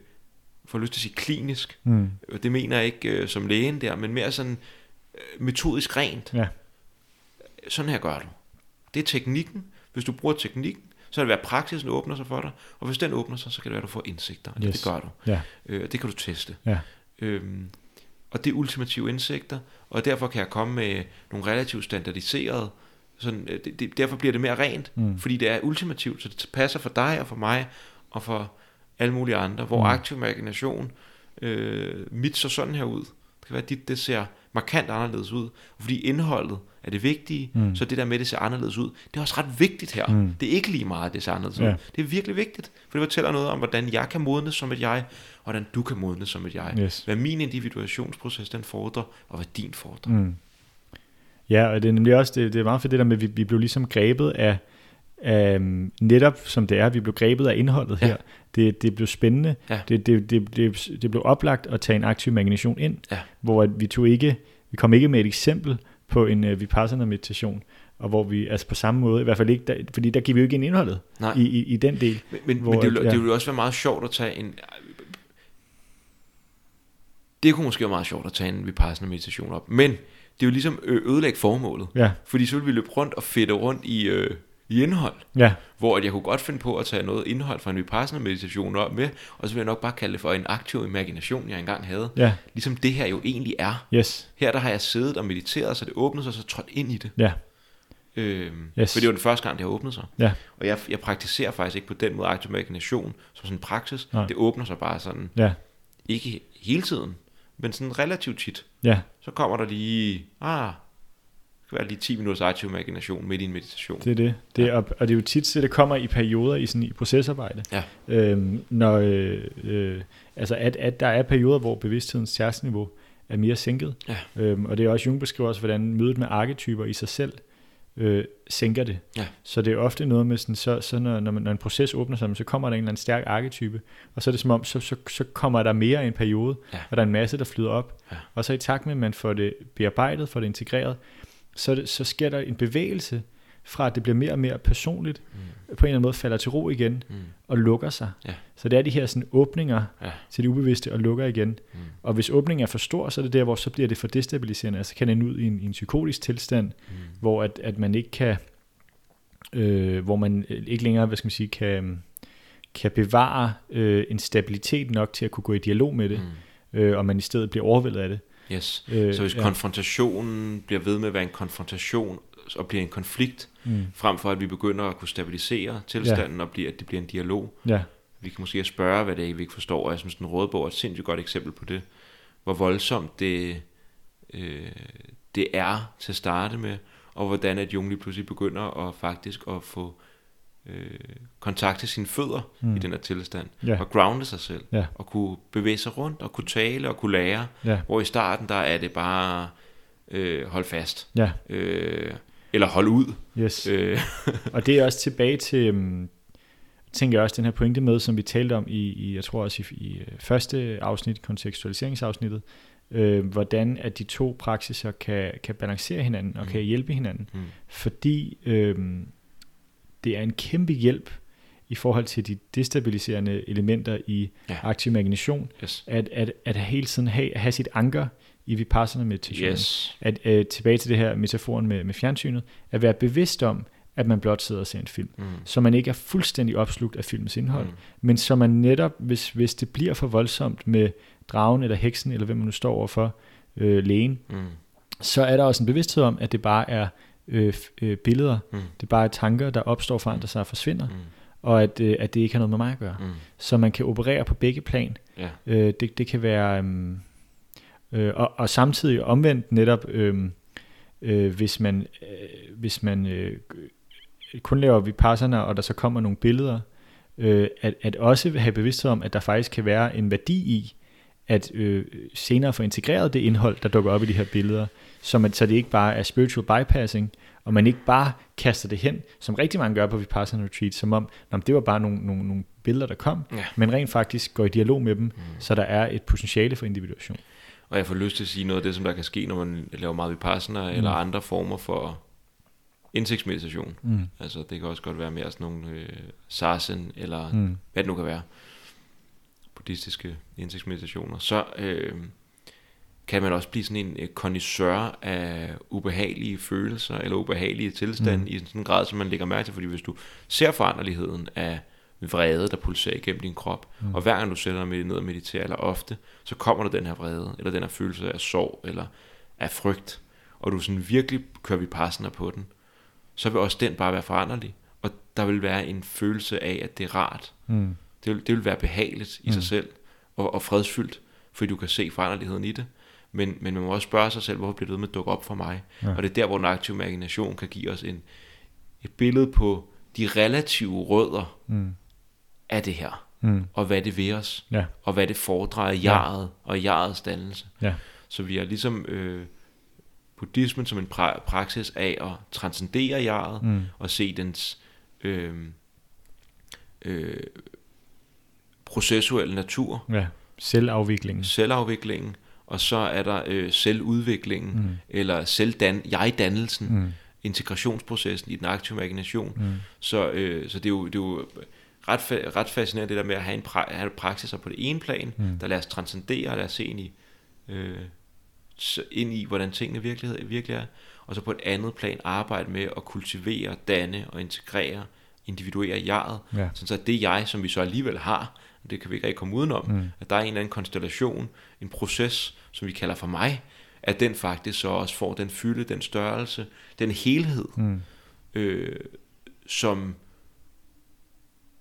for lyst til at sige klinisk, Mm. det mener jeg ikke øh, som lægen der, men mere sådan øh, metodisk rent. Ja. Sådan her gør du. Det er teknikken. Hvis du bruger teknikken, så er det være praksisen åbner sig for dig, og hvis den åbner sig, så kan det være, at du får indsigter, og Yes. det gør du. Ja. Øh, det kan du teste. Ja. Øhm, og det er ultimative indsigter, og derfor kan jeg komme med nogle relativt standardiserede, sådan, øh, det, det, derfor bliver det mere rent, Mm. fordi det er ultimativt, så det passer for dig og for mig, og for alle mulige andre, hvor mm. aktiv imagination, øh, mit så sådan her ud, det kan være, at dit det ser markant anderledes ud, fordi indholdet er det vigtige, Mm. så det der med, det ser anderledes ud, det er også ret vigtigt her. Mm. Det er ikke lige meget, at det ser anderledes Ja. ud. Det er virkelig vigtigt, for det fortæller noget om, hvordan jeg kan modnes som et jeg, og hvordan du kan modnes som et jeg. Yes. Hvad min individuationsproces den fordrer, og hvad din fordrer. Mm. Ja, og det er nemlig også, det, det er meget fedt det der med, at vi, vi blev ligesom grebet af, af, netop som det er, vi blev grebet af indholdet Ja. her. Det, det blev spændende. Ja. Det, det, det, det, det blev oplagt at tage en aktiv imagination ind, Ja. hvor vi tog ikke, vi kom ikke med et eksempel på en uh, vipassana meditation, og hvor vi, altså på samme måde, i hvert fald ikke, der, fordi der giver vi jo ikke ind i indholdet Nej. i, i, i den del. Men, men, Hvor men det, at- vil, ja. det vil også være meget sjovt at tage en... Det kunne måske være meget sjovt at tage en vipassana meditation op. Men det er jo ligesom ødelægge formålet. Ja, Fordi så vil vi løbe rundt og fedte rundt i, øh, i indhold. ja, Hvor at jeg kunne godt finde på at tage noget indhold fra en vipassana meditation op med, og så vil jeg nok bare kalde det for en aktiv imagination, jeg engang havde. ja, Ligesom det her jo egentlig er. yes, Her der har jeg siddet og mediteret, så det åbnede sig, så trådt ind i det. ja, Øhm, Yes. For det var den første gang, det har åbnet sig. ja, Og jeg, jeg praktiserer faktisk ikke på den måde aktiv imagination som sådan en praksis. Nej. Det åbner sig bare sådan, ja, ikke hele tiden, men sådan relativt tit. ja, Så kommer der lige, ah, det kan være lige 10 minutters aktiv imagination midt i en meditation. det er det. det og, og det er jo tit, så det kommer i perioder i sådan i procesarbejde. Ja. Øhm, når, øh, øh, altså at, at der er perioder, hvor bevidsthedens tærsniveau er mere sænket. Ja. Øhm, og det er også, Jung beskriver også, hvordan mødet med arketyper i sig selv øh, sænker det. Ja. Så det er ofte noget med sådan, så, så når, når, man, når en proces åbner sig, så kommer der en eller anden stærk arketype, og så er det som om, så, så, så kommer der mere i en periode, Ja. og der er en masse, der flyder op. Ja. Og så i takt med, at man får det bearbejdet, får det integreret, så, det, så sker der en bevægelse fra, at det bliver mere og mere personligt, Mm, på en eller anden måde falder til ro igen, mm, og lukker sig. Ja. Så det er de her sådan åbninger Ja. til det ubevidste og lukker igen. mm, Og hvis åbningen er for stor, så er det der, hvor så bliver det for destabiliserende. Altså kan ende ud i en, i en psykotisk tilstand, mm. hvor at, at man ikke kan, øh, hvor man ikke længere, hvad skal man sige, kan, kan bevare øh, en stabilitet nok til at kunne gå i dialog med det, Mm. øh, og man i stedet bliver overvældet af det. Yes. Øh, Så hvis ja. konfrontationen bliver ved med at være en konfrontation og bliver en konflikt, Mm. frem for at vi begynder at kunne stabilisere tilstanden og blive, at det bliver en dialog. Ja, Vi kan måske spørge, hvad det er, vi ikke forstår, og jeg synes, den rådbog er et sindssygt godt eksempel på det. Hvor voldsomt det, øh, det er til at starte med, og hvordan at Jung lige pludselig begynder at faktisk at få øh, kontakt til sine fødder Mm. i den her tilstand, Ja. og grounde sig selv, Ja. og kunne bevæge sig rundt, og kunne tale, og kunne lære, ja, hvor i starten, der er det bare, øh, hold fast, ja, øh, eller hold ud. yes. Øh, Og det er også tilbage til, um, tænker jeg også, den her pointe med, som vi talte om i, i jeg tror også i, i øh, første afsnit, kontekstualiseringsafsnittet, øh, hvordan at de to praksiser kan, kan balancere hinanden og Mm. kan hjælpe hinanden. mm, Fordi øh, det er en kæmpe hjælp i forhold til de destabiliserende elementer i Ja. aktiv imagination, yes. at, at, at hele tiden have, have sit anker i vipassana meditation. Yes. At øh, tilbage til det her metaforen med, med fjernsynet, at være bevidst om, at man blot sidder og ser en film. Mm. Så man ikke er fuldstændig opslugt af filmens indhold, Mm. men så man netop, hvis, hvis det bliver for voldsomt med dragen eller heksen, eller hvem man nu står overfor, øh, lægen, Mm. så er der også en bevidsthed om, at det bare er øh, øh, billeder, Mm. det bare er tanker, der opstår, forandrer sig og forsvinder, Mm. og at, øh, at det ikke har noget med mig at gøre. Mm. Så man kan operere på begge plan. Ja. Øh, det, det kan være, øhm, øh, og, og samtidig omvendt netop, øhm, øh, hvis man, øh, hvis man øh, kun laver vipassana, og der så kommer nogle billeder, øh, at, at også have bevidsthed om, at der faktisk kan være en værdi i, at øh, senere få integreret det indhold, der dukker op i de her billeder, så, man, så det ikke bare er spiritual bypassing, og man ikke bare kaster det hen, som rigtig mange gør på Vipassana Retreat, som om, nå, det var bare nogle, nogle, nogle billeder, der kom, Ja. men rent faktisk går i dialog med dem, mm. så der er et potentiale for individuation. Og jeg får lyst til at sige noget af det, som der kan ske, når man laver meget vipassana, mm. eller andre former for indsigtsmeditation. Mm. Altså det kan også godt være mere sådan nogle øh, sarsen, eller. Mm. hvad det nu kan være, buddhistiske indsigtsmeditationer, så øh, kan man også blive sådan en øh, connoisseur af ubehagelige følelser, eller ubehagelige tilstande, mm. I sådan en grad, som man lægger mærke til, fordi hvis du ser foranderligheden af vrede, der pulserer igennem din krop, mm. Og hver gang du sætter dig ned og mediterer, eller ofte, så kommer der den her vrede, eller den her følelse af sorg, eller af frygt, og du sådan virkelig kører vi passende på den, så vil også den bare være foranderlig, og der vil være en følelse af, at det er rart, Mm. det vil, det vil være behageligt i mm. sig selv og, og fredsfyldt, fordi du kan se foranderligheden i det. Men, men man må også spørge sig selv, hvorfor bliver det ved med at dukke op for mig? Ja. Ja. Og det er der, hvor den aktive imagination kan give os en, et billede på de relative rødder Mm. af det her, Mm. og hvad det vil os, Ja. og hvad det foredrejer jaret og jarets dannelse. Ja. Så vi er ligesom øh, buddhismen som en pra- praksis af at transcendere jaret, Mm. og se dens øh, øh, processuelle natur, Ja. Selvafviklingen. selvafviklingen, og så er der øh, selvudviklingen, mm. eller selvdan- jeg-dannelsen, Mm. integrationsprocessen i den aktive imagination. Mm. Så, øh, så det, er jo, det er jo ret, fa- ret fascinerende det der med at have en pra- have praksiser på det ene plan, Mm. der lader os transcendere, og lad os se ind i, øh, ind i, hvordan tingene virkelighed, virkelig er, og så på et andet plan arbejde med at kultivere, danne og integrere, individuere jeget, Ja. sådan så det jeg, som vi så alligevel har, det kan vi ikke rigtig komme udenom, Mm. at der er en eller anden konstellation, en proces, som vi kalder for mig, at den faktisk så også får den fylde, den størrelse, den helhed, Mm. øh, som,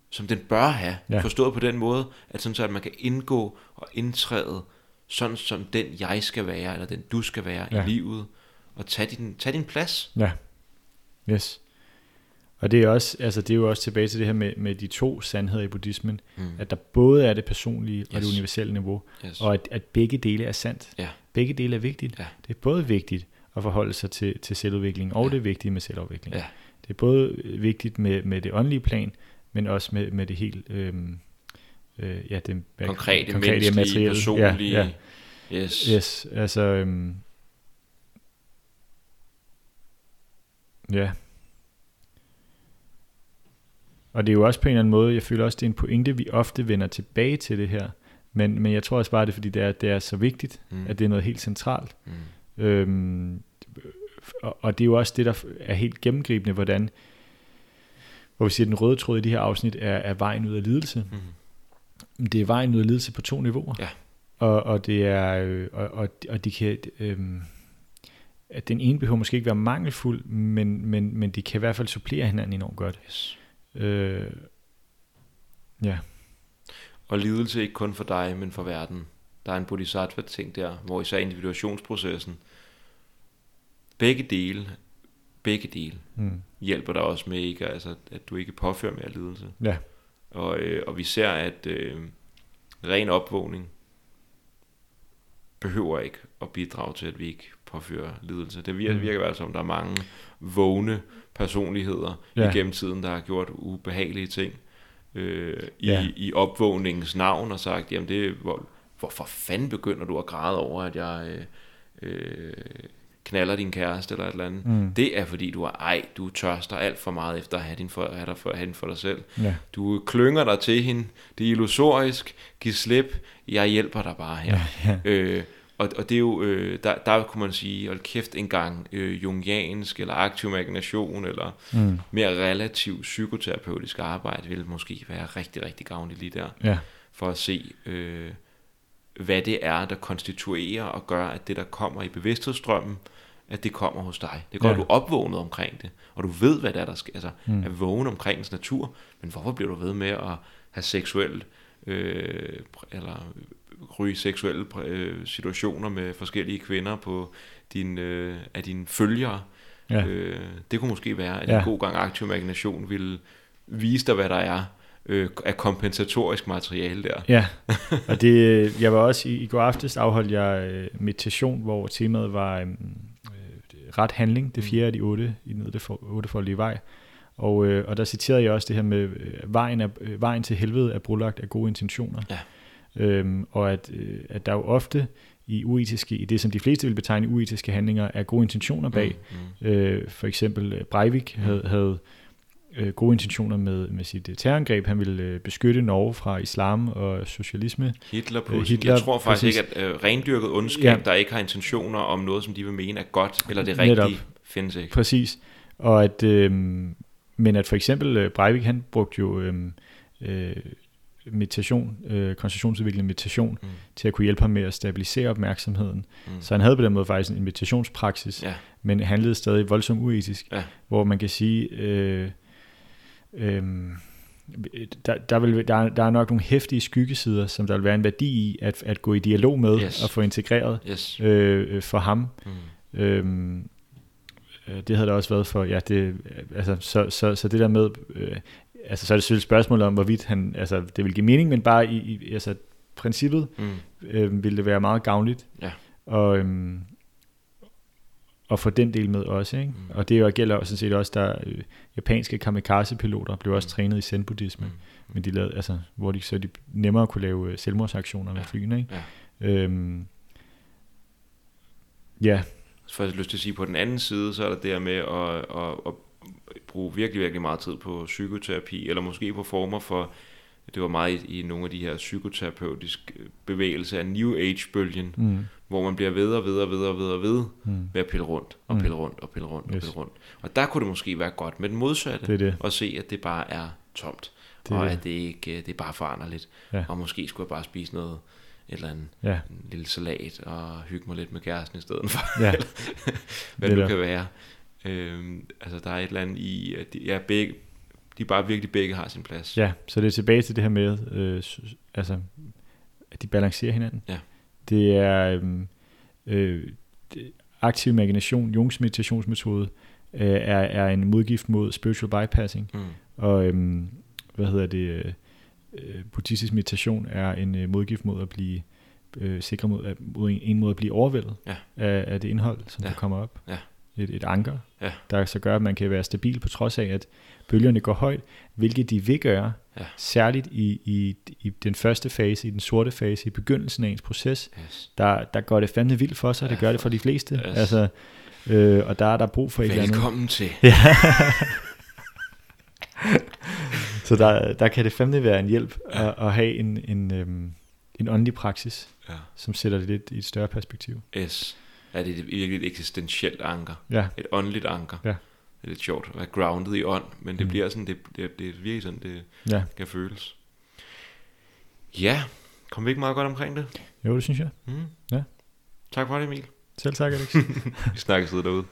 som den bør have. Ja. Forstået på den måde, at sådan så at man kan indgå og indtræde sådan som den jeg skal være, eller den du skal være. Ja. i livet, og tage din, tage din plads. Ja. Yes. Og det er, også, altså det er jo også tilbage til det her med, med de to sandheder i buddhismen, Mm. at der både er det personlige yes. og Yes. det universelle niveau, Yes. og at, at begge dele er sandt. Ja. Begge dele er vigtigt. Ja. Det er både vigtigt at forholde sig til, til selvudvikling, og Ja. det er vigtigt med selvudvikling. Ja. Det er både vigtigt med, med det åndelige plan, men også med, med det helt øhm, øh, ja, det, Konkrete, konkrete menneskelige, materielle. personlige. Ja, Yes. ja. Yes, altså... Øhm, ja. Og det er jo også på en eller anden måde, jeg føler også, det er en pointe, vi ofte vender tilbage til det her. Men, men jeg tror også bare, det er, fordi det er, det er så vigtigt, Mm. at det er noget helt centralt. Mm. Øhm, og, og det er jo også det, der er helt gennemgribende, hvordan, hvor vi siger, at den røde tråd i de her afsnit er, er vejen ud af lidelse. Mm. Det er vejen ud af lidelse på to niveauer. Ja. Og, og det er, øh, og, og, og de kan, øhm, at den ene behøver måske ikke være mangelfuld, men, men, men de kan i hvert fald supplere hinanden enormt godt. Yes. Øh, ja, Og lidelse ikke kun for dig, men for verden. Der er en bodhisattva-ting der, hvor især individuationsprocessen, begge dele, begge dele, mm, hjælper dig også med ikke, altså, at du ikke påfører mere lidelse. ja, Og, øh, og vi ser, at øh, ren opvågning behøver ikke at bidrage til, at vi ikke påfører lidelse. Det virker, Mm. virker i hvert fald som, der er mange vågne personligheder ja. Ja. igennem tiden, der har gjort ubehagelige ting øh, i, Ja. i opvågningens navn og sagt, jamen det, hvor, hvorfor fanden begynder du at græde over, at jeg øh, øh, knaller din kæreste eller et eller andet. mm, Det er fordi, du er ej, du tørster alt for meget efter at have, din for, have, dig for, have den for dig selv. ja, Du klynger dig til hende. Det er illusorisk. Giv slip. Jeg hjælper dig bare her. ja, ja, Øh, og, og det er jo, øh, der, der kunne man sige, hold kæft engang, øh, jungiansk eller aktiv imagination, eller mm, mere relativt psykoterapeutisk arbejde, ville måske være rigtig, rigtig gavnligt lige der, ja, for at se, øh, hvad det er, der konstituerer og gør, at det, der kommer i bevidsthedsstrømmen, at det kommer hos dig. Det går, Ja. du er opvågnet omkring det, og du ved, hvad det er, der sker. Altså, Mm. er vågen omkring dens natur, men hvorfor bliver du ved med at have seksuel, øh, eller ryge seksuelle øh, situationer med forskellige kvinder på din, øh, af dine følgere? ja, Øh, det kunne måske være, at Ja. en god gang aktiv imagination ville vise dig, hvad der er øh, af kompensatorisk materiale der. Ja, og det, jeg var også i, i går aftes afholdt jeg øh, meditation, hvor temaet var øh, ret handling, det fjerde af de otte i for, ottefoldige vej. Og, øh, og der citerede jeg også det her med, øh, vejen, er, øh, vejen til helvede er brulagt af gode intentioner. Ja. Øhm, og at, øh, at der jo ofte i uetiske, i det som de fleste vil betegne uetiske handlinger, er gode intentioner bag. Mm, mm. Øh, for eksempel øh, Breivik havde, havde øh, gode intentioner med, med sit øh, terrorangreb. Han ville øh, beskytte Norge fra islam og socialisme. Hitler på Øh, Hitler, Hitler, Jeg tror faktisk præcis. ikke, at øh, rendyrket ondskab, Ja. der ikke har intentioner om noget, som de vil mene er godt, eller det Netop. rigtige, findes ikke. Præcis. Og at, øh, men at for eksempel øh, Breivik, han brugte jo øh, øh, meditation, øh, koncentrationsudviklende meditation, Mm. til at kunne hjælpe ham med at stabilisere opmærksomheden. Mm. Så han havde på den måde faktisk en meditationspraksis, Ja. men handlede stadig voldsomt uetisk, Ja. hvor man kan sige, øh, øh, der, der, vil, der, er, der er nok nogle hæftige skyggesider, som der vil være en værdi i at, at gå i dialog med Yes. og få integreret Yes. øh, øh, for ham. Mm. Øhm, øh, det havde der også været for, ja, det, altså, så, så, så det der med, øh, altså, så er det selvfølgelig et spørgsmål om, hvorvidt han, altså, det vil give mening, men bare i, i altså, princippet Mm. øh, ville det være meget gavnligt. Ja. Og, øhm, og få den del med også, ikke? Mm. Og det jo gælder også sådan set også, der øh, japanske kamikaze-piloter blev også Mm. trænet i zen-buddhisme, Mm. men de lavede, altså, hvor de så de nemmere kunne lave øh, selvmordsaktioner med Ja. flyene, ikke? Ja. Øhm, ja, Så får jeg lyst til at sige, på den anden side, så er der det med at, at, at bruge virkelig, virkelig meget tid på psykoterapi, eller måske på former for, det var meget i, i nogle af de her psykoterapeutiske bevægelser af New Age-bølgen, mm, hvor man bliver ved og ved og ved og ved og ved mm, med at pille rundt, og Mm. pille rundt, og pille rundt, og pille rundt. Og der kunne det måske være godt med den modsatte, det det. og se, at det bare er tomt, Det og det. at det ikke det er bare foranderligt. Ja. Og måske skulle jeg bare spise noget, et eller andet, Ja, en lille salat, og hygge mig lidt med kæresten i stedet for, ja, hvad det nu Netop. kan være. Øhm, altså, der er et eller andet i, at de, ja, begge, de bare virkelig begge har sin plads. ja. Så det er tilbage til det her med, øh, altså, at de balancerer hinanden. Ja. Det er øhm, øh, det- aktiv imagination, Jungs meditationsmetode, øh, er, er en modgift mod spiritual bypassing. Mm. Og øhm, hvad hedder det? Øh, øh, buddhistisk meditation er en øh, modgift mod at blive øh, sikre mod, at, mod en, en måde at blive overvældet Ja. af, af det indhold, som Ja. der kommer op. Ja. Et, et anker, Ja. der så gør, at man kan være stabil på trods af, at bølgerne går højt, hvilket de vil gøre, Ja. særligt i, i, i den første fase, i den sorte fase, i begyndelsen af ens proces, Yes. der, der går det fandme vildt for sig, Ja, det gør det for de fleste. Yes. Altså, øh, og der er der brug for et eller andet. Velkommen til. Ja. så der, der kan det fandme være en hjælp Ja. at, at have en, en, øhm, en åndelig praksis, Ja. som sætter det lidt i et større perspektiv. Yes. Ja, det er virkelig et eksistentielt anker. Ja, Et åndeligt anker. Ja. Det er lidt sjovt at være grounded i ånd, men det Mm. bliver sådan, det, det, det er virkelig sådan, det ja. kan føles. Ja, kom vi ikke meget godt omkring det? Jo, det synes jeg. Mm. Ja. Tak for det, Emil. Selv tak, Alex. Vi snakkes ved derude.